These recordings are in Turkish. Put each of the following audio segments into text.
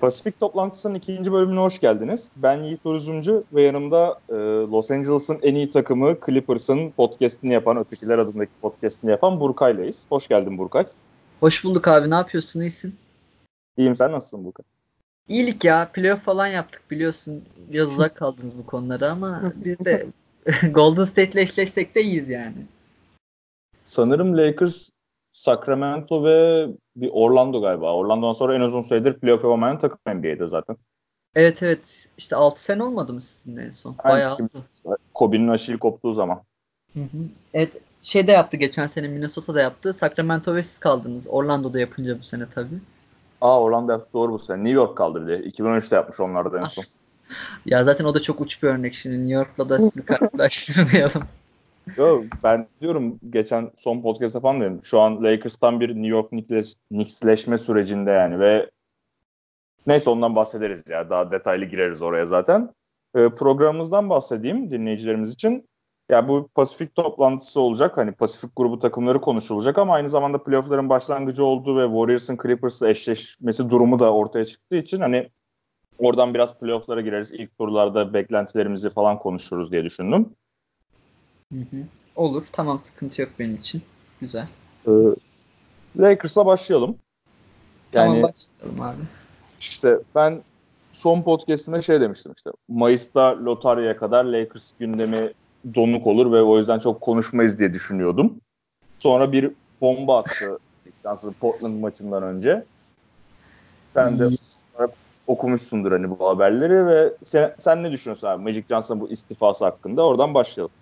Pasifik toplantısının ikinci bölümüne hoş geldiniz. Ben Yiğit Uruzumcu ve yanımda e, Los Angeles'ın en iyi takımı Clippers'ın podcastini yapan, Ötekiler adındaki podcastini yapan Burkay'layız. Hoş geldin Burkay. Hoş bulduk abi. Ne yapıyorsun? İyisin? İyiyim. Sen nasılsın Burkay? İyilik ya. Playoff falan yaptık biliyorsun. Biraz uzak kaldınız bu konulara ama biz de Golden State'le eşleşsek de iyiyiz yani. Sanırım Lakers Sacramento ve bir Orlando galiba. Orlando'dan sonra en uzun süredir playoff yapamayan takım NBA'de zaten. Evet evet. İşte 6 sene olmadı mı sizin en son? Bayağı oldu. Kobe'nin aşil koptuğu zaman. Hı hı. Evet şey de yaptı geçen sene Minnesota'da yaptı. Sacramento ve siz kaldınız. Orlando'da yapınca bu sene tabii. Aa Orlando yaptı doğru bu sene. New York kaldı bir de. 2013'te yapmış onlar da en son. ya zaten o da çok uç bir örnek şimdi. New York'la da sizi karşılaştırmayalım. Yo, ben diyorum geçen son podcast yapan dedim. Şu an Lakers'tan bir New York Knicks'leşme sürecinde yani ve neyse ondan bahsederiz ya. Daha detaylı gireriz oraya zaten. Ee, programımızdan bahsedeyim dinleyicilerimiz için. Ya bu Pasifik toplantısı olacak. Hani Pasifik grubu takımları konuşulacak ama aynı zamanda playoff'ların başlangıcı olduğu ve Warriors'ın Clippers'la eşleşmesi durumu da ortaya çıktığı için hani oradan biraz playoff'lara gireriz. İlk turlarda beklentilerimizi falan konuşuruz diye düşündüm. Hı hı. Olur. Tamam sıkıntı yok benim için. Güzel. Ee, Lakers'a başlayalım. Yani, tamam başlayalım abi. İşte ben son podcast'ime şey demiştim işte. Mayıs'ta lotaryaya kadar Lakers gündemi donuk olur ve o yüzden çok konuşmayız diye düşünüyordum. Sonra bir bomba attı Portland maçından önce. Sen de okumuşsundur hani bu haberleri ve sen, sen ne düşünüyorsun abi Magic Johnson bu istifası hakkında? Oradan başlayalım.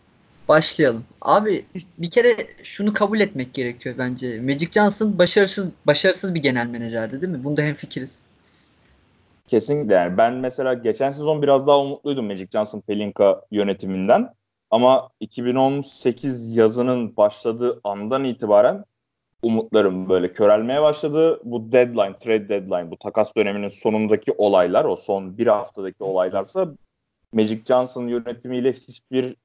Başlayalım. Abi bir kere şunu kabul etmek gerekiyor bence. Magic Johnson başarısız başarısız bir genel menajerdi değil mi? Bunda hemfikiriz. Kesinlikle yani. Ben mesela geçen sezon biraz daha umutluydum Magic Johnson Pelinka yönetiminden. Ama 2018 yazının başladığı andan itibaren umutlarım böyle körelmeye başladı. Bu deadline, trade deadline, bu takas döneminin sonundaki olaylar, o son bir haftadaki olaylarsa Magic Johnson yönetimiyle hiçbir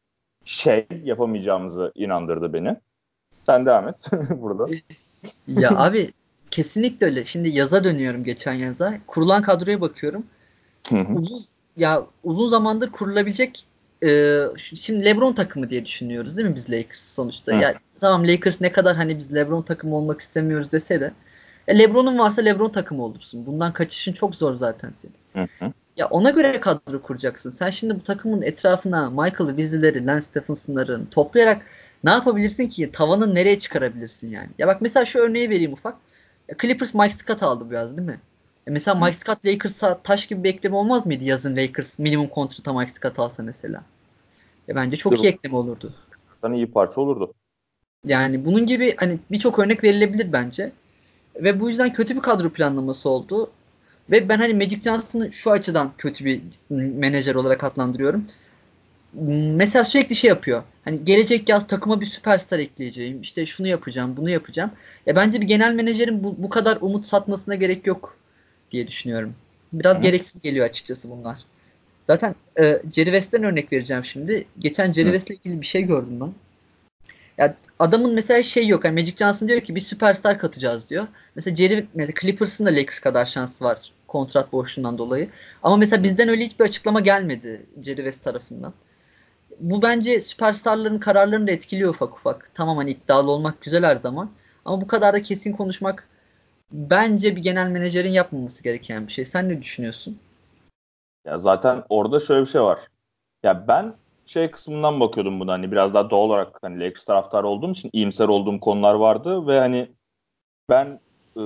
şey yapamayacağımızı inandırdı beni. Sen devam et burada. ya abi kesinlikle öyle. Şimdi yaza dönüyorum geçen yaza. Kurulan kadroya bakıyorum. uzun ya uzun zamandır kurulabilecek e, şimdi LeBron takımı diye düşünüyoruz değil mi biz Lakers sonuçta? Ya tamam Lakers ne kadar hani biz LeBron takımı olmak istemiyoruz dese de ya LeBron'un varsa LeBron takımı olursun. Bundan kaçışın çok zor zaten senin. Hı hı. Ya ona göre kadro kuracaksın. Sen şimdi bu takımın etrafına Michael Weasley'leri, Lance Stephenson'ların toplayarak ne yapabilirsin ki? Tavanı nereye çıkarabilirsin yani? Ya bak mesela şu örneği vereyim ufak. Ya Clippers Mike Scott aldı biraz değil mi? Ya mesela Mike Scott Lakers'a taş gibi bir ekleme olmaz mıydı yazın Lakers minimum kontrata Mike Scott alsa mesela? Ya bence çok Değil iyi ekleme olurdu. Sana iyi parça olurdu. Yani bunun gibi hani birçok örnek verilebilir bence. Ve bu yüzden kötü bir kadro planlaması oldu. Ve ben hani Magic Johnson'ı şu açıdan kötü bir menajer olarak adlandırıyorum. Mesela sürekli şey yapıyor. Hani gelecek yaz takıma bir süperstar ekleyeceğim. İşte şunu yapacağım, bunu yapacağım. Ya bence bir genel menajerin bu, bu kadar umut satmasına gerek yok diye düşünüyorum. Biraz Hı. gereksiz geliyor açıkçası bunlar. Zaten e, Jerry West'ten örnek vereceğim şimdi. Geçen Jerry West'le ilgili bir şey gördüm ben. Ya adamın mesela şey yok. Yani Magic Johnson diyor ki bir süperstar katacağız diyor. Mesela Jerry mesela Clippers'ın da Lakers kadar şansı var kontrat boşluğundan dolayı. Ama mesela bizden öyle hiçbir açıklama gelmedi Jerry West tarafından. Bu bence süperstarların kararlarını da etkiliyor ufak ufak. Tamam hani iddialı olmak güzel her zaman. Ama bu kadar da kesin konuşmak bence bir genel menajerin yapmaması gereken bir şey. Sen ne düşünüyorsun? Ya zaten orada şöyle bir şey var. Ya ben şey kısmından bakıyordum buna hani biraz daha doğal olarak hani Lakers taraftarı olduğum için iyimser olduğum konular vardı ve hani ben e,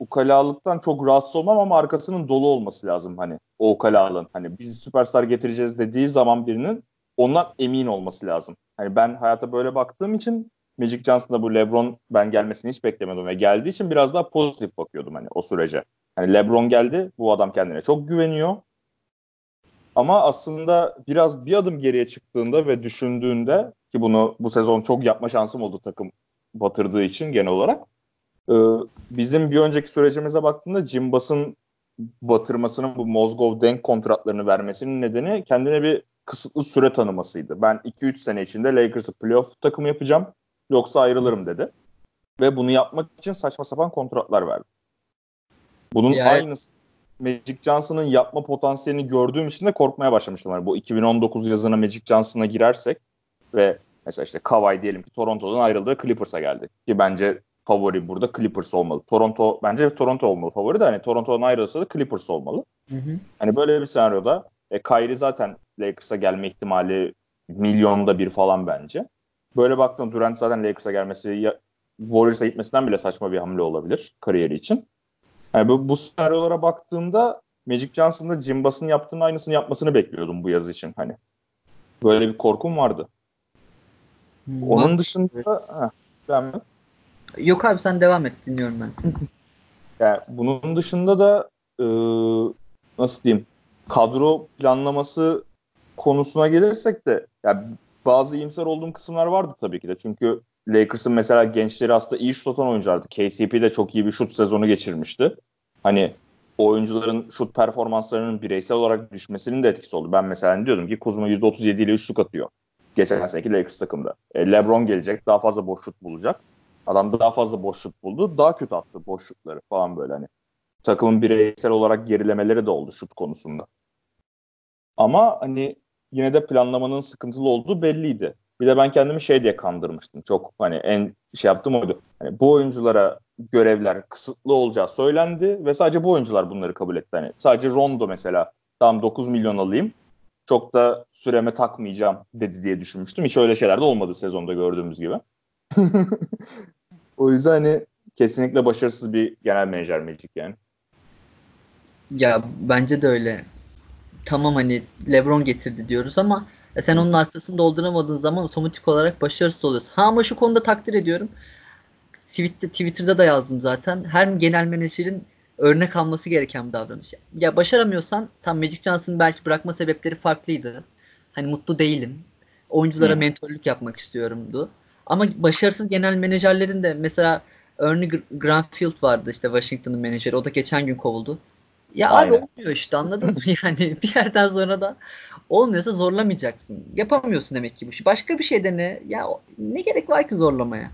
ukalalıktan çok rahatsız olmam ama arkasının dolu olması lazım hani o ukalalığın. Hani biz süperstar getireceğiz dediği zaman birinin ondan emin olması lazım. Hani ben hayata böyle baktığım için Magic Johnson'da bu LeBron ben gelmesini hiç beklemedim ve geldiği için biraz daha pozitif bakıyordum hani o sürece. Hani LeBron geldi, bu adam kendine çok güveniyor. Ama aslında biraz bir adım geriye çıktığında ve düşündüğünde ki bunu bu sezon çok yapma şansım oldu takım batırdığı için genel olarak. E, bizim bir önceki sürecimize baktığında Jim Bass'ın batırmasının bu Mozgov denk kontratlarını vermesinin nedeni kendine bir kısıtlı süre tanımasıydı. Ben 2-3 sene içinde Lakers'ı playoff takımı yapacağım yoksa ayrılırım dedi. Ve bunu yapmak için saçma sapan kontratlar verdi. Bunun yani, aynısı Magic Johnson'ın yapma potansiyelini gördüğüm için de korkmaya başlamıştım. Yani bu 2019 yazına Magic Johnson'a girersek ve mesela işte Kawhi diyelim ki Toronto'dan ayrıldı Clippers'a geldi. Ki bence favori burada Clippers olmalı. Toronto bence Toronto olmalı favori de hani Toronto'dan ayrılsa da Clippers olmalı. Hı hı. Hani böyle bir senaryoda e, Kyrie zaten Lakers'a gelme ihtimali milyonda bir falan bence. Böyle baktığında Durant zaten Lakers'a gelmesi ya, Warriors'a gitmesinden bile saçma bir hamle olabilir kariyeri için. Yani bu, bu senaryolara baktığımda Magic Johnson'da Jimbas'ın yaptığının aynısını yapmasını bekliyordum bu yaz için. Hani böyle bir korkum vardı. Onun dışında heh, ben mi? Yok abi sen devam et dinliyorum ben yani bunun dışında da e, nasıl diyeyim kadro planlaması konusuna gelirsek de yani bazı iyimser olduğum kısımlar vardı tabii ki de. Çünkü Lakers'ın mesela gençleri aslında iyi şut atan oyunculardı. KCP de çok iyi bir şut sezonu geçirmişti. Hani oyuncuların şut performanslarının bireysel olarak düşmesinin de etkisi oldu. Ben mesela diyordum ki Kuzma %37 ile üçlük atıyor. Geçen seneki Lakers takımda. E, LeBron gelecek daha fazla boş şut bulacak. Adam daha fazla boş şut buldu. Daha kötü attı boş şutları falan böyle hani. Takımın bireysel olarak gerilemeleri de oldu şut konusunda. Ama hani yine de planlamanın sıkıntılı olduğu belliydi. Bir de ben kendimi şey diye kandırmıştım. Çok hani en şey yaptım oydu. Hani bu oyunculara görevler kısıtlı olacağı söylendi ve sadece bu oyuncular bunları kabul etti. Hani sadece Rondo mesela tamam 9 milyon alayım çok da süreme takmayacağım dedi diye düşünmüştüm. Hiç öyle şeyler de olmadı sezonda gördüğümüz gibi. o yüzden hani kesinlikle başarısız bir genel menajer Magic yani. Ya bence de öyle. Tamam hani LeBron getirdi diyoruz ama e sen onun arkasını dolduramadığın zaman otomatik olarak başarısız oluyorsun. Ha ama şu konuda takdir ediyorum. Twitter, Twitter'da da yazdım zaten. Her genel menajerin örnek alması gereken bir davranış. Ya başaramıyorsan tam Magic Johnson'ın belki bırakma sebepleri farklıydı. Hani mutlu değilim. Oyunculara hmm. mentorluk yapmak istiyorumdu. Ama başarısız genel menajerlerin de mesela Ernie Granfield vardı işte Washington'ın menajeri. O da geçen gün kovuldu. Ya Aynen. abi olmuyor işte anladın mı? Yani bir yerden sonra da olmuyorsa zorlamayacaksın. Yapamıyorsun demek ki bu işi. Başka bir şey dene. Ya ne gerek var ki zorlamaya?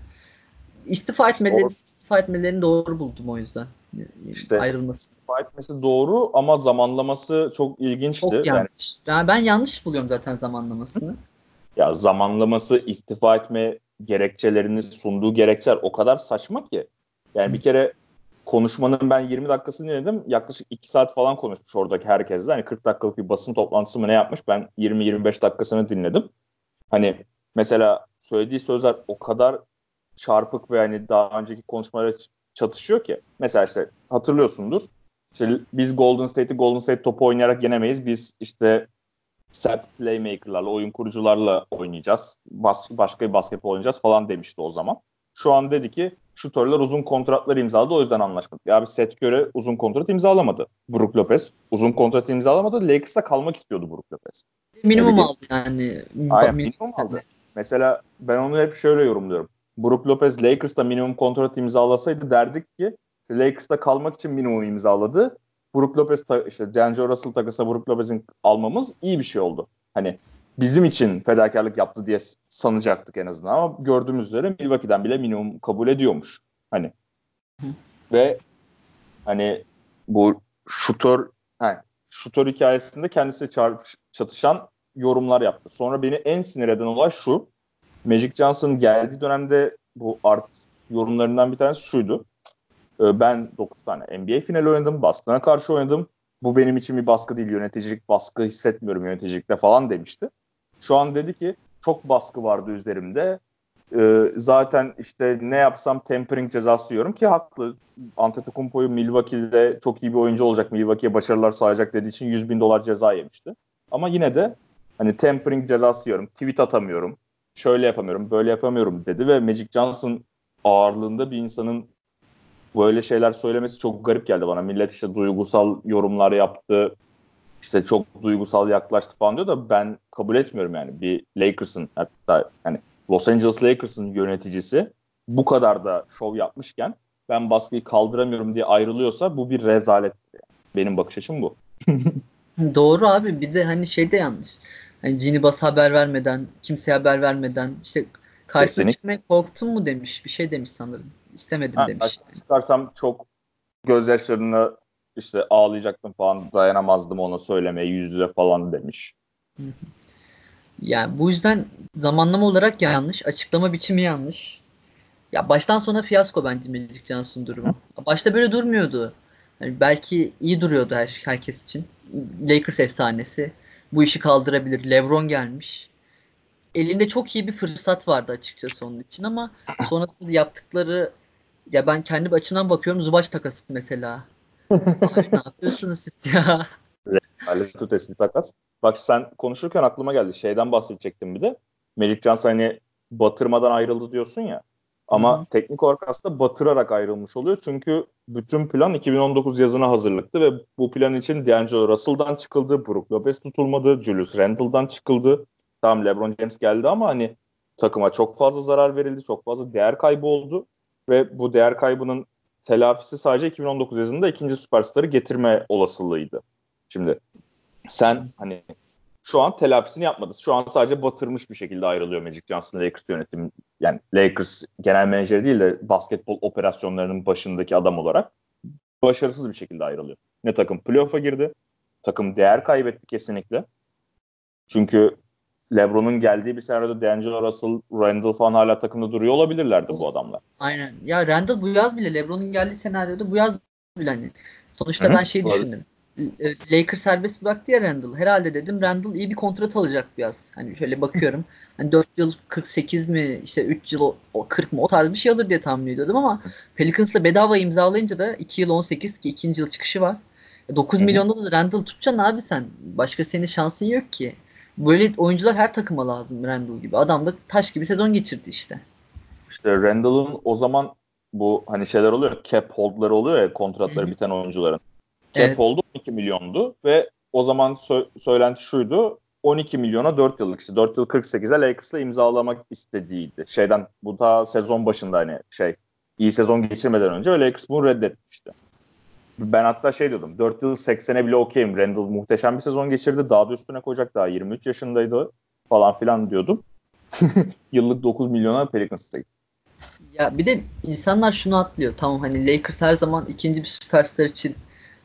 İstifa etmeleri, doğru. istifa etmelerini doğru buldum o yüzden. İşte ayrılması. İstifa etmesi doğru ama zamanlaması çok ilginçti. Çok yanlış. Yani, ben, ben yanlış buluyorum zaten zamanlamasını. Ya zamanlaması istifa etme gerekçelerini sunduğu gerekçeler o kadar saçma ki. Yani bir kere konuşmanın ben 20 dakikasını dinledim. Yaklaşık 2 saat falan konuşmuş oradaki herkesle. Hani 40 dakikalık bir basın toplantısı mı ne yapmış? Ben 20-25 dakikasını dinledim. Hani mesela söylediği sözler o kadar çarpık ve hani daha önceki konuşmalara çatışıyor ki. Mesela işte hatırlıyorsundur. İşte biz Golden State'i Golden State topu oynayarak yenemeyiz. Biz işte set playmaker'larla, oyun kurucularla oynayacağız. Bas, başka bir basketbol oynayacağız falan demişti o zaman. Şu an dedi ki şutörler uzun kontratlar imzaladı o yüzden anlaşmadık. Ya bir set göre uzun kontrat imzalamadı. Brook Lopez uzun kontrat imzalamadı. Lakers'ta kalmak istiyordu Brook Lopez. Minimum aldı yani. Aynen minimum aldı. Mesela ben onu hep şöyle yorumluyorum. Brook Lopez Lakers'ta minimum kontrat imzalasaydı derdik ki Lakers'ta kalmak için minimum imzaladı. Brook Lopez işte D'Angelo Russell takasına Brook Lopez'in almamız iyi bir şey oldu. Hani bizim için fedakarlık yaptı diye sanacaktık en azından ama gördüğümüz üzere Milwaukee'den bile minimum kabul ediyormuş. Hani ve hani bu şutör he, şutör hikayesinde kendisi çarp, çatışan yorumlar yaptı. Sonra beni en sinir eden olay şu. Magic Johnson geldiği dönemde bu art yorumlarından bir tanesi şuydu. Ee, ben 9 tane NBA finali oynadım. Baskına karşı oynadım. Bu benim için bir baskı değil. Yöneticilik baskı hissetmiyorum yöneticilikte falan demişti. Şu an dedi ki çok baskı vardı üzerimde. Ee, zaten işte ne yapsam tempering cezası yiyorum ki haklı. Antetokounmpo'yu Milwaukee'de çok iyi bir oyuncu olacak. Milwaukee'ye başarılar sağlayacak dediği için 100 bin dolar ceza yemişti. Ama yine de hani tempering cezası yiyorum. Tweet atamıyorum. Şöyle yapamıyorum, böyle yapamıyorum dedi ve Magic Johnson ağırlığında bir insanın böyle şeyler söylemesi çok garip geldi bana. Millet işte duygusal yorumlar yaptı. İşte çok duygusal yaklaştı falan diyor da ben kabul etmiyorum yani. Bir Lakers'ın hatta yani Los Angeles Lakers'ın yöneticisi bu kadar da şov yapmışken ben baskıyı kaldıramıyorum diye ayrılıyorsa bu bir rezalet. Yani. Benim bakış açım bu. Doğru abi bir de hani şey de yanlış. Hani Gini Bas haber vermeden, kimseye haber vermeden işte karşısına çıkmaya korktun mu demiş. Bir şey demiş sanırım. İstemedim ha, demiş. Çıkarsam çok gözyaşlarını işte ağlayacaktım falan dayanamazdım ona söylemeye yüz yüze falan demiş. Yani bu yüzden zamanlama olarak yanlış, açıklama biçimi yanlış. Ya baştan sona fiyasko bence Magic Johnson durumu. Başta böyle durmuyordu. Yani belki iyi duruyordu her, herkes için. Lakers efsanesi. Bu işi kaldırabilir. LeBron gelmiş. Elinde çok iyi bir fırsat vardı açıkçası onun için ama sonrasında yaptıkları ya ben kendi açımdan bakıyorum Zubac takası mesela. Abi ne yapıyorsunuz siz ya? Halit Esmi takas. Bak sen konuşurken aklıma geldi. Şeyden bahsedecektim bir de. Melik Johnson hani batırmadan ayrıldı diyorsun ya. Ama Hı-hı. teknik olarak aslında batırarak ayrılmış oluyor. Çünkü bütün plan 2019 yazına hazırlıktı ve bu plan için D'Angelo Russell'dan çıkıldı, Brook Lopez tutulmadı, Julius Randle'dan çıkıldı. Tamam LeBron James geldi ama hani takıma çok fazla zarar verildi, çok fazla değer kaybı oldu ve bu değer kaybının telafisi sadece 2019 yazında ikinci süperstarı getirme olasılığıydı. Şimdi sen hani şu an telafisini yapmadı. Şu an sadece batırmış bir şekilde ayrılıyor Magic Johnson Lakers yönetimi. Yani Lakers genel menajeri değil de basketbol operasyonlarının başındaki adam olarak başarısız bir şekilde ayrılıyor. Ne takım playoff'a girdi. Takım değer kaybetti kesinlikle. Çünkü LeBron'un geldiği bir senaryoda D'Angelo Russell, Randall falan hala takımda duruyor olabilirlerdi bu adamlar. Aynen. Ya Randall bu yaz bile LeBron'un geldiği senaryoda bu yaz bile hani Sonuçta Hı-hı. ben şey düşündüm. E, Lakers serbest bıraktı ya Randall. Herhalde dedim Randall iyi bir kontrat alacak bu yaz. Hani şöyle bakıyorum. Hani 4 yıl 48 mi işte 3 yıl o 40 mı o tarz bir şey alır diye tahmin ediyordum ama Pelicans'la bedava imzalayınca da 2 yıl 18 ki 2. yıl çıkışı var. 9 e, milyonda da Randall tutacaksın abi sen. Başka senin şansın yok ki. Böyle oyuncular her takıma lazım Randall gibi. Adam da taş gibi sezon geçirdi işte. İşte Randall'ın o zaman bu hani şeyler oluyor cap hold'ları oluyor ya kontratları biten oyuncuların. Cap evet. oldu 12 milyondu ve o zaman sö- söylenti şuydu 12 milyona 4 yıllık işte 4 yıl 48'e Lakers'la imzalamak istediğiydi. Şeyden bu da sezon başında hani şey iyi sezon geçirmeden önce Lakers bunu reddetmişti. Ben hatta şey diyordum 4 yıl 80'e bile okeyim. Randall muhteşem bir sezon geçirdi. Daha da üstüne koyacak daha 23 yaşındaydı falan filan diyordum. Yıllık 9 milyona Pelicans'ta Ya bir de insanlar şunu atlıyor. Tamam hani Lakers her zaman ikinci bir süperstar için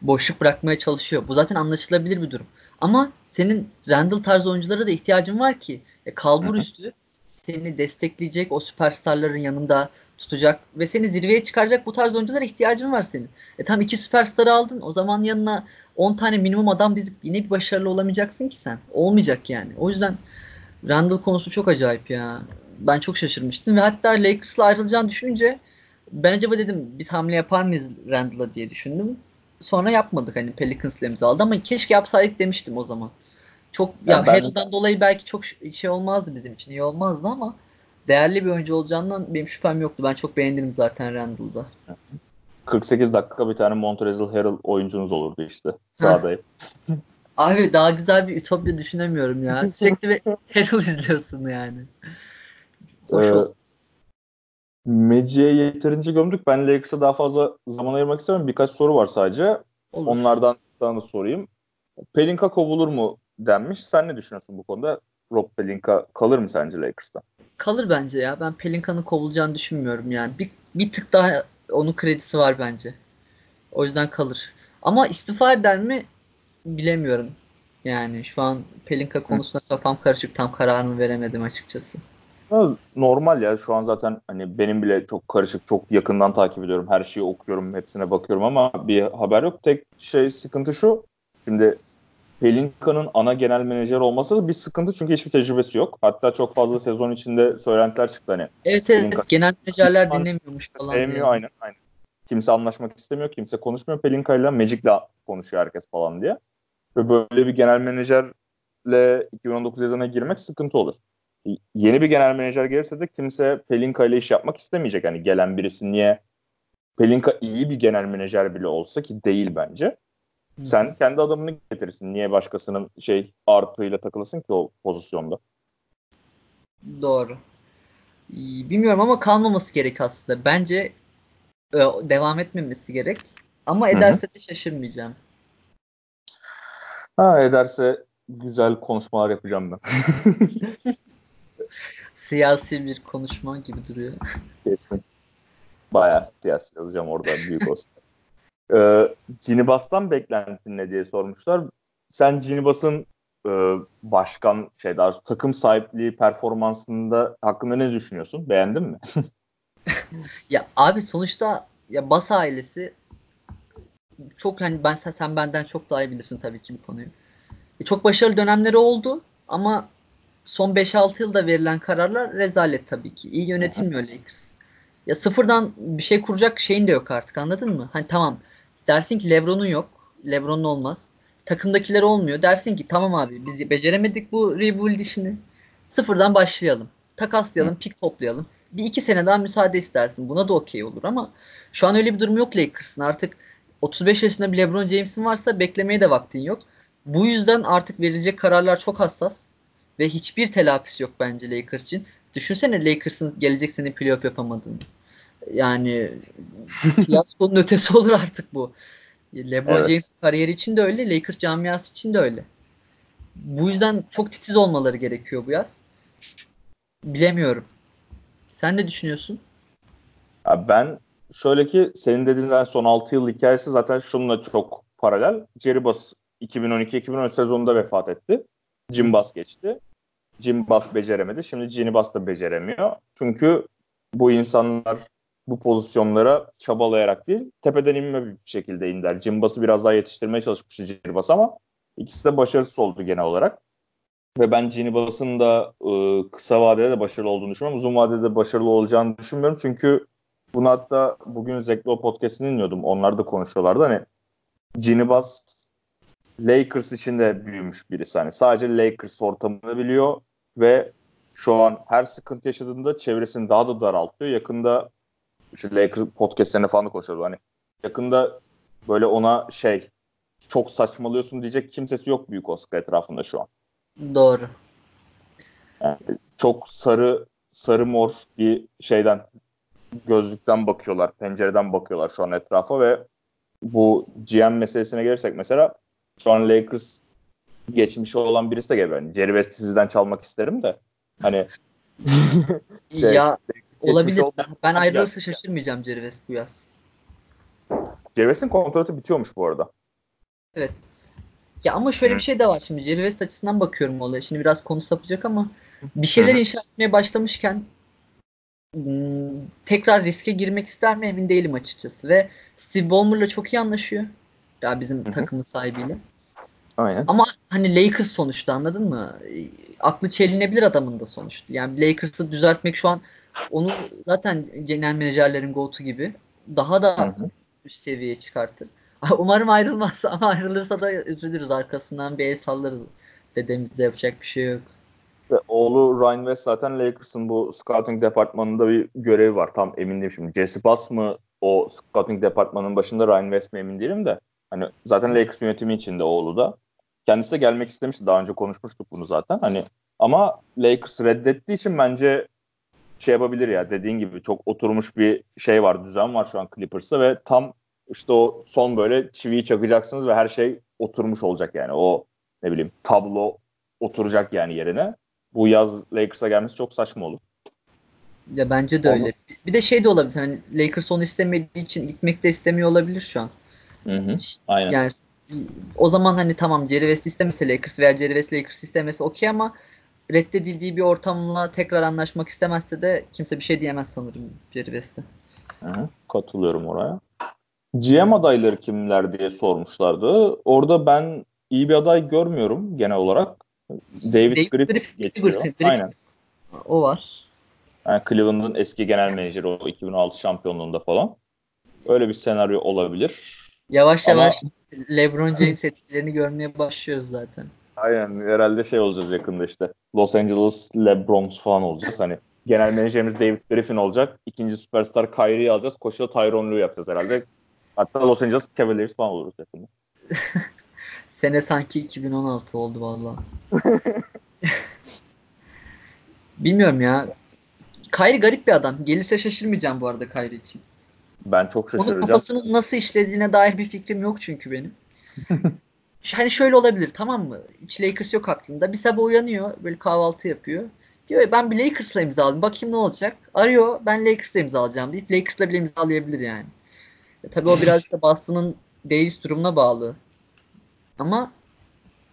boşluk bırakmaya çalışıyor. Bu zaten anlaşılabilir bir durum. Ama senin Randall tarzı oyunculara da ihtiyacın var ki e, kalbur üstü seni destekleyecek, o süperstarların yanında tutacak ve seni zirveye çıkaracak bu tarz oyunculara ihtiyacın var senin. E tam iki süperstar aldın. O zaman yanına 10 tane minimum adam dizip yine bir başarılı olamayacaksın ki sen. Olmayacak yani. O yüzden Randall konusu çok acayip ya. Ben çok şaşırmıştım ve hatta Lakers'la ayrılacağını düşününce ben acaba dedim biz hamle yapar mıyız Randall'a diye düşündüm sonra yapmadık hani Pelicans'la imzaladı ama keşke yapsaydık demiştim o zaman. Çok ya, ya Harrell'dan dolayı belki çok şey olmazdı bizim için iyi olmazdı ama değerli bir oyuncu olacağından benim şüphem yoktu. Ben çok beğendim zaten Randall'da. 48 dakika bir tane Montrezl Harrell oyuncunuz olurdu işte sahada. Abi daha güzel bir ütopya düşünemiyorum ya. Sürekli bir Harrell izliyorsun yani. Hoş ee, oldu. Meci'ye yeterince gömdük. Ben Lakers'a daha fazla zaman ayırmak istemiyorum. Birkaç soru var sadece. Olur. Onlardan da sorayım. Pelinka kovulur mu denmiş. Sen ne düşünüyorsun bu konuda? Rob Pelinka kalır mı sence Lakers'ta? Kalır bence ya. Ben Pelinka'nın kovulacağını düşünmüyorum yani. Bir, bir tık daha onun kredisi var bence. O yüzden kalır. Ama istifa eder mi bilemiyorum. Yani şu an Pelinka konusunda kafam karışık. Tam kararımı veremedim açıkçası normal ya şu an zaten hani benim bile çok karışık çok yakından takip ediyorum her şeyi okuyorum hepsine bakıyorum ama bir haber yok tek şey sıkıntı şu şimdi Pelinka'nın ana genel menajer olması bir sıkıntı çünkü hiçbir tecrübesi yok. Hatta çok fazla sezon içinde söylentiler çıktı hani. Evet evet Pelinka, genel menajerler dinlemiyormuş falan. Sevmiyor diye. aynen aynen. Kimse anlaşmak istemiyor, kimse konuşmuyor. Pelinka ile Magic'le konuşuyor herkes falan diye. Ve böyle bir genel menajerle 2019 yazına girmek sıkıntı olur yeni bir genel menajer gelirse de kimse Pelinka ile iş yapmak istemeyecek. Hani gelen birisi niye Pelinka iyi bir genel menajer bile olsa ki değil bence. Hı. Sen kendi adamını getirirsin. Niye başkasının şey artığıyla takılısın ki o pozisyonda? Doğru. Bilmiyorum ama kalmaması gerek aslında. Bence e, devam etmemesi gerek. Ama ederse Hı-hı. de şaşırmayacağım. Ha ederse güzel konuşmalar yapacağım ben. siyasi bir konuşma gibi duruyor. Kesin. Bayağı siyasi yazacağım orada büyük olsun. Ee, Cinibas'tan beklentin ne diye sormuşlar. Sen Cinibas'ın e, başkan şey daha takım sahipliği performansında hakkında ne düşünüyorsun? Beğendin mi? ya abi sonuçta ya Bas ailesi çok hani ben sen, sen benden çok daha iyi bilirsin tabii ki bu konuyu. E, çok başarılı dönemleri oldu ama son 5-6 yılda verilen kararlar rezalet tabii ki. İyi yönetilmiyor Lakers. Ya sıfırdan bir şey kuracak şeyin de yok artık anladın mı? Hani tamam dersin ki Lebron'un yok. Lebron'un olmaz. Takımdakiler olmuyor. Dersin ki tamam abi biz beceremedik bu rebuild işini. Sıfırdan başlayalım. Takaslayalım, pik toplayalım. Bir iki sene daha müsaade istersin. Buna da okey olur ama şu an öyle bir durum yok Lakers'ın. Artık 35 yaşında bir LeBron James'in varsa beklemeye de vaktin yok. Bu yüzden artık verilecek kararlar çok hassas ve hiçbir telafisi yok bence Lakers için. Düşünsene Lakers'ın gelecek sene playoff yapamadığını. Yani fiyaskonun ötesi olur artık bu. LeBron evet. James kariyeri için de öyle, Lakers camiası için de öyle. Bu yüzden çok titiz olmaları gerekiyor bu yaz. Bilemiyorum. Sen ne düşünüyorsun? Ya ben şöyle ki senin dediğin son 6 yıl hikayesi zaten şununla çok paralel. Jerry Buss 2012-2013 sezonunda vefat etti. Jim Bass geçti. Jim Bass beceremedi. Şimdi Ginny Bass da beceremiyor. Çünkü bu insanlar bu pozisyonlara çabalayarak değil, tepeden inme bir şekilde indiler. Jim Bass'ı biraz daha yetiştirmeye çalışmıştı Bass ama ikisi de başarısız oldu genel olarak. Ve ben Ginny Bass'ın da e, kısa vadede de başarılı olduğunu düşünüyorum. Uzun vadede de başarılı olacağını düşünmüyorum. Çünkü bunu hatta bugün Zeklo podcast'ini dinliyordum. Onlar da konuşuyorlardı. Hani Bass Lakers için de büyümüş birisi. Hani sadece Lakers ortamını biliyor ve şu an her sıkıntı yaşadığında çevresini daha da daraltıyor. Yakında işte Lakers podcastlerine falan da konuşuyordu. Hani yakında böyle ona şey çok saçmalıyorsun diyecek kimsesi yok büyük Oscar etrafında şu an. Doğru. Yani çok sarı sarı mor bir şeyden gözlükten bakıyorlar, pencereden bakıyorlar şu an etrafa ve bu GM meselesine gelirsek mesela şu an Lakers geçmişi olan birisi de geliyor. Yani Jerry West'i sizden çalmak isterim de hani şey, ya olabilir. Ben, ben ayrılırsa şaşırmayacağım West bu yaz. Jerry West'in kontratı bitiyormuş bu arada. Evet. Ya ama şöyle Hı. bir şey de var şimdi. West açısından bakıyorum olaya. Şimdi biraz konu sapacak ama bir şeyler Hı. inşa etmeye başlamışken hmm, tekrar riske girmek ister mi emin değilim açıkçası. Ve Steve Ballmer'la çok iyi anlaşıyor. Ya bizim Hı-hı. takımın sahibiyle. Aynen. Ama hani Lakers sonuçta anladın mı? Aklı çelinebilir adamın da sonuçta. Yani Lakers'ı düzeltmek şu an onu zaten genel menajerlerin go-to gibi daha da Hı-hı. üst seviyeye çıkartır. Umarım ayrılmaz ama ayrılırsa da üzülürüz arkasından bir el sallarız. Dedemizde yapacak bir şey yok. Ve oğlu Ryan West zaten Lakers'ın bu scouting departmanında bir görevi var. Tam emin değilim şimdi. Jesse Bass mı o scouting departmanının başında Ryan West mi emin değilim de. Hani zaten Lakers yönetimi içinde oğlu da. Kendisi de gelmek istemişti. Daha önce konuşmuştuk bunu zaten. Hani ama Lakers reddettiği için bence şey yapabilir ya dediğin gibi çok oturmuş bir şey var, düzen var şu an Clippers'ta ve tam işte o son böyle çiviyi çakacaksınız ve her şey oturmuş olacak yani. O ne bileyim tablo oturacak yani yerine. Bu yaz Lakers'a gelmesi çok saçma olur. Ya bence de onu... öyle. Bir de şey de olabilir. Hani Lakers onu istemediği için gitmek de istemiyor olabilir şu an. Hı hı. Aynen. Yani o zaman hani tamam Jerry West istemese Lakers veya Jerry West Lakers istemese okey ama reddedildiği bir ortamla tekrar anlaşmak istemezse de kimse bir şey diyemez sanırım Jerry West'e. Katılıyorum oraya. GM adayları kimler diye sormuşlardı. Orada ben iyi bir aday görmüyorum genel olarak. David, David Grip, Grip geçiyor. Grip, Aynen. O var. Yani Cleveland'ın eski genel menajeri o 2006 şampiyonluğunda falan. Öyle bir senaryo olabilir. Yavaş Ama... yavaş LeBron James etkilerini görmeye başlıyoruz zaten. Aynen herhalde şey olacağız yakında işte. Los Angeles LeBrons falan olacağız. Hani genel menajerimiz David Griffin olacak. İkinci süperstar Kyrie'yi alacağız. Koşuda Tyronn Lue yapacağız herhalde. Hatta Los Angeles Cavaliers falan oluruz yakında. Sene sanki 2016 oldu valla. Bilmiyorum ya. Kyrie garip bir adam. Gelirse şaşırmayacağım bu arada Kyrie için. Ben çok şaşıracağım. Onun kafasının nasıl işlediğine dair bir fikrim yok çünkü benim. hani şöyle olabilir tamam mı? Hiç Lakers yok aklında. Bir sabah uyanıyor böyle kahvaltı yapıyor. Diyor ben bir Lakers'la imzalayayım bakayım ne olacak. Arıyor ben Lakers'la imzalayacağım deyip Lakers'la bile imzalayabilir yani. E, tabii o biraz da Boston'ın Davis durumuna bağlı. Ama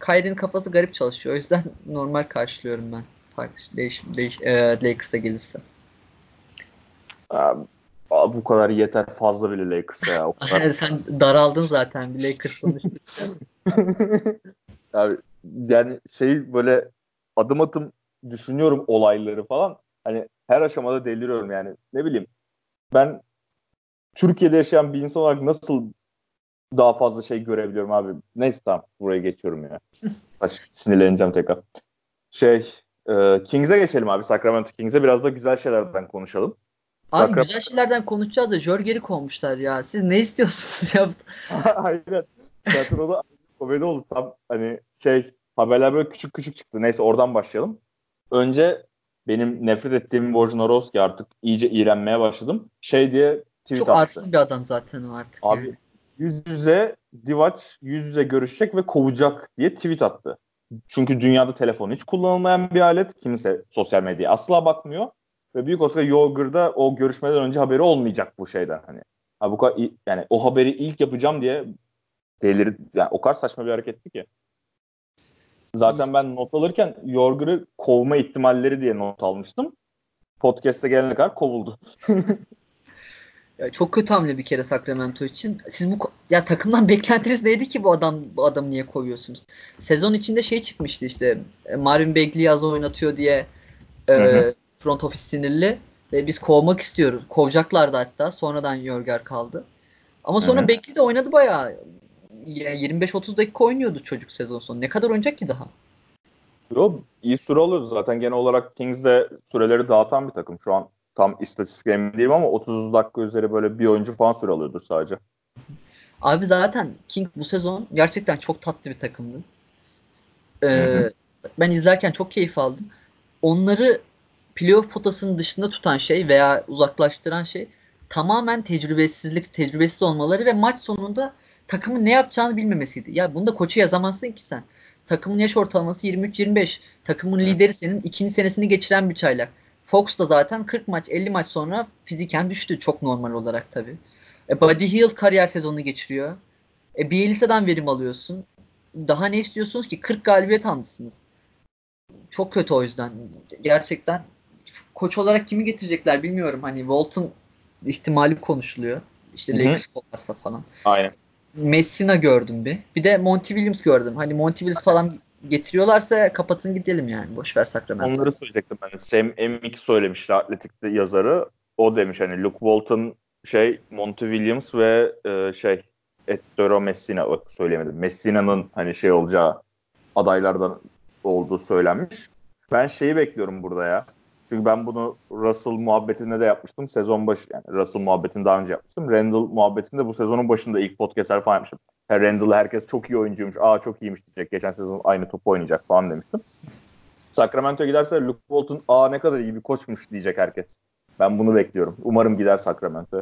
Kyrie'nin kafası garip çalışıyor. O yüzden normal karşılıyorum ben. Fark, değiş, değiş, e, Lakers'a gelirse. Abi, bu kadar yeter fazla bile Lakers'a ya. O kadar. Sen daraldın zaten bir Lakers Abi, yani şey böyle adım adım düşünüyorum olayları falan. Hani her aşamada deliriyorum yani. Ne bileyim. Ben Türkiye'de yaşayan bir insan olarak nasıl daha fazla şey görebiliyorum abi. Neyse tamam buraya geçiyorum ya. Sinirleneceğim tekrar. Şey e, Kings'e geçelim abi. Sacramento Kings'e biraz da güzel şeylerden konuşalım. Abi Sakra... güzel şeylerden konuşacağız da Jörger'i kovmuşlar ya. Siz ne istiyorsunuz ya? Aynen. Zaten o da komedi oldu. Tam hani şey haberler böyle küçük küçük çıktı. Neyse oradan başlayalım. Önce benim nefret ettiğim Wojnarowski artık iyice iğrenmeye başladım. Şey diye tweet Çok attı. arsız bir adam zaten o artık. Abi yani. yüz yüze Divac yüz yüze görüşecek ve kovacak diye tweet attı. Çünkü dünyada telefon hiç kullanılmayan bir alet. Kimse sosyal medyaya asla bakmıyor. Ve büyük olasılıkla Yogur'da o görüşmeden önce haberi olmayacak bu şeyden hani. Ha bu kadar yani o haberi ilk yapacağım diye delir yani o kadar saçma bir hareketti ki. Zaten ben not alırken Yorgur'u kovma ihtimalleri diye not almıştım. Podcast'e gelene kadar kovuldu. ya çok kötü hamle bir kere Sacramento için. Siz bu ya takımdan beklentiniz neydi ki bu adam bu adamı niye kovuyorsunuz? Sezon içinde şey çıkmıştı işte e, Marvin Bagley az oynatıyor diye e, front office sinirli ve biz kovmak istiyoruz. Kovacaklardı hatta. Sonradan Yorger kaldı. Ama sonra Bagley de oynadı bayağı. 25-30 dakika oynuyordu çocuk sezon sonu. Ne kadar oynayacak ki daha? Yo, iyi süre alıyordu zaten. Genel olarak Kings de süreleri dağıtan bir takım. Şu an tam istatistik emin değilim ama 30 dakika üzeri böyle bir oyuncu falan süre alıyordur sadece. Abi zaten King bu sezon gerçekten çok tatlı bir takımdı. Ee, ben izlerken çok keyif aldım. Onları playoff potasının dışında tutan şey veya uzaklaştıran şey tamamen tecrübesizlik, tecrübesiz olmaları ve maç sonunda takımın ne yapacağını bilmemesiydi. Ya bunu da koçu yazamazsın ki sen. Takımın yaş ortalaması 23-25. Takımın lideri senin ikinci senesini geçiren bir çaylak. Fox da zaten 40 maç 50 maç sonra fiziken düştü çok normal olarak tabii. E, Buddy Hield kariyer sezonunu geçiriyor. E, Bielitsa'dan verim alıyorsun. Daha ne istiyorsunuz ki? 40 galibiyet almışsınız. Çok kötü o yüzden. Gerçekten koç olarak kimi getirecekler bilmiyorum. Hani Walton ihtimali konuşuluyor. İşte Lakers kovarsa falan. Aynen. Messina gördüm bir. Bir de Monty Williams gördüm. Hani Monty Williams falan getiriyorlarsa kapatın gidelim yani. Boş ver Sacramento. Onları söyleyecektim ben. Sam Emmik söylemişti Atletik'te yazarı. O demiş hani Luke Walton şey Monty Williams ve e, şey Ettore Messina bak söyleyemedim. Messina'nın hani şey olacağı adaylardan olduğu söylenmiş. Ben şeyi bekliyorum burada ya. Çünkü ben bunu Russell muhabbetinde de yapmıştım. Sezon başı yani Russell muhabbetini daha önce yapmıştım. Randall muhabbetinde bu sezonun başında ilk podcastler falan yapmıştım. Yani Randall'ı herkes çok iyi oyuncuymuş. Aa çok iyiymiş diyecek. Geçen sezon aynı top oynayacak falan demiştim. Sacramento'ya giderse Luke Walton aa ne kadar iyi bir koçmuş diyecek herkes. Ben bunu bekliyorum. Umarım gider Sacramento.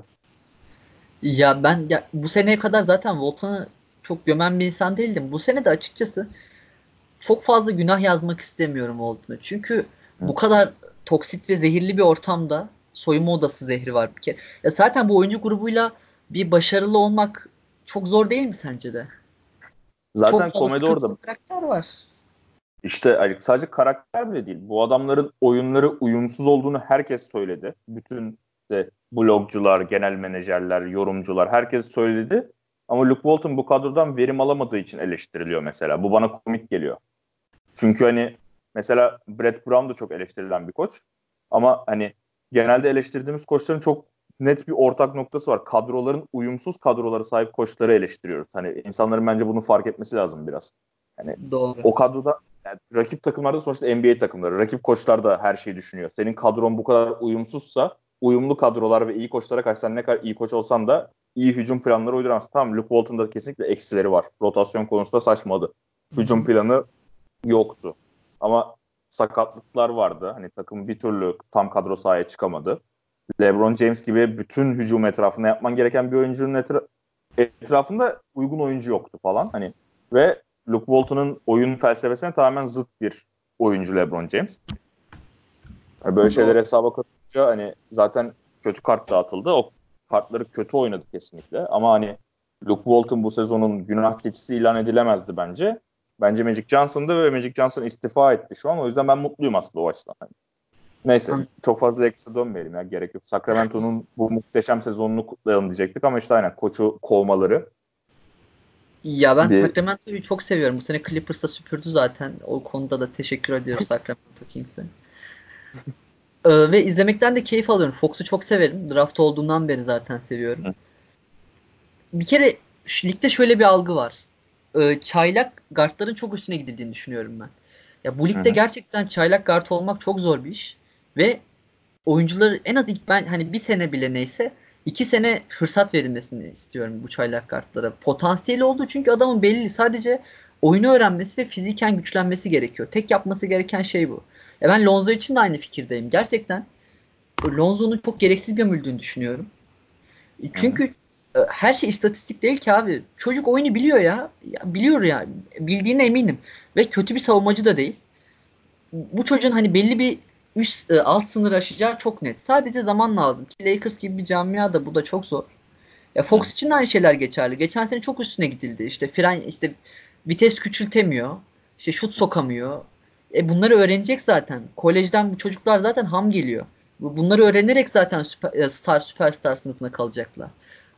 Ya ben ya, bu seneye kadar zaten Walton'ı çok gömen bir insan değildim. Bu sene de açıkçası çok fazla günah yazmak istemiyorum Walton'ı. Çünkü bu kadar toksit ve zehirli bir ortamda soyunma odası zehri var bir kere. Ya zaten bu oyuncu grubuyla bir başarılı olmak çok zor değil mi sence de? Zaten çok komedi orada. karakter var. İşte sadece karakter bile değil. Bu adamların oyunları uyumsuz olduğunu herkes söyledi. Bütün işte blogcular, genel menajerler, yorumcular herkes söyledi. Ama Luke Walton bu kadrodan verim alamadığı için eleştiriliyor mesela. Bu bana komik geliyor. Çünkü hani Mesela Brett Brown da çok eleştirilen bir koç. Ama hani genelde eleştirdiğimiz koçların çok net bir ortak noktası var. Kadroların uyumsuz kadrolara sahip koçları eleştiriyoruz. Hani insanların bence bunu fark etmesi lazım biraz. Yani Doğru. o kadroda yani rakip takımlarda sonuçta NBA takımları. Rakip koçlar da her şeyi düşünüyor. Senin kadron bu kadar uyumsuzsa uyumlu kadrolar ve iyi koçlara karşı sen ne kadar iyi koç olsan da iyi hücum planları uyduramazsın. Tamam Luke Walton'da kesinlikle eksileri var. Rotasyon konusunda saçmadı. Hücum planı yoktu. Ama sakatlıklar vardı. Hani takım bir türlü tam kadro sahaya çıkamadı. LeBron James gibi bütün hücum etrafında yapman gereken bir oyuncunun etra- etrafında uygun oyuncu yoktu falan. Hani ve Luke Walton'un oyun felsefesine tamamen zıt bir oyuncu LeBron James. Yani böyle şeyler hesaba katınca hani zaten kötü kart dağıtıldı. O kartları kötü oynadı kesinlikle. Ama hani Luke Walton bu sezonun günah keçisi ilan edilemezdi bence. Bence Magic Johnson'dı ve Magic Johnson istifa etti şu an. O yüzden ben mutluyum aslında o açıdan. Neyse Hı. çok fazla ekstra dönmeyelim ya gerek yok. Sacramento'nun bu muhteşem sezonunu kutlayalım diyecektik ama işte aynen koçu kovmaları. Ya ben bir... Sacramento'yu çok seviyorum. Bu sene Clippers'ta süpürdü zaten. O konuda da teşekkür ediyoruz Sacramento Kings'e. ee, ve izlemekten de keyif alıyorum. Fox'u çok severim. Draft olduğundan beri zaten seviyorum. Bir kere ligde şöyle bir algı var. Ee, çaylak guardların çok üstüne gidildiğini düşünüyorum ben. Ya bu ligde Hı. gerçekten çaylak guard olmak çok zor bir iş. Ve oyuncuları en az ilk ben hani bir sene bile neyse iki sene fırsat verilmesini istiyorum bu çaylak kartlara. Potansiyeli oldu çünkü adamın belli sadece oyunu öğrenmesi ve fiziken güçlenmesi gerekiyor. Tek yapması gereken şey bu. E ben Lonzo için de aynı fikirdeyim. Gerçekten Lonzo'nun çok gereksiz gömüldüğünü düşünüyorum. Çünkü Hı. E, her şey istatistik değil ki abi. Çocuk oyunu biliyor ya. ya biliyor ya. Bildiğine eminim. Ve kötü bir savunmacı da değil. Bu çocuğun hani belli bir üst e, alt sınır aşacağı çok net. Sadece zaman lazım. Ki Lakers gibi bir camia da bu da çok zor. Ya Fox için de aynı şeyler geçerli. Geçen sene çok üstüne gidildi. İşte fren işte vites küçültemiyor. İşte şut sokamıyor. E bunları öğrenecek zaten. Kolejden bu çocuklar zaten ham geliyor. Bunları öğrenerek zaten süper, e, star süperstar sınıfına kalacaklar.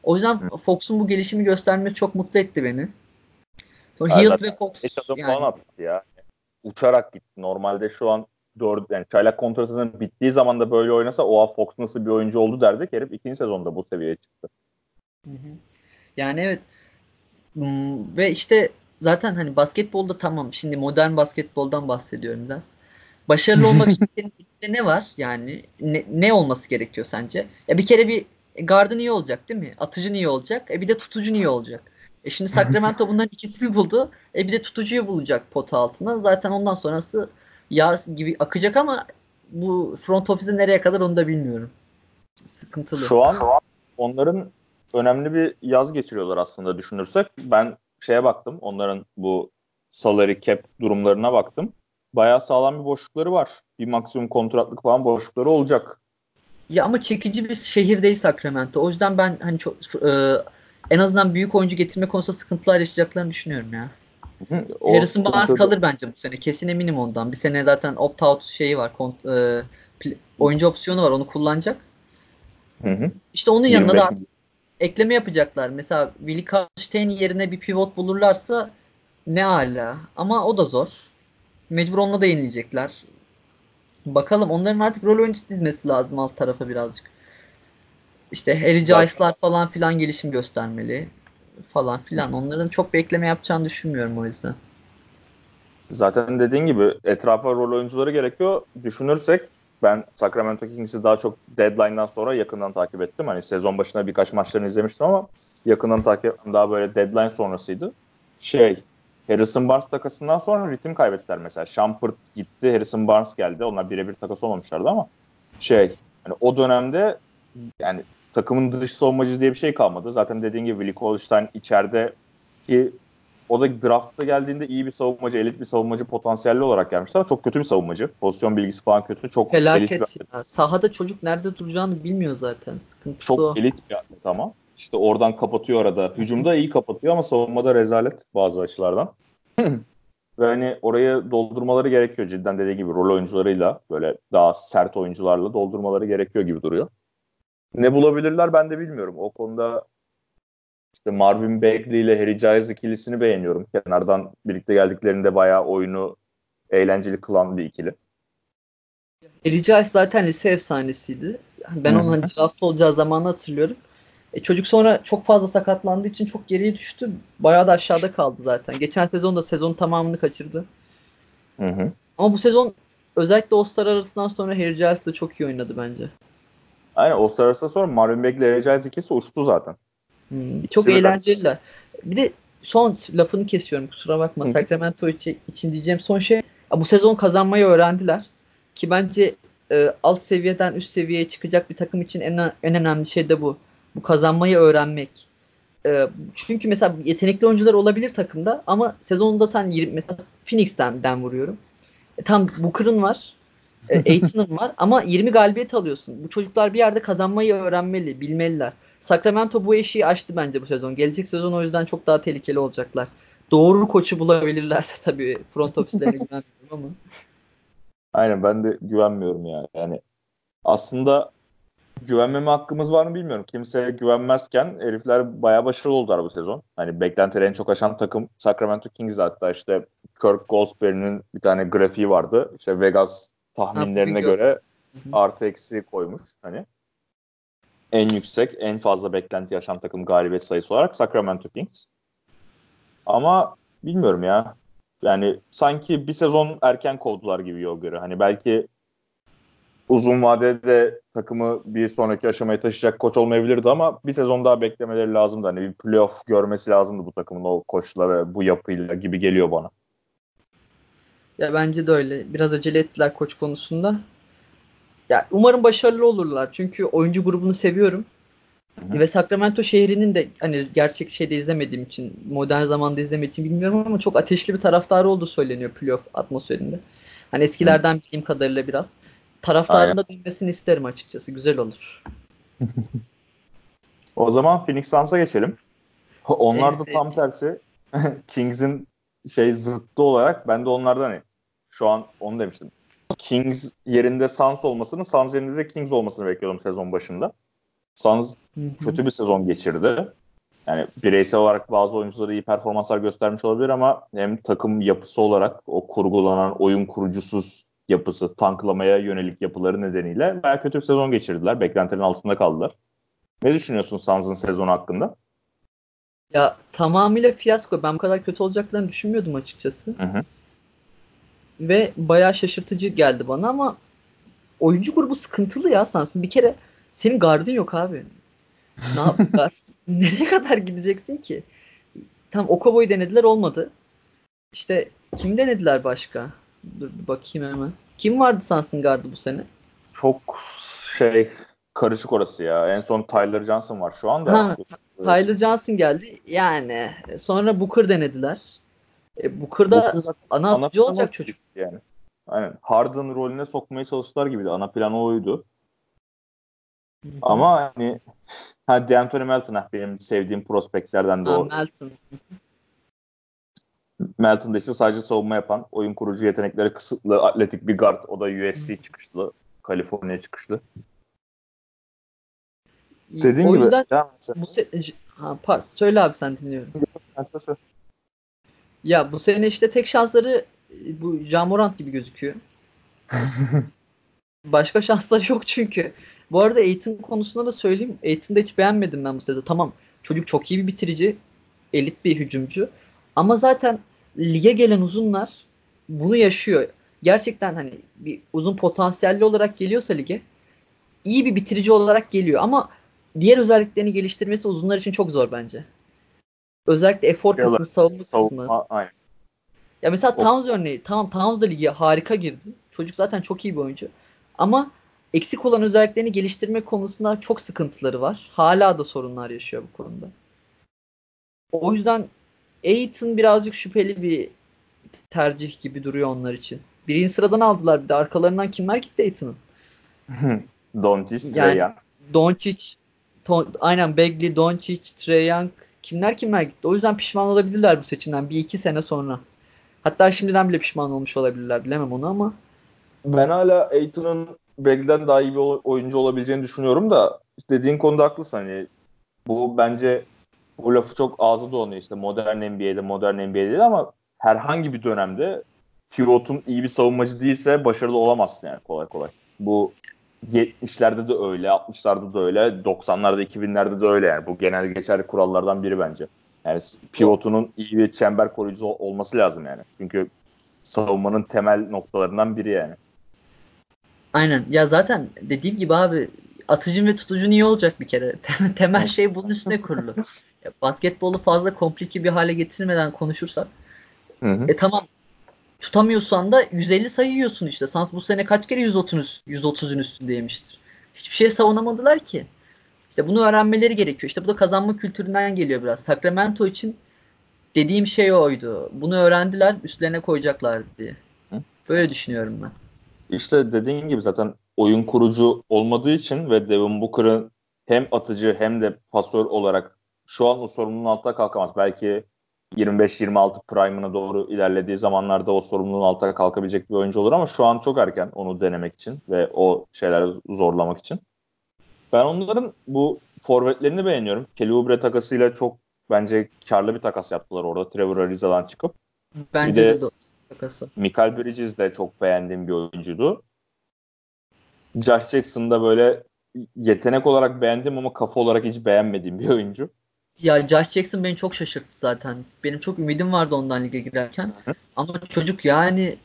O yüzden Fox'un bu gelişimi göstermesi çok mutlu etti beni. Sonra Hill ve Fox yani. falan attı ya. Uçarak gitti. Normalde şu an doğru yani çaylak kontratının bittiği zaman da böyle oynasa oha Fox nasıl bir oyuncu oldu derdik. Herif ikinci sezonda bu seviyeye çıktı. Yani evet. Hmm, ve işte zaten hani basketbolda tamam. Şimdi modern basketboldan bahsediyorum biraz. Başarılı olmak için senin ne var? Yani ne, ne olması gerekiyor sence? Ya bir kere bir gardın iyi olacak değil mi? Atıcı iyi olacak. E bir de tutucu iyi olacak. E şimdi Sacramento bunların ikisini buldu. E bir de tutucuyu bulacak pot altına. Zaten ondan sonrası yağ gibi akacak ama bu front office'e nereye kadar onu da bilmiyorum. Sıkıntılı. Şu an onların önemli bir yaz geçiriyorlar aslında düşünürsek. Ben şeye baktım. Onların bu salary cap durumlarına baktım. Bayağı sağlam bir boşlukları var. Bir maksimum kontratlık falan boşlukları olacak. Ya ama çekici bir şehir değil Sacramento. O yüzden ben hani çok e, en azından büyük oyuncu getirme konusunda sıkıntılar yaşayacaklarını düşünüyorum ya. O Harrison Barnes kalır bence bu sene. Kesin eminim ondan. Bir sene zaten opt-out şeyi var. Kont, e, oyuncu opsiyonu var. Onu kullanacak. Hı hı. İşte onun yanına da artık ekleme yapacaklar. Mesela Willie Karlstein yerine bir pivot bulurlarsa ne ala. Ama o da zor. Mecbur onunla da yenileyecekler. Bakalım onların artık rol oyuncusu dizmesi lazım alt tarafa birazcık. İşte Harry Giles'lar falan filan gelişim göstermeli falan filan. Onların çok bekleme yapacağını düşünmüyorum o yüzden. Zaten dediğin gibi etrafa rol oyuncuları gerekiyor. Düşünürsek ben Sacramento Kings'i daha çok deadline'dan sonra yakından takip ettim. Hani sezon başına birkaç maçlarını izlemiştim ama yakından takip ettim. Daha böyle deadline sonrasıydı. Şey, Harrison Barnes takasından sonra ritim kaybettiler mesela. Shumpert gitti, Harrison Barnes geldi. Onlar birebir takas olmamışlardı ama şey, hani o dönemde yani takımın dış savunmacı diye bir şey kalmadı. Zaten dediğin gibi Willie Holstein içeride ki o da draftta geldiğinde iyi bir savunmacı, elit bir savunmacı potansiyelli olarak gelmişti ama çok kötü bir savunmacı. Pozisyon bilgisi falan kötü. Çok Felaket elit bir ya. Sahada çocuk nerede duracağını bilmiyor zaten. Sıkıntısı çok o. elit bir atlet ama. İşte oradan kapatıyor arada. Hücumda iyi kapatıyor ama savunmada rezalet bazı açılardan. Ve hani orayı doldurmaları gerekiyor cidden dediği gibi rol oyuncularıyla böyle daha sert oyuncularla doldurmaları gerekiyor gibi duruyor. Ne bulabilirler ben de bilmiyorum. O konuda işte Marvin Bagley ile Harry Giles ikilisini beğeniyorum. Kenardan birlikte geldiklerinde bayağı oyunu eğlenceli kılan bir ikili. Harry Giles zaten lise efsanesiydi. Ben onun hani draft olacağı zamanı hatırlıyorum. E, çocuk sonra çok fazla sakatlandığı için çok geriye düştü. Bayağı da aşağıda kaldı zaten. Geçen sezon da sezon tamamını kaçırdı. Hı hı. Ama bu sezon özellikle All-Star arasından sonra Harry Giles de çok iyi oynadı bence. Aynen All-Star arasından sonra Marvin Bagley ile Giles ikisi uçtu zaten. Hmm, çok İkisi eğlenceliler. Bir de son lafını kesiyorum kusura bakma. Hı. Sacramento için diyeceğim son şey bu sezon kazanmayı öğrendiler. Ki bence e, alt seviyeden üst seviyeye çıkacak bir takım için en, en önemli şey de bu. Bu kazanmayı öğrenmek. E, çünkü mesela yetenekli oyuncular olabilir takımda ama sezonunda sen 20, mesela Phoenix'ten den vuruyorum. E, tam Booker'ın var. E, Aiton'un var ama 20 galibiyet alıyorsun. Bu çocuklar bir yerde kazanmayı öğrenmeli, bilmeliler. Sacramento bu eşiği aştı bence bu sezon. Gelecek sezon o yüzden çok daha tehlikeli olacaklar. Doğru koçu bulabilirlerse tabii front ofislerine güvenmiyorum ama. Aynen ben de güvenmiyorum ya. Yani aslında güvenmeme hakkımız var mı bilmiyorum. Kimseye güvenmezken herifler bayağı başarılı oldular bu sezon. Hani beklentileri en çok aşan takım Sacramento Kings hatta işte Kirk Goldsberry'nin bir tane grafiği vardı. İşte Vegas tahminlerine göre artı eksi koymuş. Hani en yüksek, en fazla beklenti yaşayan takım galibiyet sayısı olarak Sacramento Kings. Ama bilmiyorum ya. Yani sanki bir sezon erken kovdular gibi yol göre. Hani belki uzun vadede takımı bir sonraki aşamaya taşıyacak koç olmayabilirdi ama bir sezon daha beklemeleri lazımdı. Hani bir playoff görmesi lazımdı bu takımın o koçları bu yapıyla gibi geliyor bana. Ya bence de öyle. Biraz acele ettiler koç konusunda. Ya umarım başarılı olurlar. Çünkü oyuncu grubunu seviyorum. Hı hı. Ve Sacramento şehrinin de hani gerçek şeyde izlemediğim için, modern zamanda izlemediğim için bilmiyorum ama çok ateşli bir taraftarı olduğu söyleniyor playoff atmosferinde. Hani eskilerden bildiğim kadarıyla biraz. Taraftarın da dönmesini isterim açıkçası. Güzel olur. O zaman Phoenix Suns'a geçelim. Onlar da tam tersi Kings'in şey zıttı olarak ben de onlardan hani şu an onu demiştim. Kings yerinde Suns olmasını, Suns yerinde de Kings olmasını bekliyordum sezon başında. Suns kötü bir sezon geçirdi. Yani bireysel olarak bazı oyuncuları iyi performanslar göstermiş olabilir ama hem takım yapısı olarak o kurgulanan oyun kurucusuz yapısı, tanklamaya yönelik yapıları nedeniyle bayağı kötü bir sezon geçirdiler. Beklentilerin altında kaldılar. Ne düşünüyorsun Suns'ın sezonu hakkında? Ya tamamıyla fiyasko. Ben bu kadar kötü olacaklarını düşünmüyordum açıkçası. Hı hı. Ve bayağı şaşırtıcı geldi bana ama oyuncu grubu sıkıntılı ya Suns'ın. Bir kere senin gardın yok abi. Ne yapacaksın? Nereye kadar gideceksin ki? Tam Okobo'yu denediler olmadı. İşte kim denediler başka? Dur bir bakayım hemen. Kim vardı Suns'ın gardı bu sene? Çok şey karışık orası ya. En son Tyler Johnson var şu anda. Ha, Tyler Johnson geldi. Yani sonra Booker denediler. E, Booker'da Booker zaten ana atıcı olacak çocuk. Yani. Aynen. Harden rolüne sokmaya çalıştılar gibiydi. Ana plan oydu. Ama hani ha D'Anthony Melton benim sevdiğim prospektlerden de Ha. Melton. Melton da işte sadece savunma yapan, oyun kurucu yetenekleri kısıtlı, atletik bir guard. O da USC çıkışlı, Kaliforniya çıkışlı. Dediğin o gibi. yüzden bu se- ha, par- söyle abi sen dinliyorum. Sen. Ya bu sene işte tek şansları e, bu Jamorant gibi gözüküyor. Başka şansları yok çünkü. Bu arada Aiton konusunda da söyleyeyim. Aiton'da hiç beğenmedim ben bu sezon. Tamam çocuk çok iyi bir bitirici. Elit bir hücumcu. Ama zaten lige gelen uzunlar bunu yaşıyor. Gerçekten hani bir uzun potansiyelli olarak geliyorsa lige iyi bir bitirici olarak geliyor ama diğer özelliklerini geliştirmesi uzunlar için çok zor bence. Özellikle efor olarak, kısmı, savunma kısmı. Savunma, aynen. Ya mesela O- Towns örneği. Tamam Towns da lige harika girdi. Çocuk zaten çok iyi bir oyuncu. Ama eksik olan özelliklerini geliştirme konusunda çok sıkıntıları var. Hala da sorunlar yaşıyor bu konuda. O yüzden Aiton birazcık şüpheli bir tercih gibi duruyor onlar için. Birinci sıradan aldılar bir de arkalarından kimler gitti Aiton'un? Doncic, Yani- Trae Young. Doncic, aynen Bagley, Doncic, Trae Young kimler kimler gitti. O yüzden pişman olabilirler bu seçimden bir iki sene sonra. Hatta şimdiden bile pişman olmuş olabilirler bilemem onu ama Ben hala Aiton'un Bagley'den daha iyi bir oy- oyuncu olabileceğini düşünüyorum da dediğin konuda haklısın. Hani bu bence bu lafı çok ağzı dolanıyor işte modern NBA'de modern NBA'de ama herhangi bir dönemde pivotun iyi bir savunmacı değilse başarılı olamazsın yani kolay kolay. Bu 70'lerde de öyle, 60'larda da öyle, 90'larda, 2000'lerde de öyle yani. Bu genel geçerli kurallardan biri bence. Yani pivotunun iyi bir çember koruyucusu ol- olması lazım yani. Çünkü savunmanın temel noktalarından biri yani. aynen ya zaten dediğim gibi abi atıcın ve tutucun iyi olacak bir kere. Tem- Temel şey bunun üstüne kurulu. Ya, basketbolu fazla komplike bir hale getirmeden konuşursak Hı hı. e tamam tutamıyorsan da 150 sayı yiyorsun işte. Sans bu sene kaç kere 130 130'un üstündeymiştir. Hiçbir şey savunamadılar ki. İşte bunu öğrenmeleri gerekiyor. İşte bu da kazanma kültüründen geliyor biraz. Sacramento için dediğim şey oydu. Bunu öğrendiler, üstlerine koyacaklar diye. Böyle düşünüyorum ben. İşte dediğin gibi zaten oyun kurucu olmadığı için ve Devin Booker'ın hem atıcı hem de pasör olarak şu an o sorumluluğun altına kalkamaz. Belki 25-26 prime'ına doğru ilerlediği zamanlarda o sorumluluğun altına kalkabilecek bir oyuncu olur ama şu an çok erken onu denemek için ve o şeyleri zorlamak için. Ben onların bu forvetlerini beğeniyorum. Kelly Oubre takasıyla çok bence karlı bir takas yaptılar orada Trevor Ariza'dan çıkıp. Bence Bir de- de, de takası. Michael Bridges de çok beğendiğim bir oyuncuydu. Josh Jackson da böyle yetenek olarak beğendim ama kafa olarak hiç beğenmediğim bir oyuncu. Ya Josh Jackson beni çok şaşırttı zaten. Benim çok ümidim vardı ondan lige girerken. Ama çocuk yani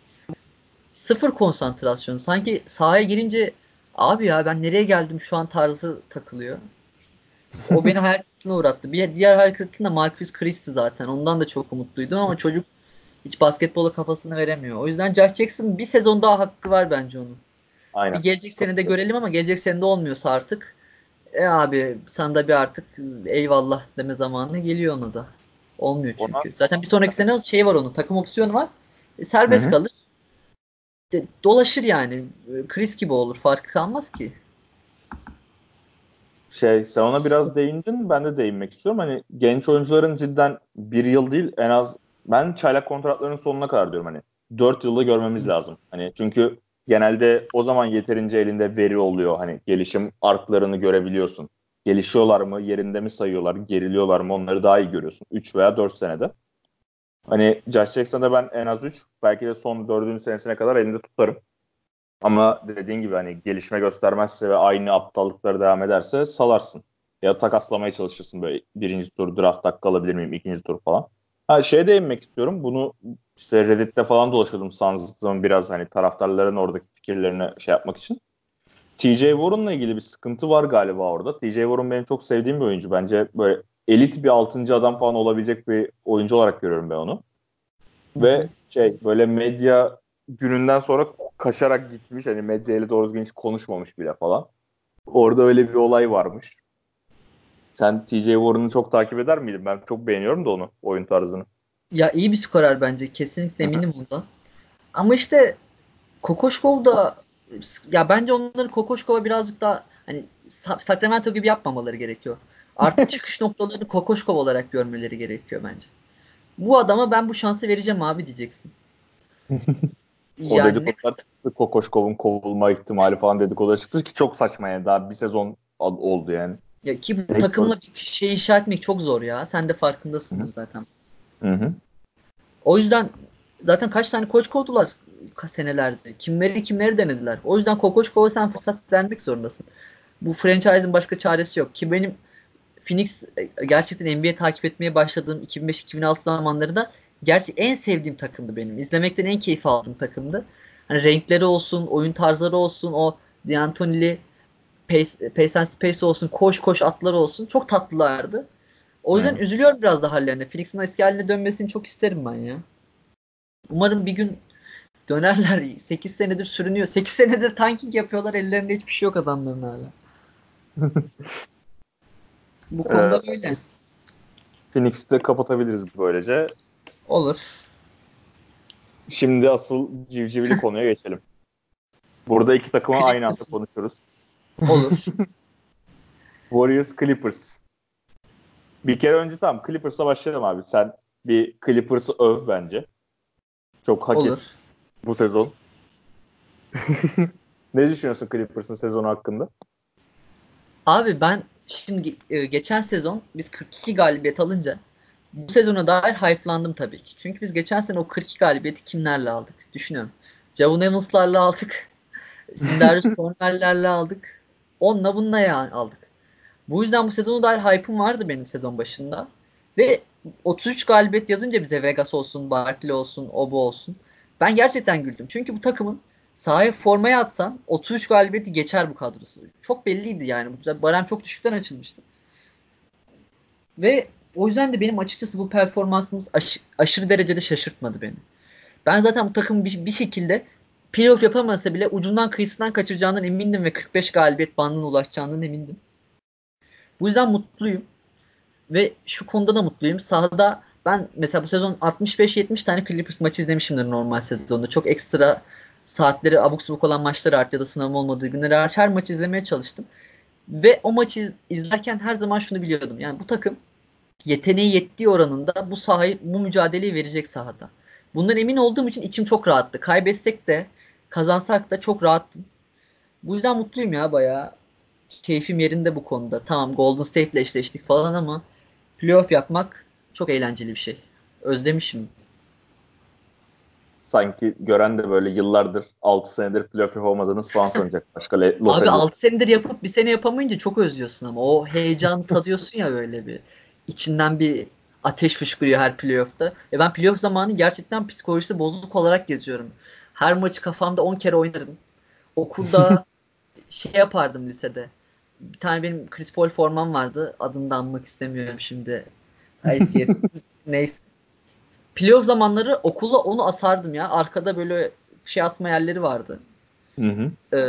sıfır konsantrasyon. Sanki sahaya girince abi ya ben nereye geldim şu an tarzı takılıyor. O beni hayal kırıklığına uğrattı. Bir diğer hayal kırıklığında Marcus Christie zaten. Ondan da çok umutluydum ama çocuk hiç basketbola kafasını veremiyor. O yüzden Josh Jackson bir sezon daha hakkı var bence onun. Aynen. Bir gelecek senede görelim ama gelecek senede olmuyorsa artık e abi sen de bir artık eyvallah deme zamanı geliyor ona da. Olmuyor çünkü. Ona- Zaten bir sonraki sene şey var onun. Takım opsiyonu var. E, serbest Hı hı. kalır. De- dolaşır yani. E, Chris gibi olur. Farkı kalmaz ki. Şey sen ona biraz değindin ben de değinmek istiyorum. Hani genç oyuncuların cidden bir yıl değil en az ben çaylak kontratlarının sonuna kadar diyorum hani 4 yılda görmemiz lazım. Hani çünkü genelde o zaman yeterince elinde veri oluyor. Hani gelişim arklarını görebiliyorsun. Gelişiyorlar mı, yerinde mi sayıyorlar, geriliyorlar mı onları daha iyi görüyorsun. 3 veya 4 senede. Hani Josh Jackson'da ben en az 3 belki de son 4. senesine kadar elinde tutarım. Ama dediğin gibi hani gelişme göstermezse ve aynı aptallıkları devam ederse salarsın. Ya takaslamaya çalışırsın böyle birinci tur draft hakkı alabilir miyim ikinci tur falan. Ha şeye değinmek istiyorum. Bunu işte Reddit'te falan dolaşıyordum Suns'ın biraz hani taraftarların oradaki fikirlerini şey yapmak için. TJ Warren'la ilgili bir sıkıntı var galiba orada. TJ Warren benim çok sevdiğim bir oyuncu. Bence böyle elit bir altıncı adam falan olabilecek bir oyuncu olarak görüyorum ben onu. Ve şey böyle medya gününden sonra kaçarak gitmiş. Hani medyayla doğru düzgün hiç konuşmamış bile falan. Orada öyle bir olay varmış. Sen TJ Warren'ı çok takip eder miydin? Ben çok beğeniyorum da onu, oyun tarzını. Ya iyi bir skorer bence. Kesinlikle eminim ondan. Ama işte Kokoşkov da ya bence onların Kokoşkov'a birazcık daha hani Sa- Sacramento gibi yapmamaları gerekiyor. Artık çıkış noktalarını Kokoşkov olarak görmeleri gerekiyor bence. Bu adama ben bu şansı vereceğim abi diyeceksin. O Yani dedikodular çıktı. Kokoşkov'un kovulma ihtimali falan dedikodular çıktı ki çok saçma yani. Daha bir sezon oldu yani. Ya ki bu takımla bir şey inşa etmek çok zor ya. Sen de farkındasındır Hı. zaten. Hı hı. O yüzden zaten kaç tane koç kovdular senelerce. Kimleri kimleri denediler. O yüzden Kokoşkov'a sen fırsat vermek zorundasın. Bu franchise'ın başka çaresi yok. Ki benim Phoenix e, gerçekten NBA takip etmeye başladığım 2005-2006 zamanlarında gerçi en sevdiğim takımdı benim. İzlemekten en keyif aldığım takımdı. Hani renkleri olsun, oyun tarzları olsun, o D'Antoni'li pace, pace and space olsun, koş koş atları olsun. Çok tatlılardı. O yüzden Hı. üzülüyorum biraz da hallerine. Phoenix'in eski haline dönmesini çok isterim ben ya. Umarım bir gün dönerler. 8 senedir sürünüyor. 8 senedir tanking yapıyorlar. Ellerinde hiçbir şey yok adamların hala. Bu konuda Evet. öyle. Phoenix'i de kapatabiliriz böylece. Olur. Şimdi asıl civcivli konuya geçelim. Burada iki takımı aynı anda Clippers. Olur. Warriors Clippers. Bir kere önce tamam Clippers'a başlayalım abi. Sen bir Clippers'ı öv bence. Çok hak Olur. et bu sezon. ne düşünüyorsun Clippers'ın sezonu hakkında? Abi ben şimdi e, geçen sezon biz 42 galibiyet alınca bu sezona dair hype'landım tabii ki. Çünkü biz geçen sene o 42 galibiyeti kimlerle aldık? Düşünüyorum. Javon Evans'larla aldık. Sindarius Cornell'lerle aldık. Onunla bununla yani aldık. Bu yüzden bu sezona dair hype'ım vardı benim sezon başında. Ve 33 galibiyet yazınca bize Vegas olsun, Barkley olsun, Obo olsun. Ben gerçekten güldüm. Çünkü bu takımın sahaya formaya atsan 33 galibiyeti geçer bu kadrosu. Çok belliydi yani. Barem çok düşükten açılmıştı. Ve o yüzden de benim açıkçası bu performansımız aş- aşırı derecede şaşırtmadı beni. Ben zaten bu takımın bir, bir şekilde playoff yapamasa bile ucundan kıyısından kaçıracağından emindim ve 45 galibiyet bandına ulaşacağından emindim. Bu yüzden mutluyum. Ve şu konuda da mutluyum. Sahada ben mesela bu sezon 65-70 tane Clippers maçı izlemişimdir normal sezonda. Çok ekstra saatleri abuk subuk olan maçlar hariç ya da sınavım olmadığı günler hariç her maçı izlemeye çalıştım. Ve o maçı iz- izlerken her zaman şunu biliyordum. Yani bu takım yeteneği yettiği oranında bu sahayı, bu mücadeleyi verecek sahada. Bundan emin olduğum için içim çok rahattı. Kaybetsek de kazansak da çok rahattım. Bu yüzden mutluyum ya bayağı. Keyfim yerinde bu konuda. Tamam Golden State ile eşleştik falan ama playoff yapmak çok eğlenceli bir şey. Özlemişim. Sanki gören de böyle yıllardır 6 senedir playoff yapamadığınız falan sanacak. Başka Los Abi Angeles 6 senedir yapıp bir sene yapamayınca çok özlüyorsun ama o heyecanı tadıyorsun ya böyle bir. İçinden bir ateş fışkırıyor her playoff'ta. Ve ben playoff zamanı gerçekten psikolojisi bozuk olarak geziyorum. Her maçı kafamda 10 kere oynarım. Okulda şey yapardım lisede. Bir tane benim Chris Paul formam vardı. Adını da anmak istemiyorum şimdi. ICS. Neyse. Playoff zamanları okula onu asardım ya. Arkada böyle şey asma yerleri vardı Hı hı. e,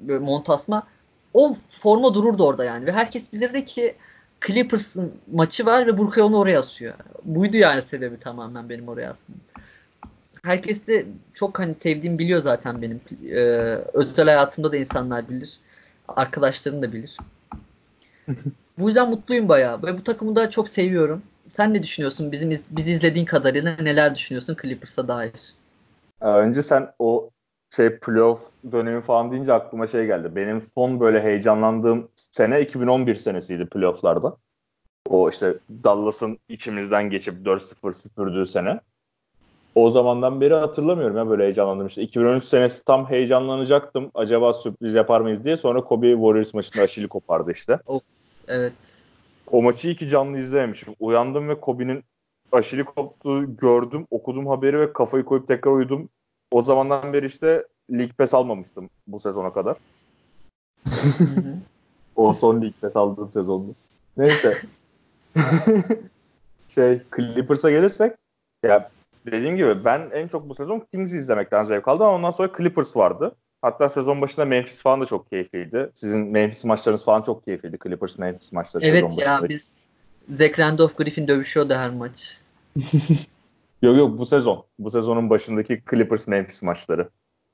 böyle mont asma o forma dururdu orada yani ve herkes bilirdi ki Clippers'ın maçı var ve Burkay onu oraya asıyor. Buydu yani sebebi tamamen benim oraya asmam. Herkes de çok hani sevdiğim biliyor zaten benim. E, özel hayatımda da insanlar bilir. Arkadaşlarım da bilir. bu yüzden mutluyum bayağı ve bu takımı da çok seviyorum. Sen ne düşünüyorsun? Bizim iz, biz izlediğin kadarıyla neler düşünüyorsun Clippers'a dair? Ee, Önce sen o şey playoff dönemi falan deyince aklıma şey geldi. Benim son böyle heyecanlandığım sene 2011 senesiydi playofflarda. O işte Dallas'ın içimizden geçip 4-0 süpürdüğü sene. O zamandan beri hatırlamıyorum ya böyle heyecanlandım. İşte 2013 senesi tam heyecanlanacaktım. Acaba sürpriz yapar mıyız diye. Sonra Kobe Warriors maçında aşili kopardı işte. Evet. O maçı iyi ki canlı izlememişim. Uyandım ve Kobe'nin aşili koptuğu gördüm, okudum haberi ve kafayı koyup tekrar uyudum. O zamandan beri işte League Pass almamıştım bu sezona kadar. O son League Pass aldığım sezondu. Neyse. şey Clippers'a gelirsek ya dediğim gibi ben en çok bu sezon Kings'i izlemekten zevk aldım ama ondan sonra Clippers vardı. Hatta sezon başında Memphis falan da çok keyifliydi. Sizin Memphis maçlarınız falan çok keyifliydi. Clippers Memphis maçları sezon Evet başında. ya biz Zach Randolph Griffin dövüşüyordu her maç. Yok yok bu sezon. Bu sezonun başındaki Clippers Memphis maçları.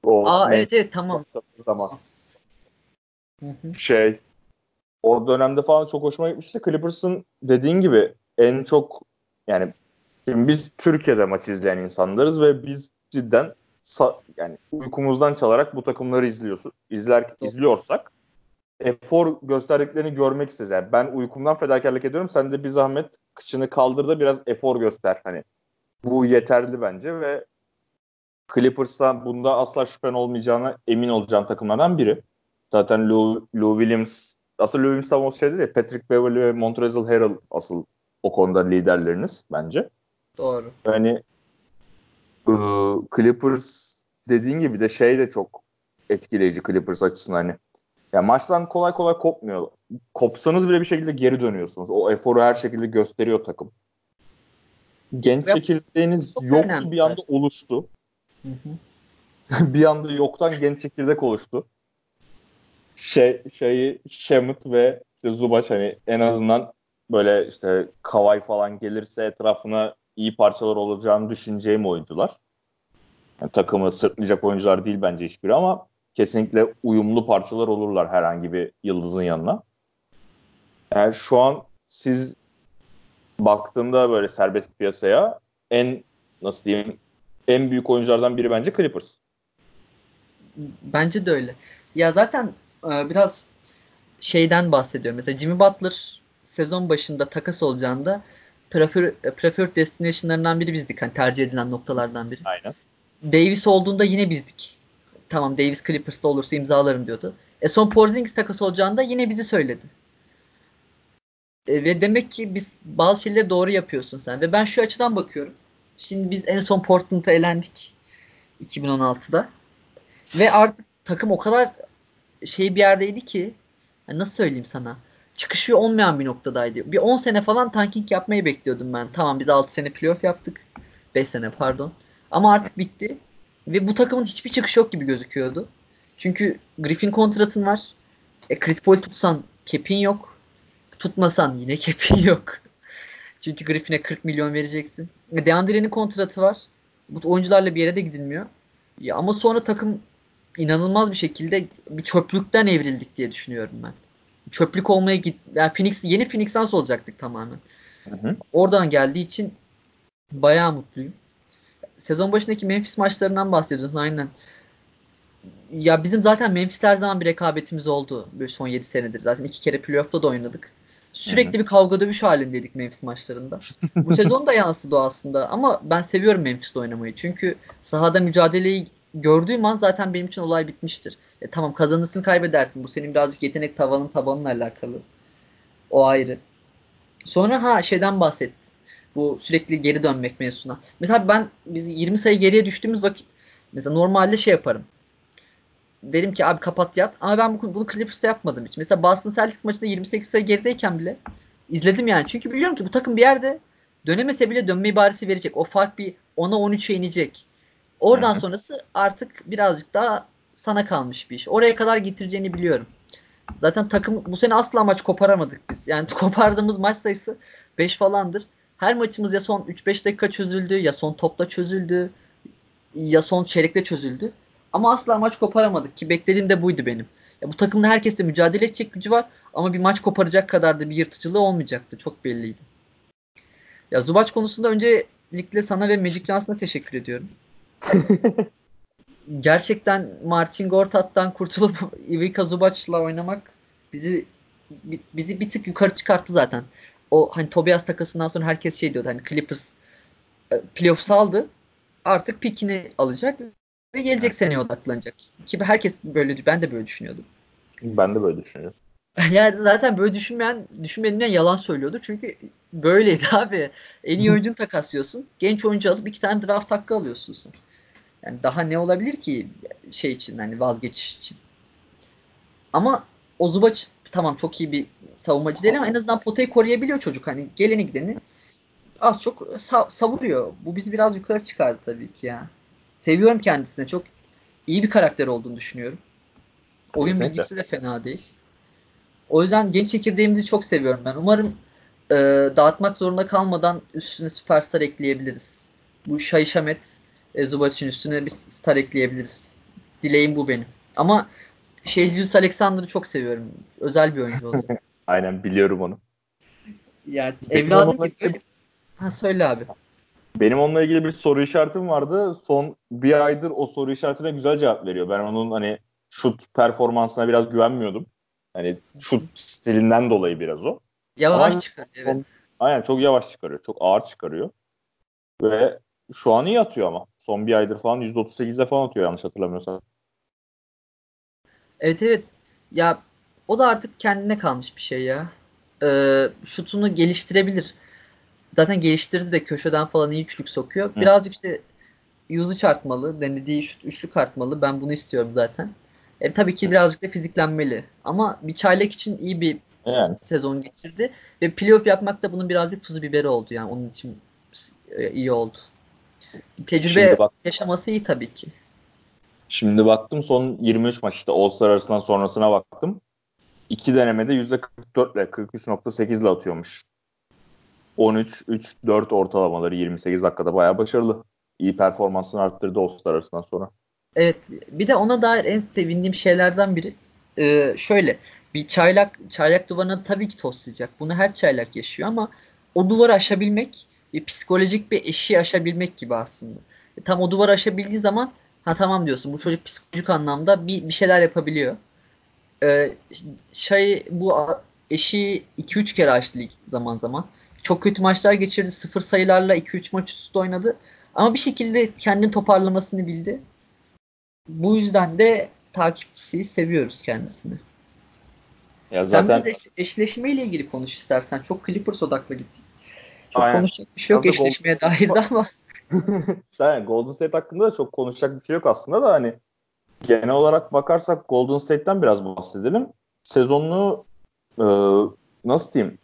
O Aa Memphis evet evet tamam. zaman Hı hı. şey o dönemde falan çok hoşuma gitmişti. Clippers'ın dediğin gibi en çok yani şimdi biz Türkiye'de maç izleyen insanlarız ve biz cidden yani uykumuzdan çalarak bu takımları izliyorsun. İzler izliyorsak efor gösterdiklerini görmek isteriz. Yani ben uykumdan fedakarlık ediyorum. Sen de bir zahmet kıçını kaldır da biraz efor göster. Hani bu yeterli bence ve Clippers'tan bunda asla şüphen olmayacağına emin olacağım takımlardan biri. Zaten Lou, Lou Williams aslında Lou Williams tam o şey değil ya, Patrick Beverly ve Montrezl Harrell asıl o konuda liderleriniz bence. Doğru. Yani ıı, Clippers dediğin gibi de şey de çok etkileyici Clippers açısından hani. Ya maçtan kolay kolay kopmuyor. Kopsanız bile bir şekilde geri dönüyorsunuz. O eforu her şekilde gösteriyor takım. Genç Ve- çekirdeğiniz yoktu önemli bir anda oluştu. Hı hı. bir anda yoktan genç çekirdek oluştu. Şey, şeyi Şemut ve işte Zubac hani en azından böyle işte Kavay falan gelirse etrafına iyi parçalar olacağını düşüneceğim oyuncular. Yani takımı sırtlayacak oyuncular değil bence hiçbiri ama kesinlikle uyumlu parçalar olurlar herhangi bir yıldızın yanına. Yani şu an siz baktığımda böyle serbest piyasaya en nasıl diyeyim en büyük oyunculardan biri bence Clippers. Bence de öyle. Ya zaten e, biraz şeyden bahsediyorum. Mesela Jimmy Butler sezon başında takas olacağında prefer, preferred destination'larından biri bizdik. Hani tercih edilen noktalardan biri. Aynen. Davis olduğunda yine bizdik. Tamam Davis Clippers'ta olursa imzalarım diyordu. E son Porzingis takas olacağında yine bizi söyledi. E, ve demek ki biz bazı şeyleri doğru yapıyorsun sen. Ve ben şu açıdan bakıyorum. Şimdi biz en son Portland'a elendik. 2016'da. Ve artık takım o kadar şey bir yerdeydi ki yani nasıl söyleyeyim sana? Çıkışı olmayan bir noktadaydı. Bir 10 sene falan tanking yapmayı bekliyordum ben. Tamam biz 6 sene playoff yaptık. 5 sene pardon. Ama artık bitti. Ve bu takımın hiçbir çıkışı yok gibi gözüküyordu. Çünkü Griffin kontratın var. E, Chris Paul tutsan kepin yok. Tutmasan yine kepin yok. Çünkü Griffin'e 40 milyon vereceksin. E, DeAndre'nin kontratı var. Bu oyuncularla bir yere de gidilmiyor. Ya ama sonra takım inanılmaz bir şekilde bir çöplükten evrildik diye düşünüyorum ben. Çöplük olmaya git yani Phoenix yeni Phoenix Suns olacaktık tamamen. Hı hı. Oradan geldiği için bayağı mutluyum. Sezon başındaki Memphis maçlarından bahsediyorsun aynen. Ya bizim zaten Memphis her zaman bir rekabetimiz oldu. Böyle son 7 senedir. Zaten iki kere playoff'ta da oynadık. Sürekli Hı-hı. bir kavga dövüş halindeydik Memphis maçlarında. Bu sezon da yansıdı aslında ama ben seviyorum Memphis'te oynamayı. Çünkü sahada mücadeleyi gördüğüm an zaten benim için olay bitmiştir. E, tamam kazanırsın kaybedersin. Bu senin birazcık yetenek tavanın tabanınla alakalı. O ayrı. Sonra ha şeyden bahset. Bu sürekli geri dönmek mevzusuna. Mesela ben biz 20 sayı geriye düştüğümüz vakit mesela normalde şey yaparım. Derim ki abi kapat yat. Ama ben bunu, bunu Clippers'ta yapmadım hiç. Mesela Boston Celtics maçında 28 sayı gerideyken bile izledim yani. Çünkü biliyorum ki bu takım bir yerde dönemese bile dönme ibaresi verecek. O fark bir 10'a 13'e inecek. Oradan Hı-hı. sonrası artık birazcık daha sana kalmış bir iş. Oraya kadar getireceğini biliyorum. Zaten takım bu sene asla maç koparamadık biz. Yani kopardığımız maç sayısı 5 falandır. Her maçımız ya son 3-5 dakika çözüldü ya son topla çözüldü ya son çeyrekte çözüldü. Ama asla maç koparamadık ki beklediğim de buydu benim. Ya bu takımda herkesle mücadele edecek gücü var ama bir maç koparacak kadar da bir yırtıcılığı olmayacaktı. Çok belliydi. Ya Zubac konusunda öncelikle sana ve Magic Johnson'a teşekkür ediyorum. Gerçekten Martin Gortat'tan kurtulup Ivica Zubac'la oynamak bizi bizi bir tık yukarı çıkarttı zaten. O hani Tobias takasından sonra herkes şey diyordu hani Clippers e, playoff saldı. Artık pikini alacak ve gelecek seneye odaklanacak. Ki herkes böyle ben de böyle düşünüyordum. Ben de böyle düşünüyorum. Yani zaten böyle düşünmeyen, düşünmeyenler yalan söylüyordu. Çünkü böyleydi abi. En iyi oyuncunu takaslıyorsun. Genç oyuncu alıp iki tane draft hakkı alıyorsun sen. Yani daha ne olabilir ki şey için hani vazgeç için. Ama o Zubac tamam çok iyi bir savunmacı değil ama en azından potayı koruyabiliyor çocuk. Hani geleni gideni az çok sa- savuruyor. Bu bizi biraz yukarı çıkardı tabii ki ya. Seviyorum kendisine. Çok iyi bir karakter olduğunu düşünüyorum. Oyun Kesinlikle. bilgisi de fena değil. O yüzden genç çekirdeğimizi çok seviyorum ben. Umarım e, dağıtmak zorunda kalmadan üstüne süperstar ekleyebiliriz. Bu Şahi Şamet e, Zubac'ın üstüne bir star ekleyebiliriz. Dileğim bu benim. Ama Şeyhcius Alexander'ı çok seviyorum. Özel bir oyuncu olacak. Aynen biliyorum onu. Yani evladı gibi. Ha söyle abi. Benim onunla ilgili bir soru işaretim vardı. Son bir aydır o soru işaretine güzel cevap veriyor. Ben onun hani şut performansına biraz güvenmiyordum. Hani şut stilinden dolayı biraz o. Yavaş Ama çıkarıyor evet. Aynen çok yavaş çıkarıyor. Çok ağır çıkarıyor. Ve şu an iyi atıyor ama. Son bir aydır falan %38'de falan atıyor yanlış hatırlamıyorsam. Evet evet. Ya o da artık kendine kalmış bir şey ya. Ee, şutunu geliştirebilir. Zaten geliştirdi de köşeden falan iyi üçlük sokuyor. Birazcık işte usage artmalı. Denediği şut üçlük artmalı. Ben bunu istiyorum zaten. E, tabii ki birazcık da fiziklenmeli. Ama bir çaylak için iyi bir yani. sezon geçirdi. Ve playoff yapmak da bunun birazcık tuzu biberi oldu. Yani onun için e, iyi oldu. Tecrübe bak, yaşaması iyi tabii ki. Şimdi baktım son 23 maç işte All-Star arasından sonrasına baktım. İki denemede %44 ile 43.8 ile atıyormuş. 13, 3, 4 ortalamaları 28 dakikada bayağı başarılı. İyi performansını arttırdı All-Star arasından sonra. Evet. Bir de ona dair en sevindiğim şeylerden biri e, şöyle bir çaylak çaylak duvarına tabii ki toslayacak. Bunu her çaylak yaşıyor ama o duvarı aşabilmek bir psikolojik bir eşiği aşabilmek gibi aslında. E, tam o duvarı aşabildiği zaman ha tamam diyorsun bu çocuk psikolojik anlamda bir, bir şeyler yapabiliyor. Ee, şey bu eşiği 2-3 kere aştı lig zaman zaman. Çok kötü maçlar geçirdi. Sıfır sayılarla 2-3 maç üstü oynadı. Ama bir şekilde kendini toparlamasını bildi. Bu yüzden de takipçisi seviyoruz kendisini. Ya zaten... Sen biraz eş, eşleşmeyle ilgili konuş istersen. Çok Clippers odaklı gittik. Çok Aynen. konuşacak bir şey yok eşleşmeye dair de ama. Sen Golden State hakkında da çok konuşacak bir şey yok aslında da hani genel olarak bakarsak Golden State'ten biraz bahsedelim. Sezonunu e, nasıl diyeyim?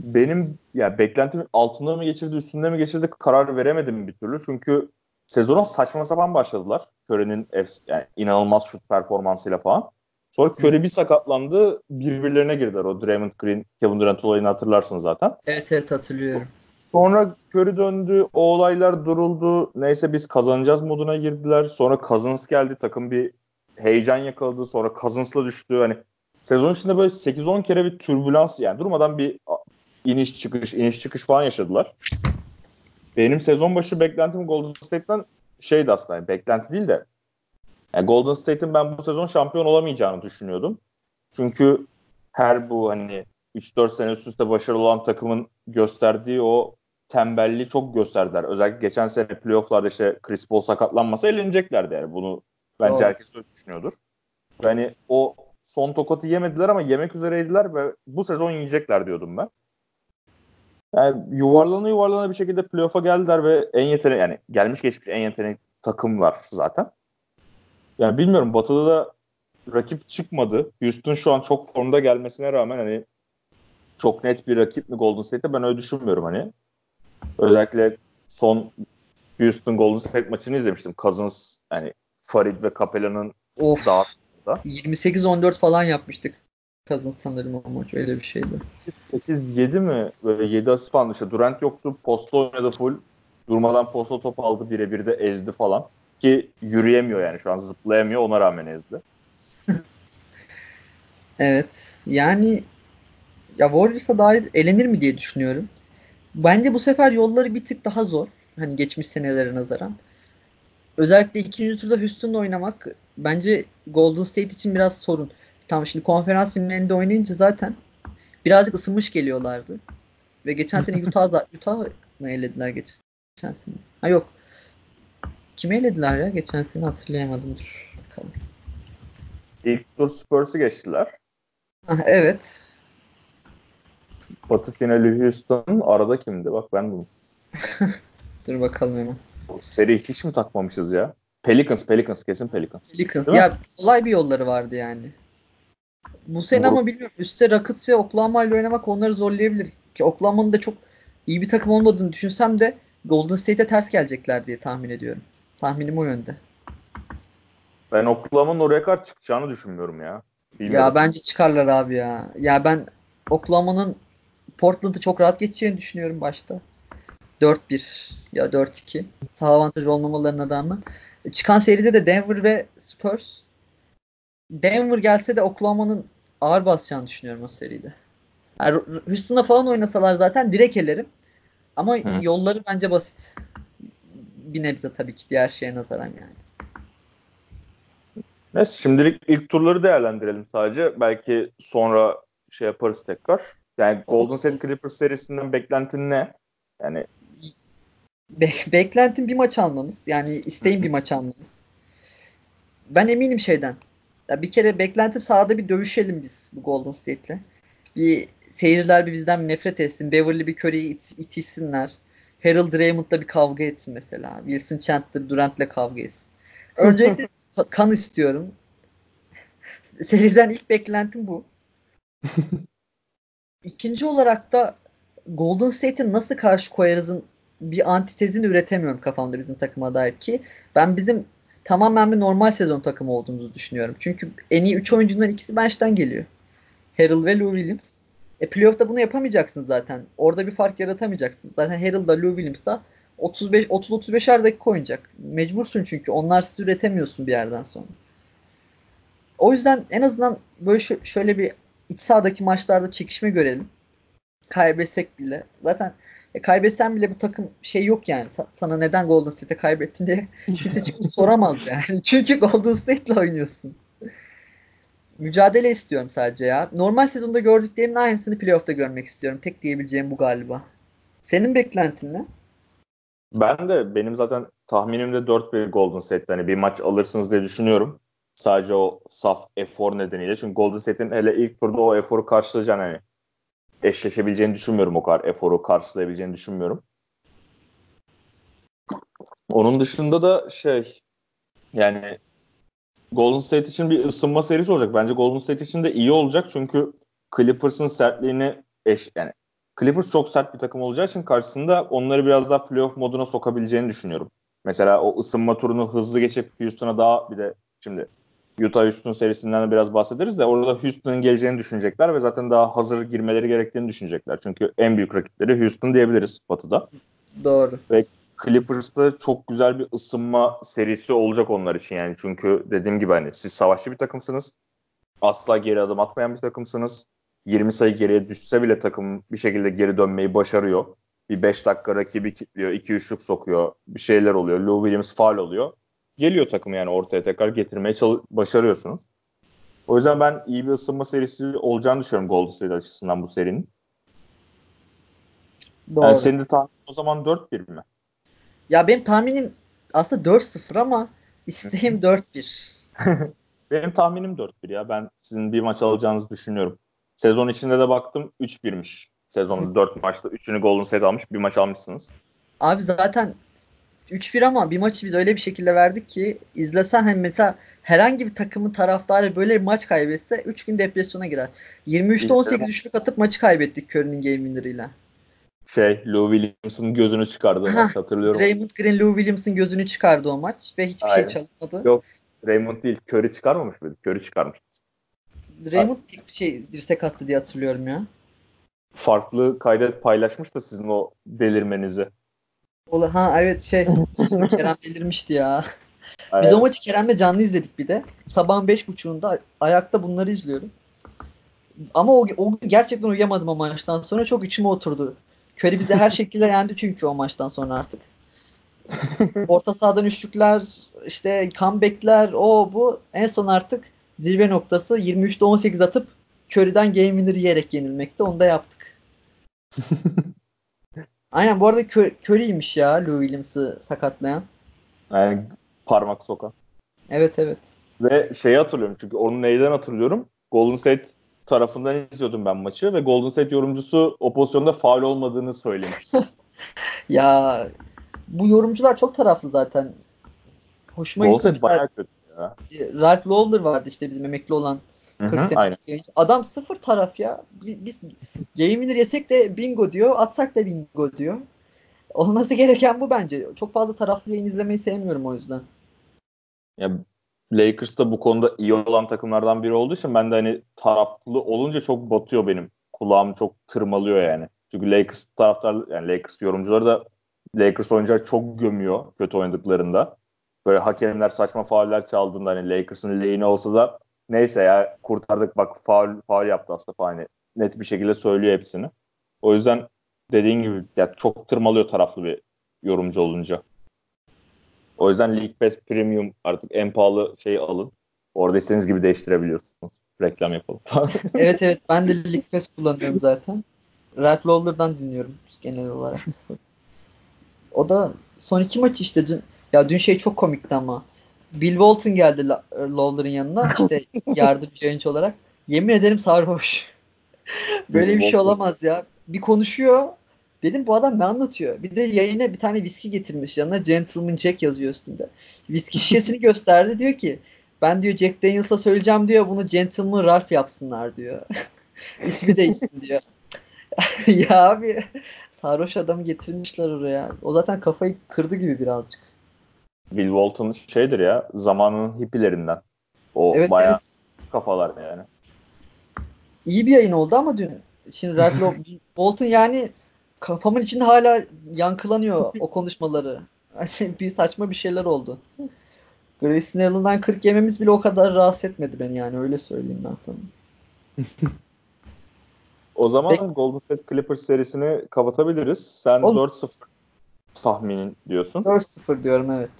Benim ya yani beklentimin altında mı geçirdi, üstünde mi geçirdi karar veremedim bir türlü. Çünkü sezona saçma sapan başladılar. Curry'nin yani inanılmaz şut performansıyla falan. Sonra Curry bir sakatlandı. Birbirlerine girdiler. O Draymond Green, Kevin Durant olayını hatırlarsın zaten. Evet evet hatırlıyorum. Sonra Curry döndü. O olaylar duruldu. Neyse biz kazanacağız moduna girdiler. Sonra Cousins geldi. Takım bir heyecan yakaladı. Sonra Cousins'la düştü. Hani sezon içinde böyle 8-10 kere bir türbülans yani durmadan bir iniş çıkış iniş çıkış falan yaşadılar. Benim sezon başı beklentim Golden State'ten şeydi aslında. Yani beklenti değil de yani Golden State'in ben bu sezon şampiyon olamayacağını düşünüyordum. Çünkü her bu hani 3-4 sene üst üste başarılı olan takımın gösterdiği o tembelliği çok gösterdiler. Özellikle geçen sene playofflarda işte Chris Paul sakatlanmasa eleneceklerdi yani. Bunu bence Doğru. herkes öyle düşünüyordur. Yani o son tokatı yemediler ama yemek üzereydiler ve bu sezon yiyecekler diyordum ben. Yani yuvarlana yuvarlana bir şekilde playoff'a geldiler ve en yetenek yani gelmiş geçmiş en yetenek takım var zaten. Yani bilmiyorum Batı'da da rakip çıkmadı. Houston şu an çok formda gelmesine rağmen hani çok net bir rakip mi Golden State'te ben öyle düşünmüyorum hani. Özellikle son Houston Golden State maçını izlemiştim. Cousins yani Farid ve Capella'nın dağıttığında. 28-14 falan yapmıştık. Cousins sanırım o maç öyle bir şeydi. 8-7 mi? Böyle 7 asist falan işte. Durant yoktu. Posta oynadı full. Durmadan posta top aldı. Birebir de ezdi falan. Ki yürüyemiyor yani şu an zıplayamıyor. Ona rağmen ezdi. evet. Yani ya Warriors'a dair elenir mi diye düşünüyorum. Bence bu sefer yolları bir tık daha zor. Hani geçmiş senelere nazaran. Özellikle ikinci turda Houston'la oynamak bence Golden State için biraz sorun. Tam şimdi konferans finalinde oynayınca zaten birazcık ısınmış geliyorlardı. Ve geçen sene Utah, Utah mı elediler geçen sene? Ha yok. Kimi elediler ya? Geçen sene hatırlayamadım. Dur bakalım. İlk tur Spurs'u geçtiler. Ah, evet. Batı finali Houston. Arada kimdi? Bak ben bunu. Dur bakalım hemen. Seri hiç mi takmamışız ya? Pelicans, Pelicans kesin Pelicans. Pelicans. Değil ya mi? kolay bir yolları vardı yani. Bu sene ama bilmiyorum. Üstte Rockets ve Oklahoma ile oynamak onları zorlayabilir. Ki Oklahoma'nın da çok iyi bir takım olmadığını düşünsem de Golden State'e ters gelecekler diye tahmin ediyorum. Tahminim o yönde. Ben Oklahoma'nın oraya kadar çıkacağını düşünmüyorum ya. Bilmiyorum. Ya bence çıkarlar abi ya. Ya ben Oklahoma'nın Portland'ı çok rahat geçeceğini düşünüyorum başta. 4-1 ya 4-2. Sağ avantajı olmamalarına rağmen. Çıkan seride de Denver ve Spurs. Denver gelse de Oklahoma'nın ağır basacağını düşünüyorum o seride. Yani Houston'da falan oynasalar zaten direkt elerim. Ama Hı. yolları bence basit. Bir nebze tabii ki diğer şeye nazaran yani. Neyse şimdilik ilk turları değerlendirelim sadece. Belki sonra şey yaparız tekrar. Yani Golden State Clippers serisinden beklentin ne? Yani Be- beklentim bir maç almamız. Yani isteğim bir maç almamız. Ben eminim şeyden. Ya bir kere beklentim sahada bir dövüşelim biz bu Golden State'le. Bir seyirciler bir bizden nefret etsin. Beverly bir Curry'i it- itişsinler. Harold Draymond'la bir kavga etsin mesela. Wilson Chandler Durant'le kavga etsin. Öncelikle kan istiyorum. Seriden ilk beklentim bu. İkinci olarak da Golden State'e nasıl karşı koyarızın bir antitezini üretemiyorum kafamda bizim takıma dair ki ben bizim tamamen bir normal sezon takımı olduğumuzu düşünüyorum. Çünkü en iyi 3 oyuncundan ikisi bench'ten geliyor. Harrell ve Lou Williams. E playoff'ta bunu yapamayacaksın zaten. Orada bir fark yaratamayacaksın. Zaten Harrell da Lou Williams da 35 30 35'er dakika oynayacak. Mecbursun çünkü onlar üretemiyorsun bir yerden sonra. O yüzden en azından böyle şöyle bir iç sahadaki maçlarda çekişme görelim. Kaybetsek bile. Zaten e, kaybetsen bile bu takım şey yok yani. sana neden Golden State'e kaybettin diye kimse çıkıp soramaz yani. Çünkü Golden State'le oynuyorsun. Mücadele istiyorum sadece ya. Normal sezonda gördüklerimin aynısını playoff'ta görmek istiyorum. Tek diyebileceğim bu galiba. Senin beklentin ne? Ben de benim zaten tahminimde 4-1 Golden State. Hani bir maç alırsınız diye düşünüyorum. Sadece o saf efor nedeniyle. Çünkü Golden State'in hele ilk turda o eforu karşılayacaksın hani eşleşebileceğini düşünmüyorum o kadar eforu karşılayabileceğini düşünmüyorum. Onun dışında da şey yani Golden State için bir ısınma serisi olacak. Bence Golden State için de iyi olacak çünkü Clippers'ın sertliğini eş yani Clippers çok sert bir takım olacağı için karşısında onları biraz daha playoff moduna sokabileceğini düşünüyorum. Mesela o ısınma turunu hızlı geçip Houston'a daha bir de şimdi Utah Houston serisinden de biraz bahsederiz de orada Houston'ın geleceğini düşünecekler ve zaten daha hazır girmeleri gerektiğini düşünecekler. Çünkü en büyük rakipleri Houston diyebiliriz Batı'da. Doğru. Ve Clippers'ta çok güzel bir ısınma serisi olacak onlar için yani. Çünkü dediğim gibi hani siz savaşçı bir takımsınız. asla geri adım atmayan bir takımsınız. 20 sayı geriye düşse bile takım bir şekilde geri dönmeyi başarıyor. Bir 5 dakika rakibi kilitliyor, 2-3'lük sokuyor, bir şeyler oluyor. Lou Williams faal oluyor. Geliyor takımı yani ortaya tekrar getirmeye başarıyorsunuz. O yüzden ben iyi bir ısınma serisi olacağını düşünüyorum Golden State açısından bu serinin. Doğru. Yani senin de tahmin o zaman 4-1 mi? Ya benim tahminim aslında 4-0 ama isteğim 4-1. Benim tahminim 4-1 ya. Ben sizin bir maç alacağınızı düşünüyorum. Sezon içinde de baktım 3-1'miş. Sezonda 4 maçta 3'ünü Golden State almış. Bir maç almışsınız. Abi zaten 3-1 ama bir maçı biz öyle bir şekilde verdik ki izlesen hem mesela herhangi bir takımın taraftarı böyle bir maç kaybetse 3 gün depresyona girer. 23'te 18 üçlük atıp maçı kaybettik Curry'nin game winner'ıyla. Şey, Lou Williams'ın gözünü çıkardığı Ha, maç hatırlıyorum. Draymond Green, Lou Williams'ın gözünü çıkardı o maç ve hiçbir Aynen. şey çalınmadı. Yok. Raymond değil, Curry çıkarmamış mıydı? Curry çıkarmış. Draymond bir şey dirsek attı diye hatırlıyorum ya. Farklı kaydet paylaşmış da sizin o delirmenizi. Ola, ha evet şey Kerem delirmişti ya. Biz Aynen. o maçı Kerem'le canlı izledik bir de. Sabahın beş buçuğunda ayakta bunları izliyorum. Ama o, o gün gerçekten uyuyamadım o maçtan sonra. Çok içime oturdu. Curry bizi her şekilde yendi çünkü o maçtan sonra artık. Orta sahadan üçlükler, işte comebackler, o bu. En son artık zirve noktası 23'te 18 atıp Curry'den game winner yiyerek yenilmekte. Onu da yaptık. Aynen bu arada Cur- Curry'ymiş ya Lou Williams'ı sakatlayan. Yani parmak sokan. Evet evet. Ve şeyi hatırlıyorum çünkü onu neyden hatırlıyorum? Golden State tarafından izliyordum ben maçı ve Golden State yorumcusu o pozisyonda faul olmadığını söylemişti. Ya bu yorumcular çok taraflı zaten. Hoşuma Golden gitti. State Mesela bayağı kötü ya. Ralph Lawler vardı işte bizim emekli olan 40 hı, senelik aynen. genç. Adam sıfır taraf ya. Bi- Biz game yesek de bingo diyor. Atsak da bingo diyor. Olması gereken bu bence. Çok fazla taraflı yayın izlemeyi sevmiyorum o yüzden. Ya Lakers da bu konuda iyi olan takımlardan biri olduğu için ben de hani taraflı olunca çok batıyor benim. Kulağım çok tırmalıyor yani. Çünkü Lakers taraftar yani Lakers yorumcuları da Lakers oyuncular çok gömüyor kötü oynadıklarında. Böyle hakemler saçma fauller çaldığında hani Lakers'ın lehine olsa da neyse ya kurtardık bak faul faul yaptı aslında. Hani net bir şekilde söylüyor hepsini. O yüzden dediğin gibi ya çok tırmalıyor taraflı bir yorumcu olunca. O yüzden League Pass Premium artık en pahalı şeyi alın. Orada istediğiniz gibi değiştirebiliyorsunuz. Reklam yapalım. Evet evet ben de League Pass kullanıyorum zaten. Ralph Lawler'dan dinliyorum genel olarak. O da son iki maç işte dün ya dün şey çok komikti ama. Bill Walton geldi La- Lawler'ın yanına işte yardımcı yayıncı olarak. Yemin ederim sarhoş. Böyle bir şey olamaz ya. Bir konuşuyor. Dedim bu adam ne anlatıyor? Bir de yayına bir tane viski getirmiş yanına Gentleman Jack yazıyor üstünde. Viski şişesini gösterdi diyor ki ben diyor Jack Daniels'a söyleyeceğim diyor bunu Gentleman Ralph yapsınlar diyor. İsmi değişsin diyor. ya abi sarhoş adamı getirmişler oraya. O zaten kafayı kırdı gibi birazcık. Bill Walton şeydir ya zamanın hippilerinden. O Evet bayağı evet. kafalar yani. İyi bir yayın oldu ama dün. Şimdi Ralph Law- Bolton yani kafamın içinde hala yankılanıyor o konuşmaları. Bir saçma bir şeyler oldu. Grayson Allen'dan 40 yememiz bile o kadar rahatsız etmedi beni yani öyle söyleyeyim ben sana. O zaman Peki. Golden State Clippers serisini kapatabiliriz. Sen Olur. 4-0 tahminin diyorsun. 4-0 diyorum evet.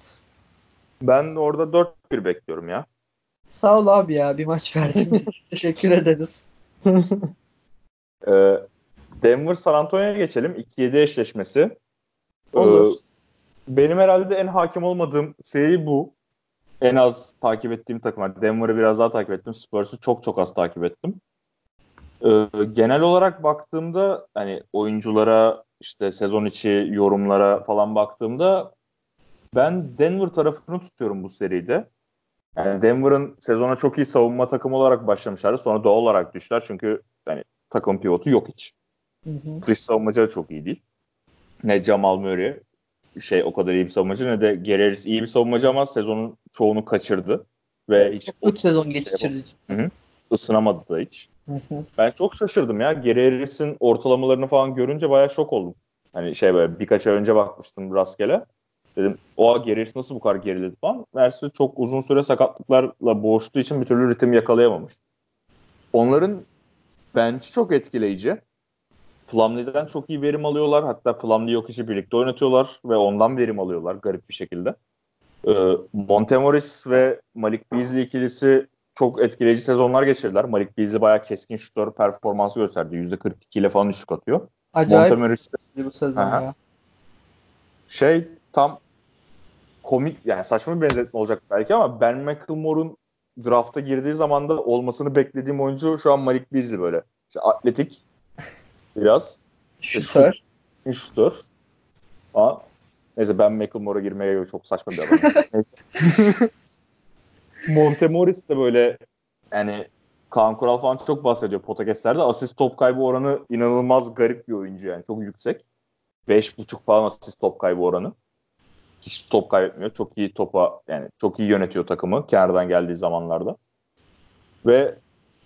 Ben orada 4-1 bekliyorum ya. Sağ ol abi ya bir maç verdin. Teşekkür ederiz. Ee, Denver San Antonio'ya geçelim. 2-7 eşleşmesi. Olur. Ee, benim herhalde en hakim olmadığım seri bu. En az takip ettiğim takımlar. Denver'ı biraz daha takip ettim. Spurs'u çok çok az takip ettim. Ee, genel olarak baktığımda hani oyunculara işte sezon içi yorumlara falan baktığımda ben Denver tarafını tutuyorum bu seride. Yani Denver'ın sezona çok iyi savunma takımı olarak başlamışlardı. Sonra doğal olarak düştüler çünkü hani takım pivotu yok hiç. Hı hı. Dış savunmacı da çok iyi değil. Ne Jamal Murray şey o kadar iyi bir savunmacı ne de Gary Harris iyi bir savunmacı ama sezonun çoğunu kaçırdı. Ve hiç Çok sezon geçirdi. ısınamadı da hiç. Hı hı. Ben çok şaşırdım ya. Gary Harris'in ortalamalarını falan görünce bayağı şok oldum. Hani şey böyle birkaç ay önce bakmıştım rastgele. Dedim o Gary Harris nasıl bu kadar geriledi falan. Mersi çok uzun süre sakatlıklarla boğuştuğu için bir türlü ritim yakalayamamış. onların bench'i çok etkileyici. Plumlee'den çok iyi verim alıyorlar. Hatta Plumlee yok işi birlikte oynatıyorlar ve ondan verim alıyorlar garip bir şekilde. Ee, Montemoris ve Malik Beasley ikilisi çok etkileyici sezonlar geçirdiler. Malik Beasley bayağı keskin şutör performansı gösterdi. %42 ile falan şut atıyor. Acayip Montemoris bu sezon ya. Şey tam komik yani saçma bir benzetme olacak belki ama Ben McLemore'un drafta girdiği zaman da olmasını beklediğim oyuncu şu an Malik Beasley böyle. İşte atletik biraz. Şutör. Şutör. Ama neyse Ben McLemore'a girmeye çok saçma bir adam. Montemoris de böyle yani Kaan Kural falan çok bahsediyor podcastlerde. Asist top kaybı oranı inanılmaz garip bir oyuncu yani. Çok yüksek. 5.5 falan asist top kaybı oranı. Hiç top kaybetmiyor. Çok iyi topa yani çok iyi yönetiyor takımı kenardan geldiği zamanlarda. Ve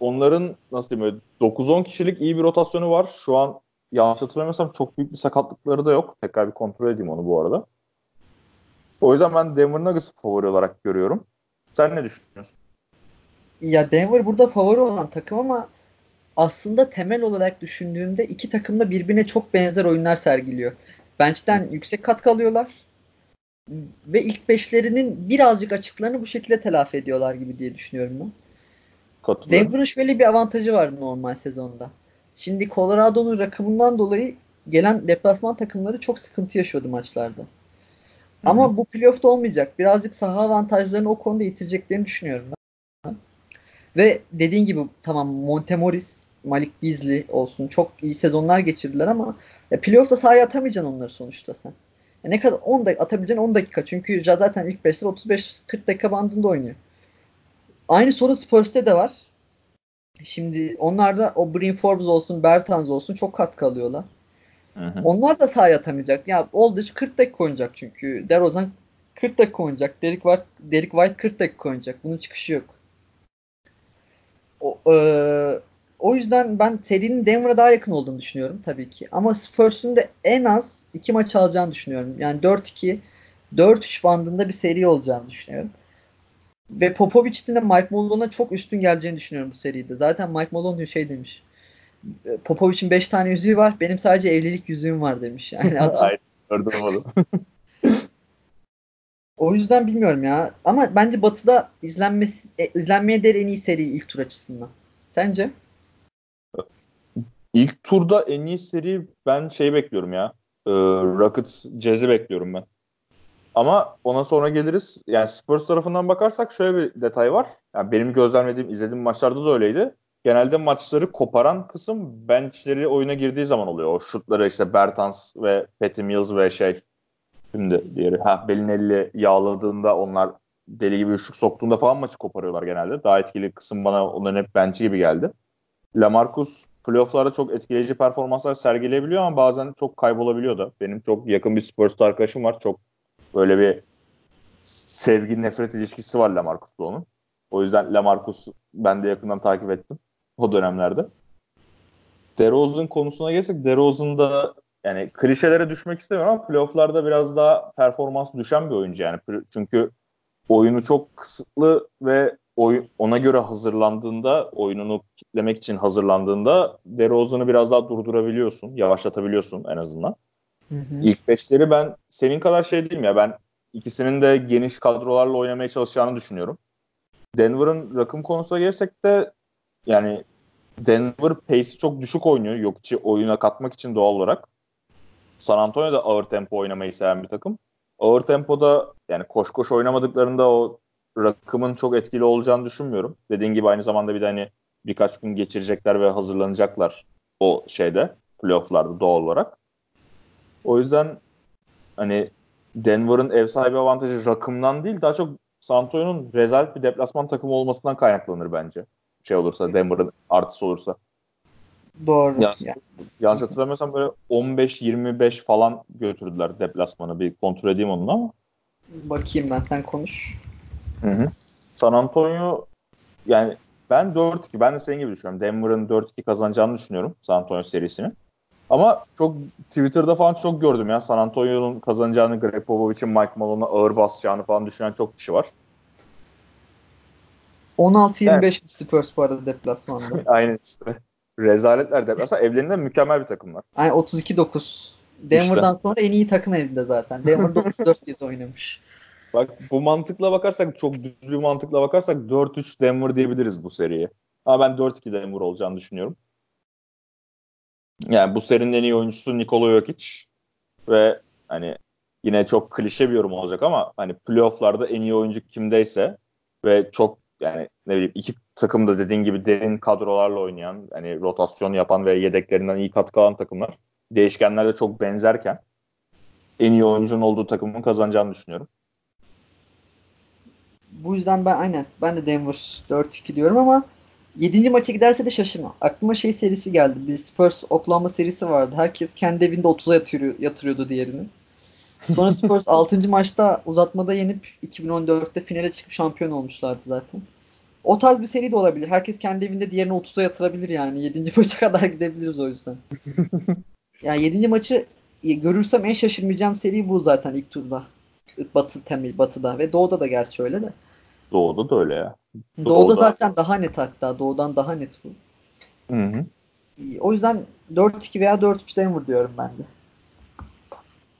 onların nasıl diyeyim 9-10 kişilik iyi bir rotasyonu var. Şu an yanlış hatırlamıyorsam çok büyük bir sakatlıkları da yok. Tekrar bir kontrol edeyim onu bu arada. O yüzden ben Denver Nuggets'ı favori olarak görüyorum. Sen ne düşünüyorsun? Ya Denver burada favori olan takım ama aslında temel olarak düşündüğümde iki takım da birbirine çok benzer oyunlar sergiliyor. Bench'ten yüksek katkı alıyorlar ve ilk beşlerinin birazcık açıklarını bu şekilde telafi ediyorlar gibi diye düşünüyorum ben. Denver'ın şöyle bir avantajı vardı normal sezonda. Şimdi Colorado'nun rakımından dolayı gelen deplasman takımları çok sıkıntı yaşıyordu maçlarda. Ama Hı-hı. bu playoff'ta olmayacak. Birazcık saha avantajlarını o konuda yitireceklerini düşünüyorum ben. Ve dediğin gibi tamam Montemoris, Malik Beasley olsun çok iyi sezonlar geçirdiler ama ya playoff'ta sahaya atamayacaksın onları sonuçta sen. Ya ne kadar 10 dakika atabileceğin 10 dakika. Çünkü zaten ilk 5'ler 35-40 dakika bandında oynuyor. Aynı sorun Spurs'te de var. Şimdi onlar da o Brin Forbes olsun, Bertans olsun çok katkı alıyorlar. Onlar da sahaya atamayacak. Ya Aldridge 40 dakika oynayacak çünkü. DeRozan 40 dakika oynayacak. Derek White, Derek White 40 dakika oynayacak. Bunun çıkışı yok. O, e, o yüzden ben serinin Denver'a daha yakın olduğunu düşünüyorum tabii ki. Ama Spurs'un da en az iki maç alacağını düşünüyorum. Yani 4-2, 4-3 bandında bir seri olacağını düşünüyorum. Ve Popovic'in de Mike Malone'a çok üstün geleceğini düşünüyorum bu seride. Zaten Mike Malone şey demiş. Popovic'in 5 tane yüzüğü var. Benim sadece evlilik yüzüğüm var demiş. Yani Hayır, gördüm onu. o yüzden bilmiyorum ya. Ama bence Batı'da izlenmesi, e, izlenmeye değer en iyi seri ilk tur açısından. Sence? İlk turda en iyi seri ben şey bekliyorum ya. Ee, Rockets Jazz'i bekliyorum ben. Ama ona sonra geliriz. Yani Spurs tarafından bakarsak şöyle bir detay var. Yani benim gözlemlediğim, izlediğim maçlarda da öyleydi. Genelde maçları koparan kısım benchleri oyuna girdiği zaman oluyor. O şutları işte Bertans ve Patty Mills ve şey şimdi diğeri ha Belinelli yağladığında onlar deli gibi ışık soktuğunda falan maçı koparıyorlar genelde. Daha etkili kısım bana onların hep bench'i gibi geldi. Lamarcus playofflarda çok etkileyici performanslar sergileyebiliyor ama bazen çok kaybolabiliyor da. Benim çok yakın bir Spurs arkadaşım var. Çok böyle bir sevgi nefret ilişkisi var Lamarcus'la onun. O yüzden Lamarcus ben de yakından takip ettim o dönemlerde. DeRozan konusuna gelsek DeRozan da yani klişelere düşmek istemiyorum ama playofflarda biraz daha performans düşen bir oyuncu yani. Çünkü oyunu çok kısıtlı ve oy, ona göre hazırlandığında, oyununu kitlemek için hazırlandığında DeRozan'ı biraz daha durdurabiliyorsun, yavaşlatabiliyorsun en azından. Hı hı. İlk beşleri ben senin kadar şey değilim ya ben ikisinin de geniş kadrolarla oynamaya çalışacağını düşünüyorum. Denver'ın rakım konusuna gelsek de yani Denver pace'i çok düşük oynuyor. Yok içi oyuna katmak için doğal olarak. San Antonio da ağır tempo oynamayı seven bir takım. Ağır tempoda yani koş koş oynamadıklarında o rakımın çok etkili olacağını düşünmüyorum. Dediğin gibi aynı zamanda bir de hani birkaç gün geçirecekler ve hazırlanacaklar o şeyde playofflarda doğal olarak. O yüzden hani Denver'ın ev sahibi avantajı rakımdan değil daha çok San Antonio'nun rezalet bir deplasman takımı olmasından kaynaklanır bence. Şey olursa Denver'ın artısı olursa. Doğru. Yanlış, yani. yanlış hatırlamıyorsam böyle 15-25 falan götürdüler deplasmanı. Bir kontrol edeyim onu ama. Bakayım ben sen konuş. Hı hı. San Antonio yani ben 4-2 ben de senin gibi düşünüyorum. Denver'ın 4-2 kazanacağını düşünüyorum San Antonio serisini. Ama çok Twitter'da falan çok gördüm ya San Antonio'nun kazanacağını, Greg Popovich'in Mike Malone'a ağır basacağını falan düşünen çok kişi var. 16-25 evet. Spurs bu arada deplasmanda. Aynen işte. Rezaletler deplasman. Evlerinde mükemmel bir takımlar. Aynen 32-9. Denver'dan işte. sonra en iyi takım evinde zaten. Denver 9-4 diye oynamış. Bak bu mantıkla bakarsak çok düz bir mantıkla bakarsak 4-3 Denver diyebiliriz bu seriye. Ama ben 4-2 Denver olacağını düşünüyorum. Yani bu serinin en iyi oyuncusu Nikola Jokic ve hani yine çok klişe bir yorum olacak ama hani playofflarda en iyi oyuncu kimdeyse ve çok yani ne bileyim iki takım da dediğin gibi derin kadrolarla oynayan hani rotasyon yapan ve yedeklerinden iyi katkı alan takımlar değişkenlerle çok benzerken en iyi oyuncunun olduğu takımın kazanacağını düşünüyorum. Bu yüzden ben aynen ben de Denver 4-2 diyorum ama 7. maça giderse de şaşırma. Aklıma şey serisi geldi. Bir Spurs Oklahoma serisi vardı. Herkes kendi evinde 30'a yatırıyor, yatırıyordu diğerini. Sonra Spurs 6. maçta uzatmada yenip 2014'te finale çıkıp şampiyon olmuşlardı zaten. O tarz bir seri de olabilir. Herkes kendi evinde diğerini 30'a yatırabilir yani. 7. maça kadar gidebiliriz o yüzden. yani 7. maçı görürsem en şaşırmayacağım seri bu zaten ilk turda. Batı temel batıda ve doğuda da gerçi öyle de. Doğuda da öyle ya. Doğuda, Doğuda zaten daha net hatta. Doğudan daha net bu. Hı hı. O yüzden 4-2 veya 4-3 Denver diyorum ben de.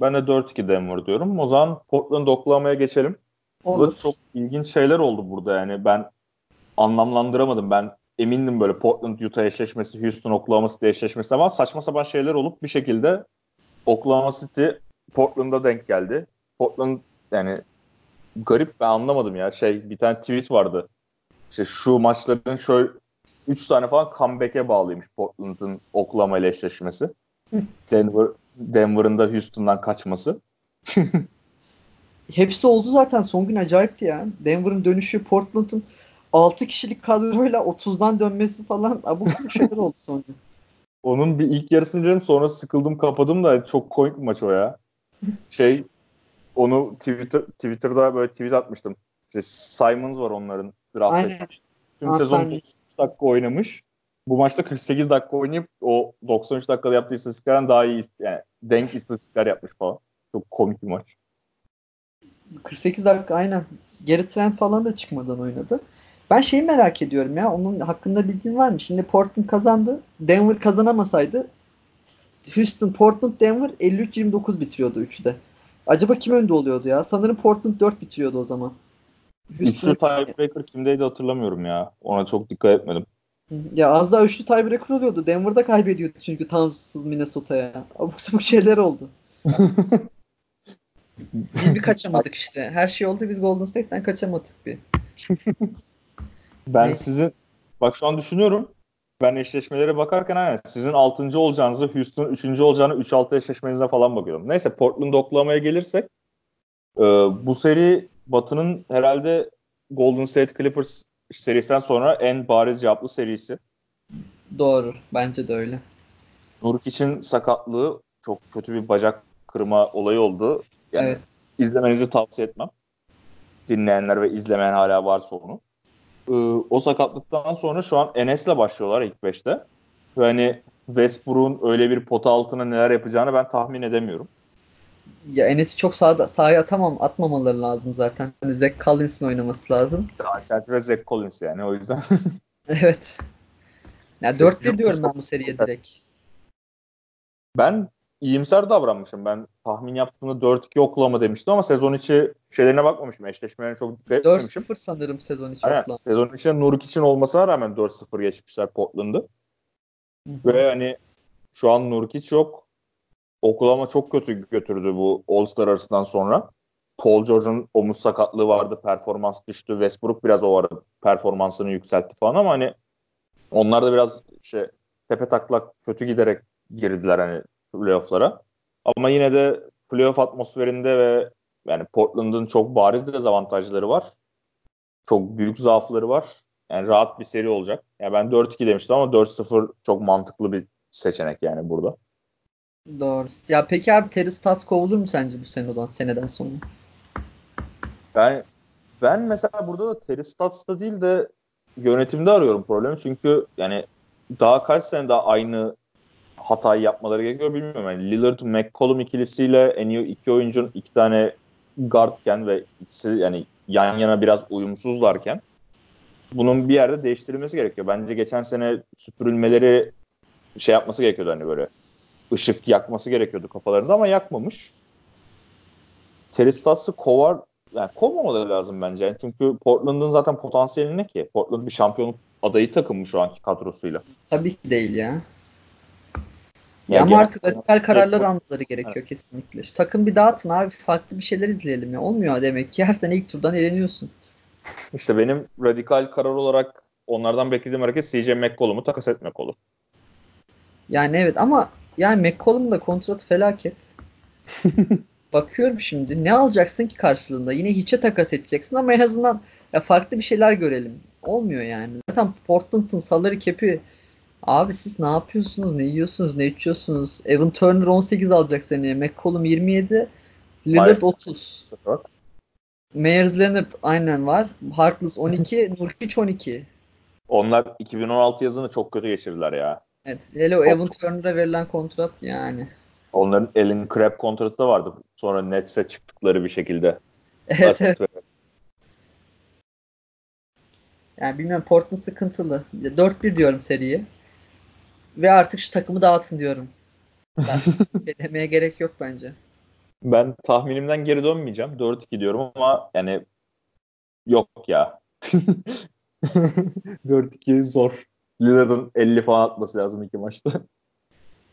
Ben de 4-2 Denver diyorum. O zaman Portland Oklahoma'ya geçelim. Olur. Burada çok ilginç şeyler oldu burada yani. Ben anlamlandıramadım. Ben emindim böyle Portland Utah eşleşmesi, Houston Oklahoma City eşleşmesi ama saçma sapan şeyler olup bir şekilde Oklahoma City Portland'a denk geldi. Portland yani garip ben anlamadım ya. Şey bir tane tweet vardı. İşte şu maçların şöyle 3 tane falan comeback'e bağlıymış Portland'ın Oklahoma ile eşleşmesi. Denver Denver'ın da Houston'dan kaçması. Hepsi oldu zaten. Son gün acayipti ya. Denver'ın dönüşü, Portland'ın 6 kişilik kadroyla 30'dan dönmesi falan abuk şeyler oldu son gün. Onun bir ilk yarısını izledim sonra sıkıldım kapadım da çok komik bir maç o ya. Şey onu Twitter Twitter'da böyle tweet atmıştım. İşte Simons var onların draft'ta. Tüm sezon 93 dakika oynamış. Bu maçta 48 dakika oynayıp o 93 dakikada yaptığı istatistiklerden daha iyi yani denk istatistikler yapmış falan. Çok komik bir maç. 48 dakika aynen. Geri trend falan da çıkmadan oynadı. Ben şeyi merak ediyorum ya. Onun hakkında bilgin var mı? Şimdi Portland kazandı. Denver kazanamasaydı Houston, Portland, Denver 53-29 bitiriyordu 3'de. Acaba kim önde oluyordu ya? Sanırım Portland 4 bitiriyordu o zaman. Üçlü tiebreaker kimdeydi hatırlamıyorum ya. Ona çok dikkat etmedim. Ya az daha üçlü tiebreaker oluyordu. Denver'da kaybediyordu çünkü Towns'sız Minnesota'ya. Abuk sabuk şeyler oldu. biz bir kaçamadık işte. Her şey oldu biz Golden State'ten kaçamadık bir. ben Neyse. sizin bak şu an düşünüyorum. Ben eşleşmelere bakarken aynen sizin 6. olacağınızı Houston 3. olacağını 3-6 eşleşmenize falan bakıyorum. Neyse Portland Oklahoma'ya gelirsek e, bu seri Batı'nın herhalde Golden State Clippers serisinden sonra en bariz cevaplı serisi. Doğru. Bence de öyle. Nurk için sakatlığı çok kötü bir bacak kırma olayı oldu. Yani evet. izlemenizi tavsiye etmem. Dinleyenler ve izlemeyen hala varsa onu. Ee, o sakatlıktan sonra şu an Enes'le başlıyorlar ilk beşte. Ve hani Westbrook'un öyle bir pota altına neler yapacağını ben tahmin edemiyorum. Ya Enes'i çok sahada, sahaya atamam, atmamaları lazım zaten. Hani Zach Collins'in oynaması lazım. Alternatif Zach Collins yani o yüzden. evet. Ya 4-1 diyorum ben bu seriye direkt. Ben iyimser davranmışım. Ben tahmin yaptığımda 4-2 Oklahoma demiştim ama sezon içi şeylerine bakmamışım. Eşleşmelerine çok dikkat etmemişim. 4-0 sanırım sezon içi Aynen. Oklahoma. Sezon içinde Nurk için olmasına rağmen 4-0 geçmişler Portland'ı. Ve hani şu an Nurkic yok. Oklahoma çok kötü götürdü bu All-Star arasından sonra. Paul George'un omuz sakatlığı vardı. Performans düştü. Westbrook biraz o arada performansını yükseltti falan ama hani onlar da biraz şey tepe taklak kötü giderek girdiler hani playoff'lara. Ama yine de playoff atmosferinde ve yani Portland'ın çok bariz dezavantajları var. Çok büyük zaafları var. Yani rahat bir seri olacak. Yani ben 4-2 demiştim ama 4-0 çok mantıklı bir seçenek yani burada. Doğru. Ya peki abi Terry Stotts kovulur mu sence bu seneden, seneden sonra? Ben ben mesela burada da Terry Stotts'ta değil de yönetimde arıyorum problemi. Çünkü yani daha kaç sene daha aynı hatayı yapmaları gerekiyor bilmiyorum. Yani Lillard McCollum ikilisiyle en iyi iki oyuncunun iki tane guardken ve ikisi yani yan yana biraz uyumsuzlarken bunun bir yerde değiştirilmesi gerekiyor. Bence geçen sene süpürülmeleri şey yapması gerekiyordu hani böyle ışık yakması gerekiyordu kafalarında ama yakmamış. Terry kovar yani kovmamaları lazım bence. Yani çünkü Portland'ın zaten potansiyeli ne ki? Portland bir şampiyonluk adayı takım şu anki kadrosuyla. Tabii ki değil ya. Ya, ama artık radikal kararlar almaları gerekiyor evet. kesinlikle. Şu takım bir dağıtın abi farklı bir şeyler izleyelim ya. Olmuyor demek ki her sene ilk turdan eleniyorsun. İşte benim radikal karar olarak onlardan beklediğim hareket CJ McCollum'u takas etmek olur. Yani evet ama yani McCollum da kontratı felaket. Bakıyorum şimdi ne alacaksın ki karşılığında? Yine hiçe takas edeceksin ama en azından ya farklı bir şeyler görelim. Olmuyor yani. Zaten Portland'ın salary cap'i Abi siz ne yapıyorsunuz? Ne yiyorsunuz? Ne içiyorsunuz? Evan Turner 18 alacak seneye. McCollum 27. Lillard 30. Meyers Leonard aynen var. Harkless 12. Nurkic 12. Onlar 2016 yazını çok kötü geçirdiler ya. Evet. Hele o Evan Turner'a verilen kontrat yani. Onların Elin Crab kontratı da vardı. Sonra Nets'e çıktıkları bir şekilde. Evet, evet. Yani bilmiyorum Portland sıkıntılı. 4-1 diyorum seriyi. Ve artık şu takımı dağıtın diyorum. demeye gerek yok bence. Ben tahminimden geri dönmeyeceğim. 4-2 diyorum ama yani yok ya. 4-2 zor. Lillard'ın 50 falan atması lazım iki maçta.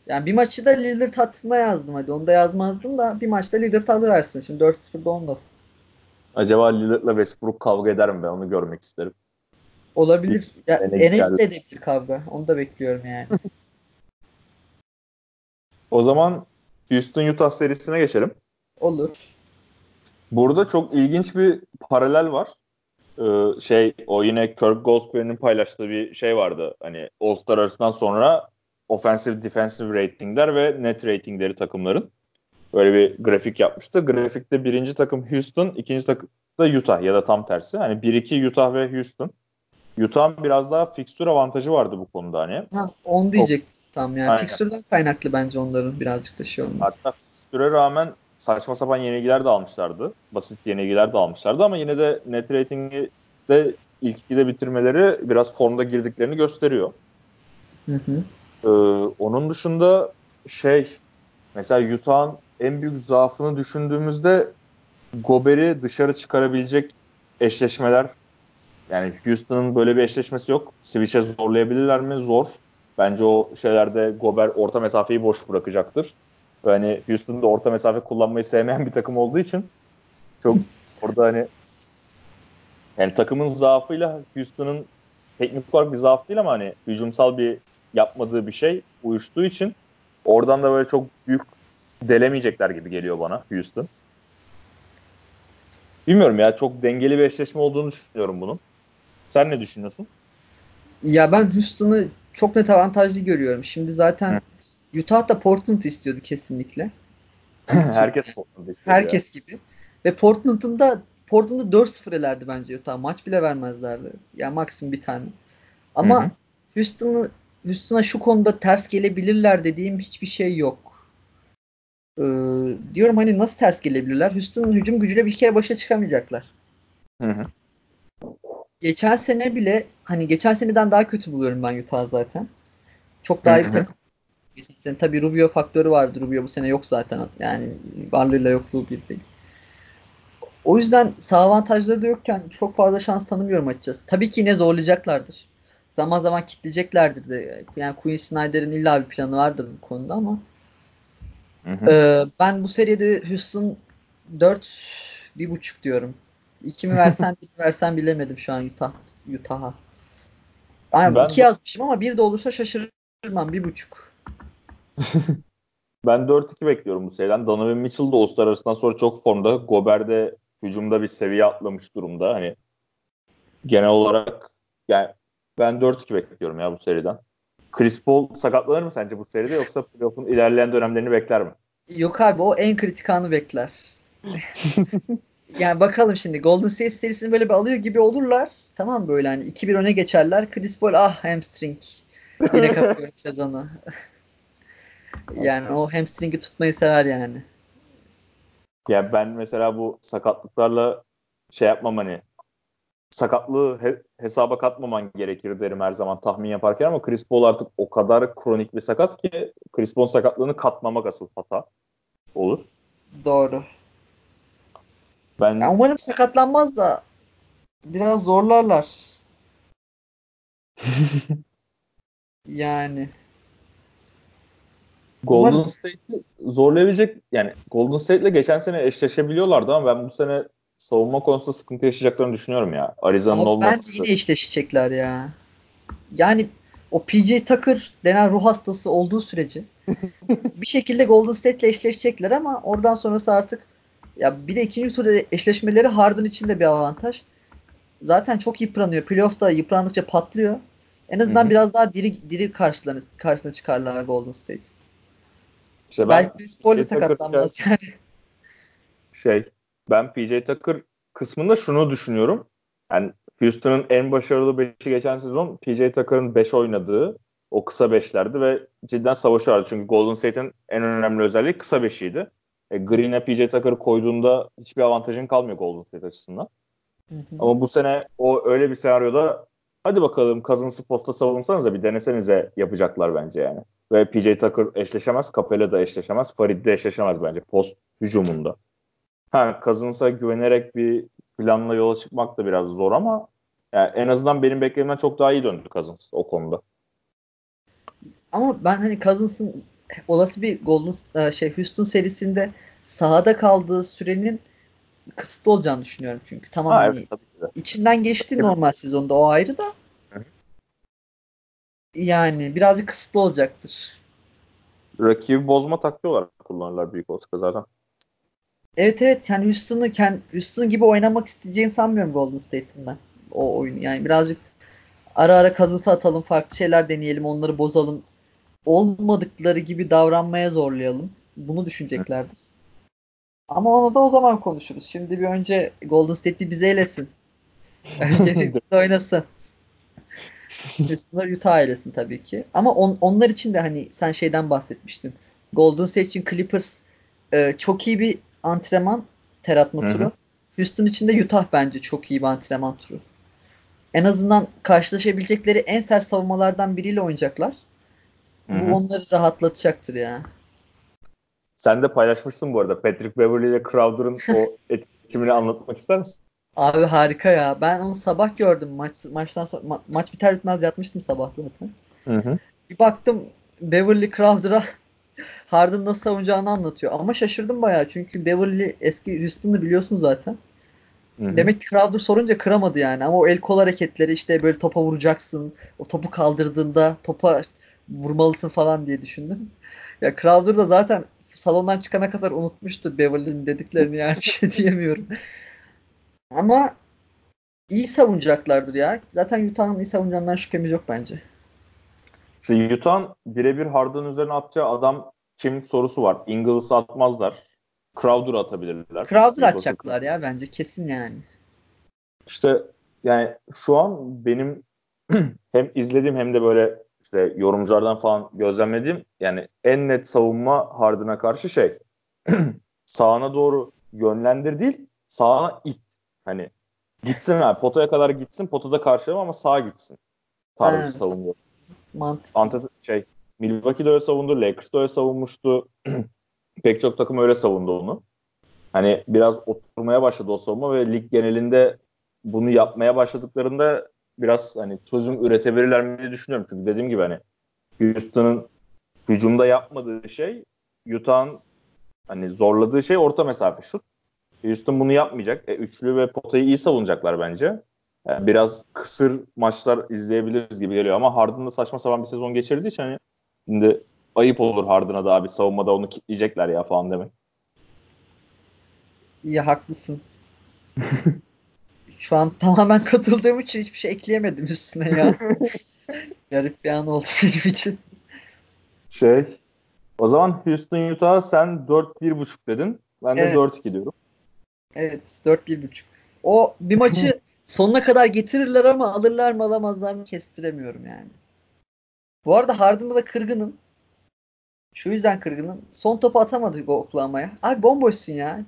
Yani bir maçı da Lillard atma yazdım hadi. Onu da yazmazdım da bir maçta Lillard alıversin. Şimdi 4-0'da olmaz. Acaba Lillard'la Westbrook kavga eder mi? Ben onu görmek isterim. Olabilir. Ya, Enes de edebilir kavga. Onu da bekliyorum yani. o zaman Houston Utah serisine geçelim. Olur. Burada çok ilginç bir paralel var. Ee, şey o yine Kirk Goldsberry'nin paylaştığı bir şey vardı. Hani All-Star arasından sonra offensive defensive ratingler ve net ratingleri takımların. Böyle bir grafik yapmıştı. Grafikte birinci takım Houston, ikinci takım da Utah ya da tam tersi. Hani 1-2 Utah ve Houston. Utah'ın biraz daha fikstür avantajı vardı bu konuda hani. Ha, onu diyecek tam yani. Fikstürden kaynaklı bence onların birazcık da şey olması. Hatta fikstüre rağmen saçma sapan yenilgiler de almışlardı. Basit yenilgiler de almışlardı ama yine de net ratingi de ilk ikide bitirmeleri biraz formda girdiklerini gösteriyor. Hı hı. Ee, onun dışında şey mesela Utah'ın en büyük zaafını düşündüğümüzde Gober'i dışarı çıkarabilecek eşleşmeler yani Houston'ın böyle bir eşleşmesi yok. Switch'e zorlayabilirler mi? Zor. Bence o şeylerde Gober orta mesafeyi boş bırakacaktır. Yani Houston'da orta mesafe kullanmayı sevmeyen bir takım olduğu için çok orada hani yani takımın zaafıyla Houston'ın teknik olarak bir zaaf değil ama hani hücumsal bir yapmadığı bir şey uyuştuğu için oradan da böyle çok büyük delemeyecekler gibi geliyor bana Houston. Bilmiyorum ya çok dengeli bir eşleşme olduğunu düşünüyorum bunun. Sen ne düşünüyorsun? Ya ben Houston'ı çok net avantajlı görüyorum. Şimdi zaten Hı. Utah da Portland istiyordu kesinlikle. Herkes Portland istiyordu. Herkes ya. gibi. Ve Portland'ın da Portland'da 4-0 elerdi bence Utah. Maç bile vermezlerdi. Yani maksimum bir tane. Ama Houston'ı Houston'a şu konuda ters gelebilirler dediğim hiçbir şey yok. Ee, diyorum hani nasıl ters gelebilirler? Houston'ın hücum gücüyle bir kere başa çıkamayacaklar. Hı hı geçen sene bile hani geçen seneden daha kötü buluyorum ben Utah zaten. Çok daha iyi bir takım. Geçen sene tabii Rubio faktörü vardı. Rubio bu sene yok zaten. Yani varlığıyla yokluğu bir değil. O yüzden sağ avantajları da yokken çok fazla şans tanımıyorum açıkçası. Tabii ki yine zorlayacaklardır. Zaman zaman kitleyeceklerdir de. Yani Quinn Snyder'in illa bir planı vardır bu konuda ama hı hı. E, ben bu seride Houston 4 bir buçuk diyorum. İki mi versen bir versen bilemedim şu an Utah, Utah'a. Yani ben iki yazmışım ama bir de olursa şaşırmam. Bir buçuk. ben 4-2 bekliyorum bu seriden. Donovan Mitchell da All-Star arasından sonra çok formda. Gober de hücumda bir seviye atlamış durumda. Hani genel olarak yani ben 4-2 bekliyorum ya bu seriden. Chris Paul sakatlanır mı sence bu seride yoksa playoff'un ilerleyen dönemlerini bekler mi? Yok abi o en kritik anı bekler. yani bakalım şimdi Golden State serisini böyle bir alıyor gibi olurlar. Tamam böyle hani 2-1 öne geçerler. Chris Paul ah hamstring. Yine kapıyor sezonu. yani o hamstringi tutmayı sever yani. Ya ben mesela bu sakatlıklarla şey yapmam hani sakatlığı he- hesaba katmaman gerekir derim her zaman tahmin yaparken ama Chris Paul artık o kadar kronik bir sakat ki Chris Paul sakatlığını katmamak asıl hata olur. Doğru. Ben Ya umarım sakatlanmaz da biraz zorlarlar. Yani Golden umarım- State'i zorlayabilecek yani Golden State'le geçen sene eşleşebiliyorlardı ama ben bu sene savunma konusunda sıkıntı yaşayacaklarını düşünüyorum ya. Arizona'nın olmaması. bence yine eşleşecekler ya. Yani o PJ Tucker denen ruh hastası olduğu sürece bir şekilde Golden State'le eşleşecekler ama oradan sonrası artık ya bir de ikinci turda eşleşmeleri Harden için de bir avantaj. Zaten çok yıpranıyor. Playoff'ta yıprandıkça patlıyor. En azından Hı hı. biraz daha diri diri karşılarına, karşısına çıkarlar Golden State. İşte ben Belki Chris Paul sakatlanmaz yani. şey ben PJ Tucker kısmında şunu düşünüyorum. Yani Houston'ın en başarılı 5'i geçen sezon PJ Tucker'ın 5 oynadığı o kısa 5'lerdi ve cidden savaşıyorlardı. Çünkü Golden State'in en önemli özelliği kısa 5'iydi. E, Green'e PJ Tucker'ı koyduğunda hiçbir avantajın kalmıyor Golden State açısından. Hı hı. Ama bu sene o öyle bir senaryoda hadi bakalım Cousins'ı posta savunsanıza bir denesenize yapacaklar bence yani. Ve PJ Tucker eşleşemez, Capella da eşleşemez, Farid de eşleşemez bence post hücumunda. Ha Cousins'a güvenerek bir planla yola çıkmak da biraz zor ama yani en azından benim beklememden çok daha iyi döndü Cousins o konuda. Ama ben hani Cousins'ın olası bir Golden e, şey Houston serisinde sahada kaldığı sürenin kısıtlı olacağını düşünüyorum çünkü. Tamam Ha hani evet içinden geçti Evet. normal sezonda o ayrı da. Hı. Yani birazcık kısıtlı olacaktır. Rakibi bozma taktiği olarak kullanırlar büyük olasılıkla zaten. Evet evet yani Houston'ı Houston gibi oynamak isteyeceğini sanmıyorum Golden State'in ben. O oyunu yani birazcık ara ara kazısı atalım, farklı şeyler deneyelim, onları bozalım. Olmadıkları gibi davranmaya zorlayalım. Bunu düşüneceklerdir. Ama onu da o zaman konuşuruz. Şimdi bir önce Golden State'i bize elesin. Önce oynasın. Houston'lar Utah eylesin tabii ki. Ama on- onlar için de hani sen şeyden bahsetmiştin. Golden State için Clippers e, çok iyi bir antrenman ter atma Hı hı. turu. Houston için de Utah bence çok iyi bir antrenman turu. En azından karşılaşabilecekleri en sert savunmalardan biriyle oynayacaklar. Hı hı. Bu onları rahatlatacaktır ya. Sen de paylaşmışsın bu arada. Patrick Beverly ile Crowder'ın o etkimini anlatmak ister misin? Abi harika ya. Ben onu sabah gördüm. Maç maçtan sonra ma- maç biter bitmez yatmıştım sabah zaten. Hı hı. Bir baktım Beverly Crowder'a Harden nasıl savunacağını anlatıyor. Ama şaşırdım bayağı. Çünkü Beverly eski Houston'ı biliyorsun zaten. Hı hı. Demek ki Crowder sorunca kıramadı yani. Ama o el kol hareketleri işte böyle topa vuracaksın. O topu kaldırdığında topa vurmalısın falan diye düşündüm. Ya Crowder da zaten salondan çıkana kadar unutmuştu Beverly'nin dediklerini yani bir şey diyemiyorum. Ama iyi savunacaklardır ya. Zaten Utah'ın iyi savunacağından şüphemiz yok bence. İşte Utah'ın birebir Harden üzerine atacağı adam kim sorusu var. Ingles'ı atmazlar. Crowder atabilirler. Crowder atacaklar ya bence kesin yani. İşte yani şu an benim hem izlediğim hem de böyle işte yorumculardan falan gözlemlediğim yani en net savunma Harden'a karşı şey sağına doğru yönlendir değil sağına it. Hani gitsin abi potaya kadar gitsin potada karşılama ama sağa gitsin tarzı Evet. savunuyor. Mantık. Ante şey Milwaukee'de öyle savundu, Lakers'da öyle savunmuştu. Pek çok takım öyle savundu onu. Hani biraz oturmaya başladı o savunma ve lig genelinde bunu yapmaya başladıklarında biraz hani çözüm üretebilirler mi diye düşünüyorum. Çünkü dediğim gibi hani Houston'ın hücumda yapmadığı şey Utah'ın hani zorladığı şey orta mesafe şut. Houston bunu yapmayacak. E, üçlü ve potayı iyi savunacaklar bence. Yani biraz kısır maçlar izleyebiliriz gibi geliyor ama Harden da saçma sapan bir sezon geçirdiği için hani şimdi ayıp olur Harden'a da abi savunmada onu kitleyecekler ya falan demek. İyi haklısın. Şu an tamamen katıldığım için hiçbir şey ekleyemedim üstüne ya. Garip bir an oldu benim için. Şey o zaman Houston Utah sen 4-1.5 dedin. Ben de Evet. 4-2 diyorum. Evet 4-1.5. O bir maçı sonuna kadar getirirler ama alırlar mı alamazlar mı kestiremiyorum yani. Bu arada Harden'da da kırgınım. Şu yüzden kırgınım. Son topu atamadık o Oklahoma'ya. Abi bomboşsun ya.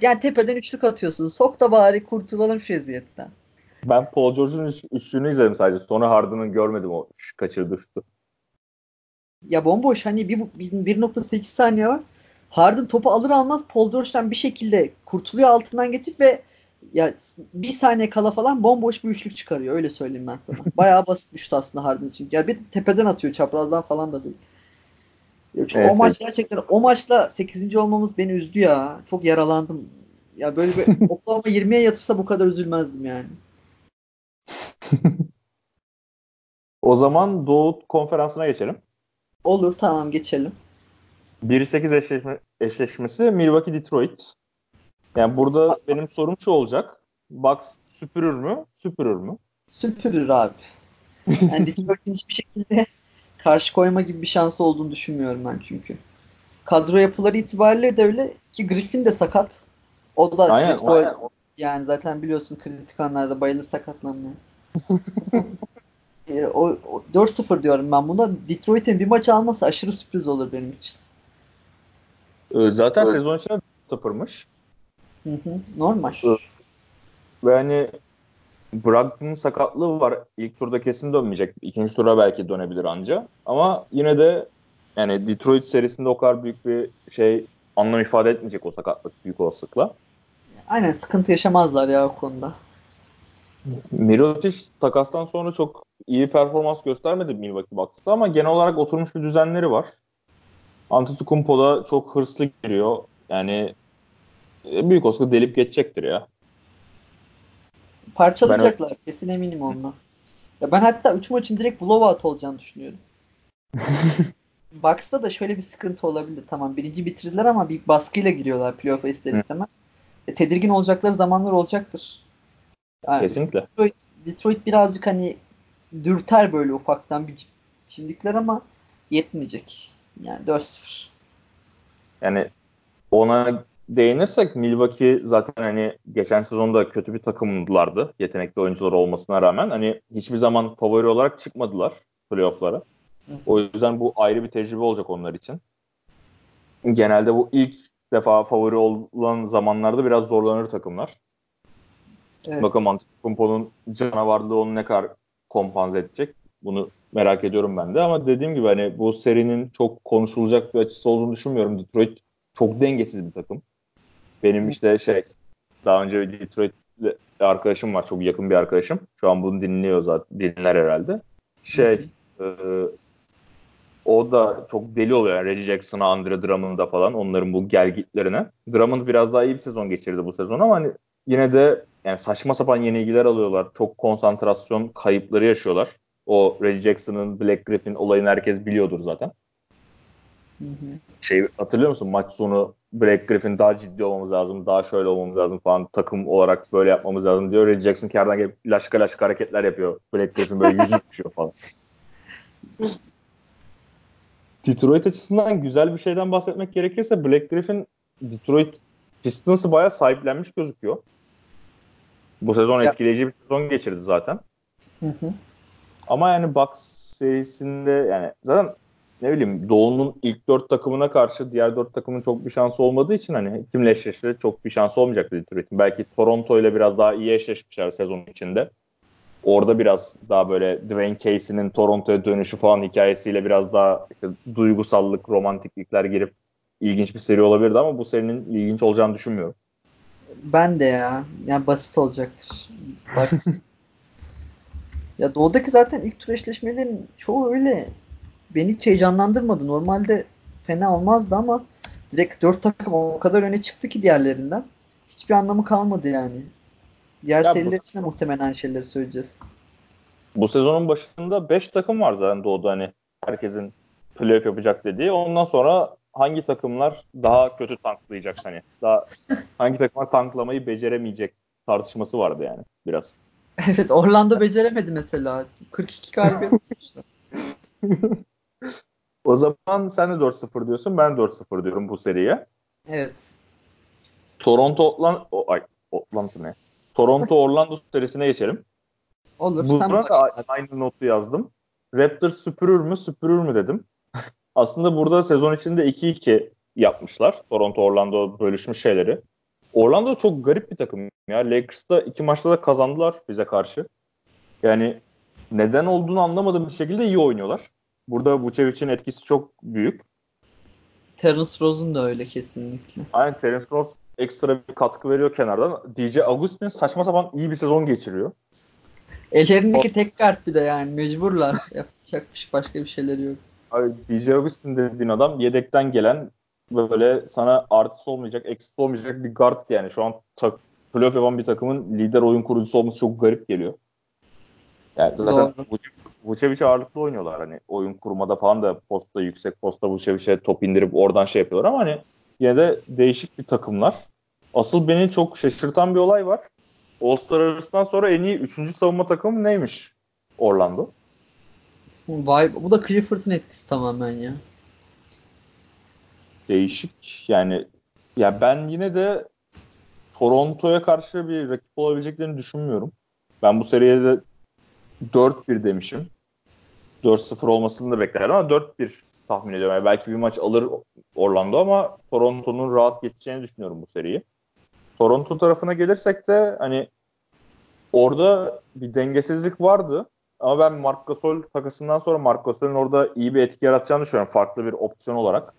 Yani tepeden üçlük atıyorsun. Sok da bari kurtulalım şu eziyetten. Ben Paul George'un üç, üçlüğünü izledim sadece. Sonra Harden'ın görmedim o kaçırdığı şutu. Ya bomboş hani bir, bir 1.8 saniye var. Harden topu alır almaz Paul George'dan bir şekilde kurtuluyor altından geçip ve ya bir saniye kala falan bomboş bir üçlük çıkarıyor. Öyle söyleyeyim ben sana. Bayağı basit bir şut aslında Harden için. Ya bir de tepeden atıyor. Çaprazdan falan da değil. Evet, o maç gerçekten o maçla 8. olmamız beni üzdü ya. Çok yaralandım. Ya böyle bir Oklahoma 20'ye yatırsa bu kadar üzülmezdim yani. O zaman Doğu konferansına geçelim. Olur tamam geçelim. 1-8 eşleşme, eşleşmesi Milwaukee Detroit. Yani burada benim sorum şu olacak. Bucks süpürür mü? Süpürür mü? Süpürür abi. Yani Detroit'in hiçbir şekilde karşı koyma gibi bir şansı olduğunu düşünmüyorum ben çünkü. Kadro yapıları itibariyle de öyle ki Griffin de sakat. O da Aynen, Chris Paul- aynen. yani zaten biliyorsun kritik anlarda bayılır sakatlanmaya. e, o, o 4-0 diyorum ben buna. Detroit'in bir maç alması aşırı sürpriz olur benim için. Ee, Zaten Evet. sezon içinde tıpırmış. Hı hı, normal. Evet. Ve hani Brogdon'un sakatlığı var. İlk turda kesin dönmeyecek. İkinci tura belki dönebilir anca. Ama yine de yani Detroit serisinde o kadar büyük bir şey anlam ifade etmeyecek o sakatlık büyük olasılıkla. Aynen sıkıntı yaşamazlar ya o konuda. Mirotic takastan sonra çok iyi performans göstermedi Milwaukee Bucks'ta ama genel olarak oturmuş bir düzenleri var. Antetokounmpo da çok hırslı giriyor. Yani e, büyük olasılıkla delip geçecektir ya. Parçalayacaklar kesin eminim ondan. Ya ben hatta 3 maçın direkt blowout olacağını düşünüyorum. Bucks'ta da şöyle bir sıkıntı olabilir. Tamam birinci bitirdiler ama bir baskıyla giriyorlar playoff'a ister Hı. istemez. E, tedirgin olacakları zamanlar olacaktır. Yani Kesinlikle. Detroit, Detroit birazcık hani dürter böyle ufaktan bir çimdikler ama yetmeyecek. Yani 4-0. Yani ona değinirsek Milwaukee zaten hani geçen sezonda kötü bir takımdılardı. Yetenekli oyuncular olmasına rağmen. Hani hiçbir zaman favori olarak çıkmadılar playoff'lara. O yüzden bu ayrı bir tecrübe olacak onlar için. Genelde bu ilk defa favori olan zamanlarda biraz zorlanır takımlar. Evet. Bakalım Antetokounmpo'nun canavarlığı onu ne kadar kompanze edecek. Bunu merak ediyorum ben de ama dediğim gibi hani bu serinin çok konuşulacak bir açısı olduğunu düşünmüyorum. Detroit çok dengesiz bir takım. Benim işte şey daha önce bir Detroit'li arkadaşım var. Çok yakın bir arkadaşım. Şu an bunu dinliyor zaten. Dinler herhalde. Şey e, o da çok deli oluyor. Yani Reggie Jackson'a, Andre Drummond'a falan onların bu gelgitlerine. Drummond biraz daha iyi bir sezon geçirdi bu sezon ama hani yine de yani saçma sapan yenilgiler alıyorlar. Çok konsantrasyon kayıpları yaşıyorlar. O Reggie Jackson'ın Black Griffin olayını herkes biliyordur zaten. Hı hı. Şey hatırlıyor musun? Maç sonu Black Griffin daha ciddi olmamız lazım, daha şöyle olmamız lazım falan. Takım olarak böyle yapmamız lazım diyor. Reggie Jackson kerden gelip laşka laşka hareketler yapıyor. Black Griffin böyle yüzü düşüyor falan. Detroit açısından güzel bir şeyden bahsetmek gerekirse Black Griffin Detroit Pistons'ı bayağı sahiplenmiş gözüküyor. Bu sezon etkileyici bir sezon geçirdi zaten. Hı hı. Ama yani Bucks serisinde yani zaten ne bileyim Doğu'nun ilk dört takımına karşı diğer dört takımın çok bir şansı olmadığı için hani kimle eşleşti çok bir şansı olmayacaktı Detroit'in. Belki Toronto ile biraz daha iyi eşleşmişler sezon içinde. Orada biraz daha böyle Dwayne Casey'nin Toronto'ya dönüşü falan hikayesiyle biraz daha işte duygusallık, romantiklikler girip ilginç bir seri olabilirdi ama bu serinin ilginç olacağını düşünmüyorum. Ben de ya. Yani basit olacaktır. Bak. ya doğudaki zaten ilk tur eşleşmelerin çoğu öyle beni hiç heyecanlandırmadı. Normalde fena olmazdı ama direkt dört takım o kadar öne çıktı ki diğerlerinden. Hiçbir anlamı kalmadı yani. Diğer Ya bu- seriler için de muhtemelen aynı şeyleri söyleyeceğiz. Bu sezonun başında 5 takım var zaten Doğu'da hani herkesin playoff yapacak dediği. Ondan sonra hangi takımlar daha kötü tanklayacak hani. Daha hangi takımlar tanklamayı beceremeyecek tartışması vardı yani biraz. Evet Orlando beceremedi mesela. 42 galibiyet. O zaman sen de 4-0 diyorsun, ben 4-0 diyorum bu seriye. Evet. Toronto Orlando o, ay Orlando ne? Toronto Orlando serisine geçelim. Olur. Buna da başla. aynı notu yazdım. Raptors süpürür mü süpürür mü dedim. Aslında burada sezon içinde 2-2 yapmışlar. Toronto Orlando bölüşmüş şeyleri. Orlando çok garip bir takım ya. Lakers'ta iki maçta da kazandılar bize karşı. Yani neden olduğunu anlamadığım bir şekilde iyi oynuyorlar. Burada Vucevic'in etkisi çok büyük. Terence Rose'un da öyle kesinlikle. Aynen Terence Rose ekstra bir katkı veriyor kenardan. DJ Augustin saçma sapan iyi bir sezon geçiriyor. Ellerindeki tek kart bir de yani mecburlar. Yapacak başka bir şeyleri yok. Abi, DJ Augustin dediğin adam yedekten gelen böyle sana artısı olmayacak, eksik olmayacak bir guard yani. Şu an tak, playoff yapan bir takımın lider oyun kurucusu olması çok garip geliyor. Yani zaten Vucevic ağırlıklı oynuyorlar hani oyun kurmada falan da posta yüksek posta Vucevic'e top indirip oradan şey yapıyorlar ama hani yine de değişik bir takımlar. Asıl beni çok şaşırtan bir olay var. All-Star arasından sonra en iyi 3. savunma takımı neymiş Orlando? Vay, bu da Clifford'ın etkisi tamamen ya. Değişik yani ya ben yine de Toronto'ya karşı bir rakip olabileceklerini düşünmüyorum. Ben bu seriye de 4-1 demişim. 4-0 olmasını da beklerdim ama 4-1 tahmin ediyorum. Yani belki bir maç alır Orlando ama Toronto'nun rahat geçeceğini düşünüyorum bu seriyi. Toronto tarafına gelirsek de hani orada bir dengesizlik vardı. Ama ben Marc Gasol takasından sonra Marc Gasol'ün orada iyi bir etki yaratacağını düşünüyorum. Farklı bir opsiyon olarak.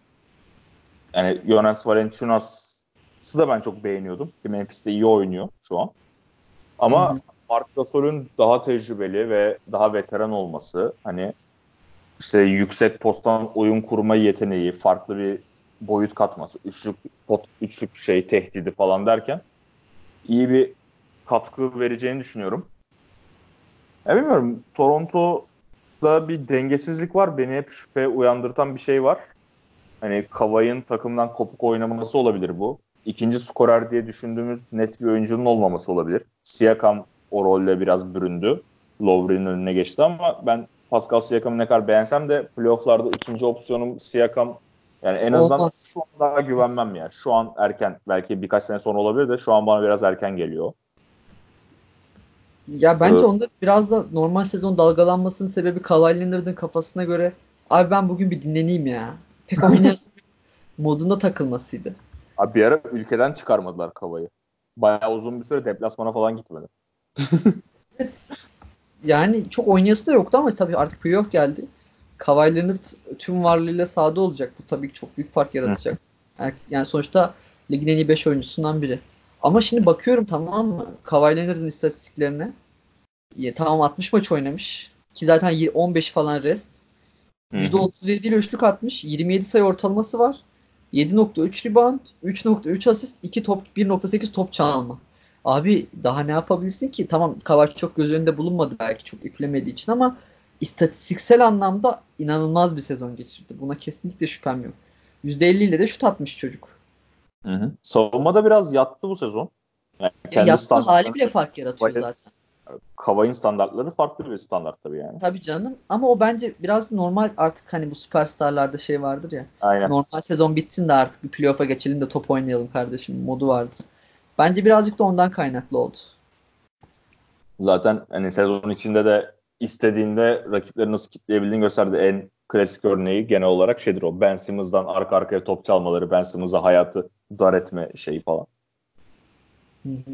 Yani Jonas Valanciunas'ı da ben çok beğeniyordum. Ki Memphis'te iyi oynuyor şu an. Ama hı Marc Gasol'ün daha tecrübeli ve daha veteran olması hani işte yüksek postan oyun kurma yeteneği, farklı bir boyut katması, üçlük pot, üçlük şey tehdidi falan derken iyi bir katkı vereceğini düşünüyorum. Ya bilmiyorum. Toronto'da bir dengesizlik var. Beni hep şüphe uyandırtan bir şey var. Hani Kavay'ın takımdan kopuk oynaması olabilir bu. İkinci skorer diye düşündüğümüz net bir oyuncunun olmaması olabilir. Siakam o rolle biraz büründü. Lowry'nin önüne geçti ama ben Pascal Siakam'ı ne kadar beğensem de playofflarda ikinci opsiyonum Siakam yani en azından Olmaz. şu an daha güvenmem yani. Şu an erken. Belki birkaç sene sonra olabilir de şu an bana biraz erken geliyor. Ya bence evet. onda biraz da normal sezon dalgalanmasının sebebi Kawhi Leonard'ın kafasına göre abi ben bugün bir dinleneyim ya. Pek oynayasın modunda takılmasıydı. Abi bir ara ülkeden çıkarmadılar Kavay'ı. Bayağı uzun bir süre deplasmana falan gitmedi. Evet. Yani çok oynayası da yoktu ama tabii artık playoff geldi. Kawhi Leonard tüm varlığıyla sahada olacak. Bu tabii ki çok büyük fark yaratacak. Yani, yani sonuçta ligin en iyi 5 oyuncusundan biri. Ama şimdi bakıyorum tamam mı? Kawhi Leonard'ın istatistiklerine. Ya, tamam 60 maç oynamış. Ki zaten 15 falan rest. %37 ile üçlük atmış. 27 sayı ortalaması var. 7.3 rebound, 3.3 asist, 2 top, 1.8 top çalma. Abi daha ne yapabilirsin ki? Tamam Kavaş çok göz önünde bulunmadı belki çok yüklemediği için ama istatistiksel anlamda inanılmaz bir sezon geçirdi. Buna kesinlikle şüphem yok. %50 ile de şut atmış çocuk. Hı hı. Savunmada biraz yattı bu sezon. Yani kendi Yattı hali bile fark yaratıyor Kavay'ın, zaten. Kavay'ın standartları farklı bir standart tabii yani. Tabii canım ama o bence biraz normal artık hani bu süperstarlarda şey vardır ya. Aynen. Normal sezon bitsin de artık bir playoff'a geçelim de top oynayalım kardeşim modu vardır. Bence birazcık da ondan kaynaklı oldu. Zaten hani sezon içinde de istediğinde rakipleri nasıl kitleyebildiğini gösterdi. En klasik örneği genel olarak şeydir o. Ben Simmons'dan arka arkaya top çalmaları, Ben Simmons'a hayatı dar etme şeyi falan. Hı hı.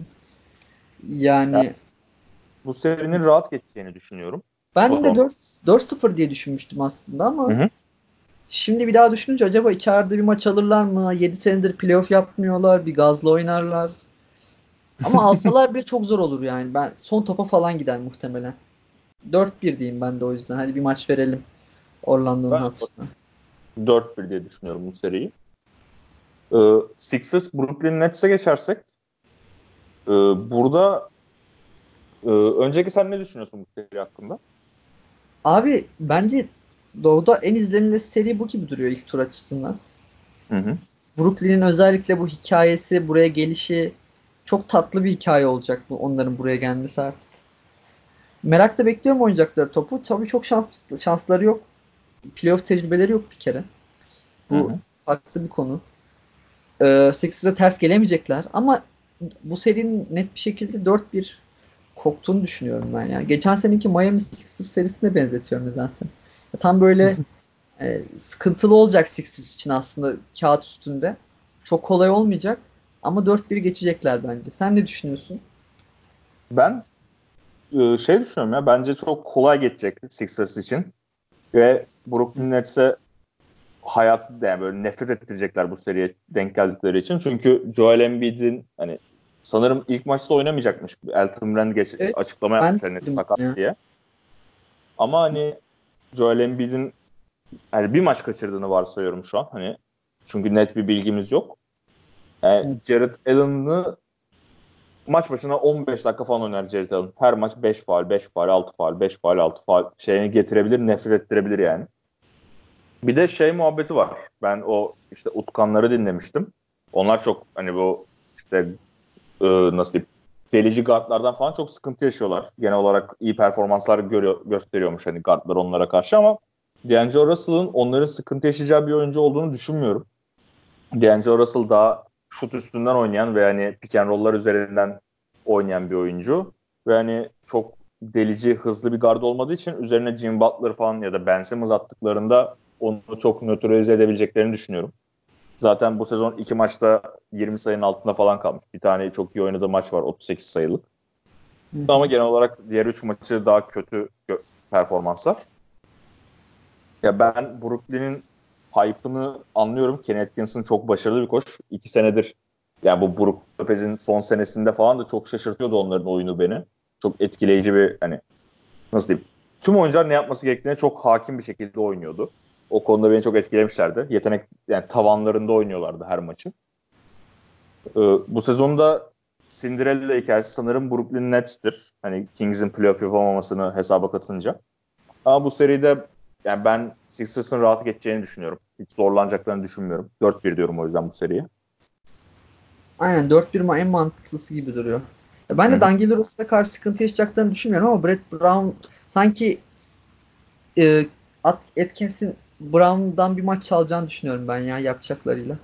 Yani, yani bu serinin rahat geçeceğini düşünüyorum. Ben o de 4-0 diye düşünmüştüm aslında ama hı hı. şimdi bir daha düşününce acaba içeride bir maç alırlar mı? 7 senedir playoff yapmıyorlar. Bir gazla oynarlar. Ama alsalar bile çok zor olur yani. Ben son topa falan gider muhtemelen. 4-1 diyeyim ben de o yüzden. Hadi bir maç verelim Orlando'nun hatırına. 4-1 diye düşünüyorum bu seriyi. Ee, Sixers Brooklyn Nets'e geçersek e, burada e, önceki sen ne düşünüyorsun bu seri hakkında? Abi bence Doğu'da en izlenilen seri bu gibi duruyor ilk tur açısından. Hı hı. Brooklyn'in özellikle bu hikayesi, buraya gelişi çok tatlı bir hikaye olacak bu onların buraya gelmesi artık. Merakla bekliyorum oyuncakları topu. Tabii çok şans şansları yok. Playoff tecrübeleri yok bir kere. Bu Hı-hı. farklı bir konu. Ee, ters gelemeyecekler ama bu serinin net bir şekilde 4-1 koktuğunu düşünüyorum ben ya. Geçen seneki Miami Sixers serisine benzetiyorum nedense. Tam böyle e, sıkıntılı olacak Sixers için aslında kağıt üstünde. Çok kolay olmayacak. Ama 4-1 geçecekler bence. Sen ne düşünüyorsun? Ben e, şey düşünüyorum ya bence çok kolay geçecek Sixers için. Ve Brooklyn Nets'e hayatı yani böyle nefret ettirecekler bu seriye denk geldikleri için. Çünkü Joel Embiid'in hani sanırım ilk maçta oynamayacakmış. Elton Brand geç, evet, açıklama yapmış hani sakat ya. diye. Ama hani Joel Embiid'in yani bir maç kaçırdığını varsayıyorum şu an. Hani çünkü net bir bilgimiz yok. Yani Jared Allen'ı maç başına 15 dakika falan oynar Jared Allen. Her maç 5 faal, 5 faal, 6 faal, 5 faal, 6 faal şeyini getirebilir, nefret ettirebilir yani. Bir de şey muhabbeti var. Ben o işte Utkanları dinlemiştim. Onlar çok hani bu işte e, nasıl diyeyim delici guardlardan falan çok sıkıntı yaşıyorlar. Genel olarak iyi performanslar görüyor, gösteriyormuş hani guardlar onlara karşı ama D'Angelo Russell'ın onların sıkıntı yaşayacağı bir oyuncu olduğunu düşünmüyorum. D'Angelo Russell daha şut üstünden oynayan ve hani pick and roll'lar üzerinden oynayan bir oyuncu. Ve hani çok delici, hızlı bir guard olmadığı için üzerine Jim Butler falan ya da Ben Simmons attıklarında onu çok nötralize edebileceklerini düşünüyorum. Zaten bu sezon iki maçta 20 sayının altında falan kalmış. Bir tane çok iyi oynadığı maç var 38 sayılık. Hı. Ama genel olarak diğer üç maçı daha kötü performanslar. Ya ben Brooklyn'in hype'ını anlıyorum. Kenny Atkinson çok başarılı bir koç. İki senedir yani bu Brook Lopez'in son senesinde falan da çok şaşırtıyordu onların oyunu beni. Çok etkileyici bir hani nasıl diyeyim tüm oyuncular ne yapması gerektiğine çok hakim bir şekilde oynuyordu. O konuda beni çok etkilemişlerdi. Yetenek yani tavanlarında oynuyorlardı her maçı. Ee, bu sezonda Cinderella hikayesi sanırım Brooklyn Nets'tir. Hani Kings'in playoff yapamamasını hesaba katınca. Ama bu seride yani ben Sixers'ın rahat geçeceğini düşünüyorum. Hiç zorlanacaklarını düşünmüyorum. 4-1 diyorum o yüzden bu seriye. Aynen 4-1 en mantıklısı gibi duruyor. Ya ben de Dangelo Russell'a karşı sıkıntı yaşayacaklarını düşünmüyorum ama Brett Brown sanki e, Atkins'in Brown'dan bir maç çalacağını düşünüyorum ben ya yapacaklarıyla.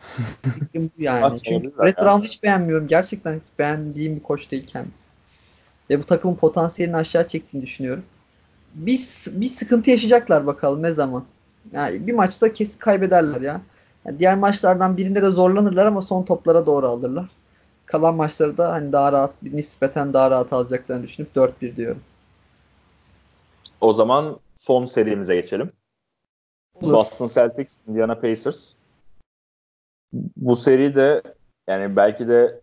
bu yani. Çünkü Brett Brown'u hiç beğenmiyorum. Gerçekten hiç beğendiğim bir koç değil kendisi. Ve bu takımın potansiyelini aşağı çektiğini düşünüyorum. Bir, bir sıkıntı yaşayacaklar bakalım ne zaman. Yani bir maçta kesin kaybederler ya. Yani diğer maçlardan birinde de zorlanırlar ama son toplara doğru alırlar. Kalan maçları da hani daha rahat, nispeten daha rahat alacaklarını düşünüp 4-1 diyorum. O zaman son serimize geçelim. Olur. Boston Celtics, Indiana Pacers. Bu seri de yani belki de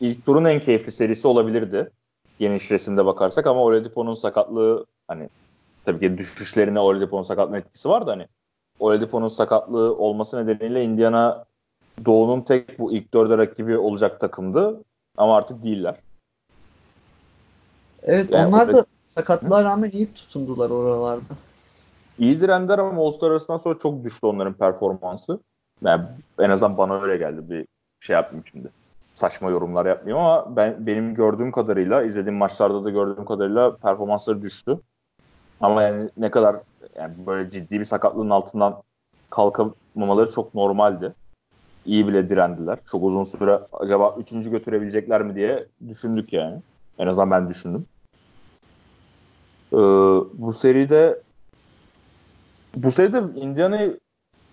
ilk turun en keyifli serisi olabilirdi. Geniş resimde bakarsak ama Oladipo'nun sakatlığı hani tabii ki düşüşlerine Oladipo'nun sakatlığının etkisi var da hani Oladipo'nun sakatlığı olması nedeniyle Indiana Doğu'nun tek bu ilk dörde rakibi olacak takımdı ama artık değiller. Evet yani onlar da sakatlığa rağmen iyi tutundular oralarda. İyi direndiler ama All-Star arasından sonra çok düştü onların performansı. Yani en azından bana öyle geldi. Bir şey yapmayayım şimdi. Saçma yorumlar yapmayayım ama ben benim gördüğüm kadarıyla, izlediğim maçlarda da gördüğüm kadarıyla performansları düştü. Ama yani ne kadar yani böyle ciddi bir sakatlığın altından kalkamamaları çok normaldi. İyi bile direndiler. Çok uzun süre acaba üçüncü götürebilecekler mi diye düşündük yani. En azından ben düşündüm. Ee, bu seride bu seride Indiana'yı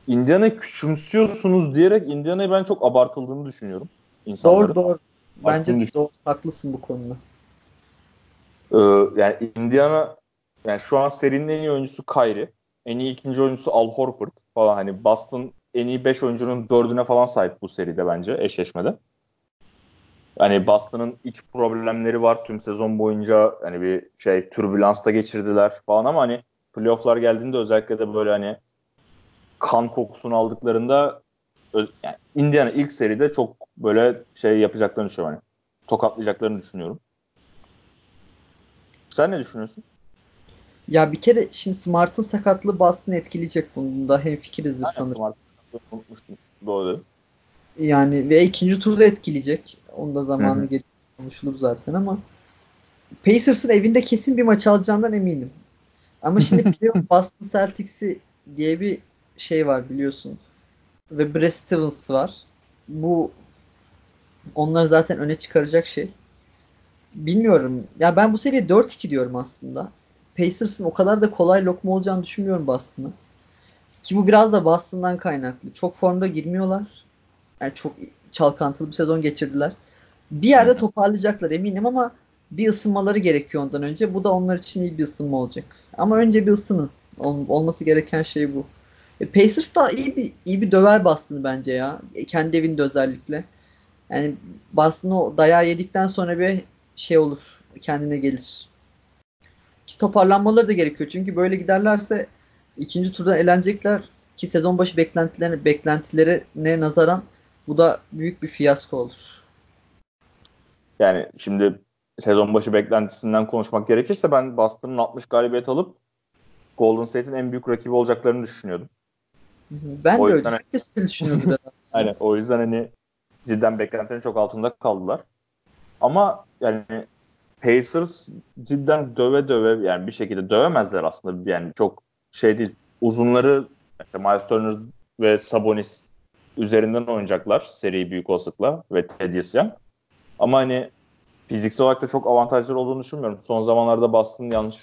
Indiana küçümsüyorsunuz diyerek Indiana'yı ben çok abartıldığını düşünüyorum. Doğru doğru. Bence de doğru. Haklısın bu konuda. Ee, yani Indiana yani şu an serinin en iyi oyuncusu Kyrie. En iyi ikinci oyuncusu Al Horford falan. Hani Boston en iyi 5 oyuncunun dördüne falan sahip bu seride bence eşleşmede. Hani Boston'ın iç problemleri var tüm sezon boyunca hani bir şey türbülansta geçirdiler falan ama hani playofflar geldiğinde özellikle de böyle hani kan kokusunu aldıklarında yani Indiana ilk seride çok böyle şey yapacaklarını düşünüyorum. Hani, tokatlayacaklarını düşünüyorum. Sen ne düşünüyorsun? Ya bir kere şimdi Smart'ın sakatlığı Boston'ı etkileyecek bunda. Hem fikirizdir Aynen, sanırım. Smart, unutmuştum. Doğru. Yani ve ikinci turda etkileyecek. Onda zamanı gelir konuşulur zaten ama Pacers'ın evinde kesin bir maç alacağından eminim. Ama şimdi playoff Boston Celtics'i diye bir şey var biliyorsun. Ve Brad Stevens var. Bu onları zaten öne çıkaracak şey. Bilmiyorum. Ya ben bu seriye 4-2 diyorum aslında. Pacers'ın o kadar da kolay lokma olacağını düşünmüyorum Boston'a. Ki bu biraz da Boston'dan kaynaklı. Çok formda girmiyorlar. Yani çok çalkantılı bir sezon geçirdiler. Bir yerde toparlayacaklar eminim ama bir ısınmaları gerekiyor ondan önce. Bu da onlar için iyi bir ısınma olacak. Ama önce bir ısının. Ol- olması gereken şey bu. E, Pacers da iyi bir iyi bir döver Boston'ı bence ya. E, Kendi evinde özellikle. Yani Boston o dayağı yedikten sonra bir şey olur. Kendine gelir. Ki toparlanmaları da gerekiyor. Çünkü böyle giderlerse ikinci turda elenecekler ki sezon başı beklentilerine beklentilerine nazaran bu da büyük bir fiyasko olur. Yani şimdi sezon başı beklentisinden konuşmak gerekirse ben Boston'ın 60 galibiyet alıp Golden State'in en büyük rakibi olacaklarını düşünüyordum. Ben O de yüzden- öyle. Herkes öyle düşünüyordu. herhalde. Aynen. O yüzden hani cidden beklentilerin çok altında kaldılar. Ama yani Pacers cidden döve döve yani bir şekilde dövemezler aslında. Yani çok şey değil. Uzunları işte Miles Turner ve Sabonis üzerinden oynayacaklar seriyi büyük olasılıkla ve Young. Ama hani fiziksel olarak da çok avantajları olduğunu düşünmüyorum. Son zamanlarda Boston yanlış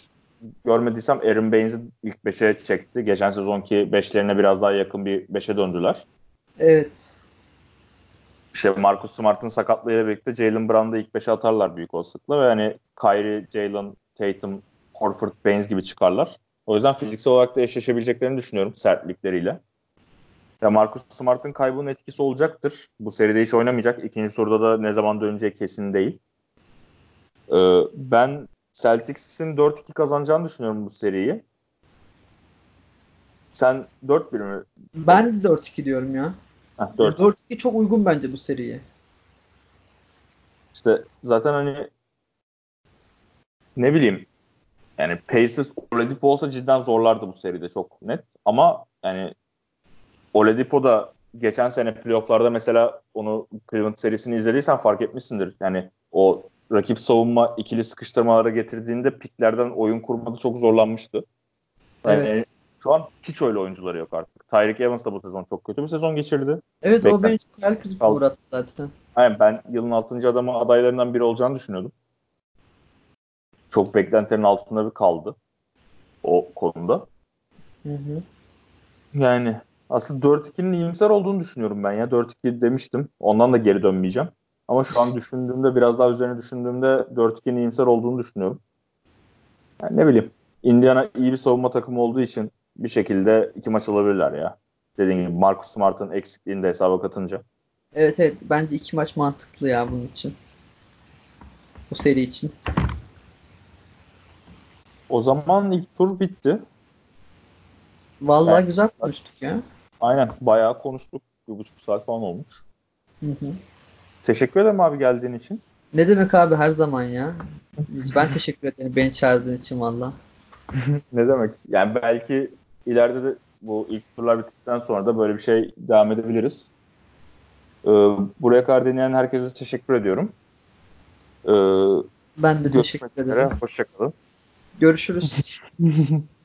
görmediysem Aaron Baines'i ilk 5'e çekti. Geçen sezonki 5'lerine biraz daha yakın bir 5'e döndüler evet. İşte Marcus Smart'ın sakatlığıyla birlikte Jalen Brown'da ilk 5'e atarlar büyük olasılıkla ve hani Kyrie, Jalen, Tatum, Horford, Baines gibi çıkarlar. O yüzden fiziksel olarak da eşleşebileceklerini düşünüyorum sertlikleriyle. Ya Marcus Smart'ın kaybının etkisi olacaktır. Bu seride hiç oynamayacak. İkinci soruda da ne zaman döneceği kesin değil. Ee, ben Celtics'in 4-2 kazanacağını düşünüyorum bu seriyi. Sen 4-1 mi? Ben de 4-2 diyorum ya. Heh, 4 4-2 çok uygun bence bu seriye. İşte zaten hani ne bileyim yani Pacers Oladipo olsa cidden zorlardı bu seride çok net. Ama yani Oladipo da geçen sene playofflarda mesela onu Cleveland serisini izlediysen fark etmişsindir. Yani o rakip savunma ikili sıkıştırmalara getirdiğinde piklerden oyun kurmada çok zorlanmıştı. Yani Evet. Şu an hiç öyle oyuncuları yok artık. Tyreek Evans da bu sezon çok kötü bir sezon geçirdi. Evet o Bekler. beni çok hayal kırıklığına uğrattı zaten. Aynen ben yılın 6. adamı adaylarından biri olacağını düşünüyordum. Çok beklentilerin altında bir kaldı o konuda. Hı hı. Yani aslında 4-2'nin iyimser olduğunu düşünüyorum ben ya. 4-2 demiştim. Ondan da geri dönmeyeceğim. Ama şu an düşündüğümde biraz daha üzerine düşündüğümde 4-2'nin iyimser olduğunu düşünüyorum. Yani ne bileyim. Indiana iyi bir savunma takımı olduğu için bir şekilde iki maç alabilirler ya. Dediğim gibi Marcus Smart'ın eksikliğini de hesaba katınca. Evet evet bence iki maç mantıklı ya bunun için. Bu seri için. O zaman ilk tur bitti. Vallahi Evet. güzel konuştuk ya. Aynen. Bayağı konuştuk. Bir buçuk saat falan olmuş. Hı hı. Teşekkür ederim abi geldiğin için. Ne demek abi her zaman ya. Ben teşekkür ederim beni çağırdığın için valla. Ne demek? Yani belki ileride de bu ilk turlar bittikten sonra da böyle bir şey devam edebiliriz. Ee, buraya kadar dinleyen herkese teşekkür ediyorum. Ee, Ben de teşekkür ederim. Hoşçakalın. Görüşürüz.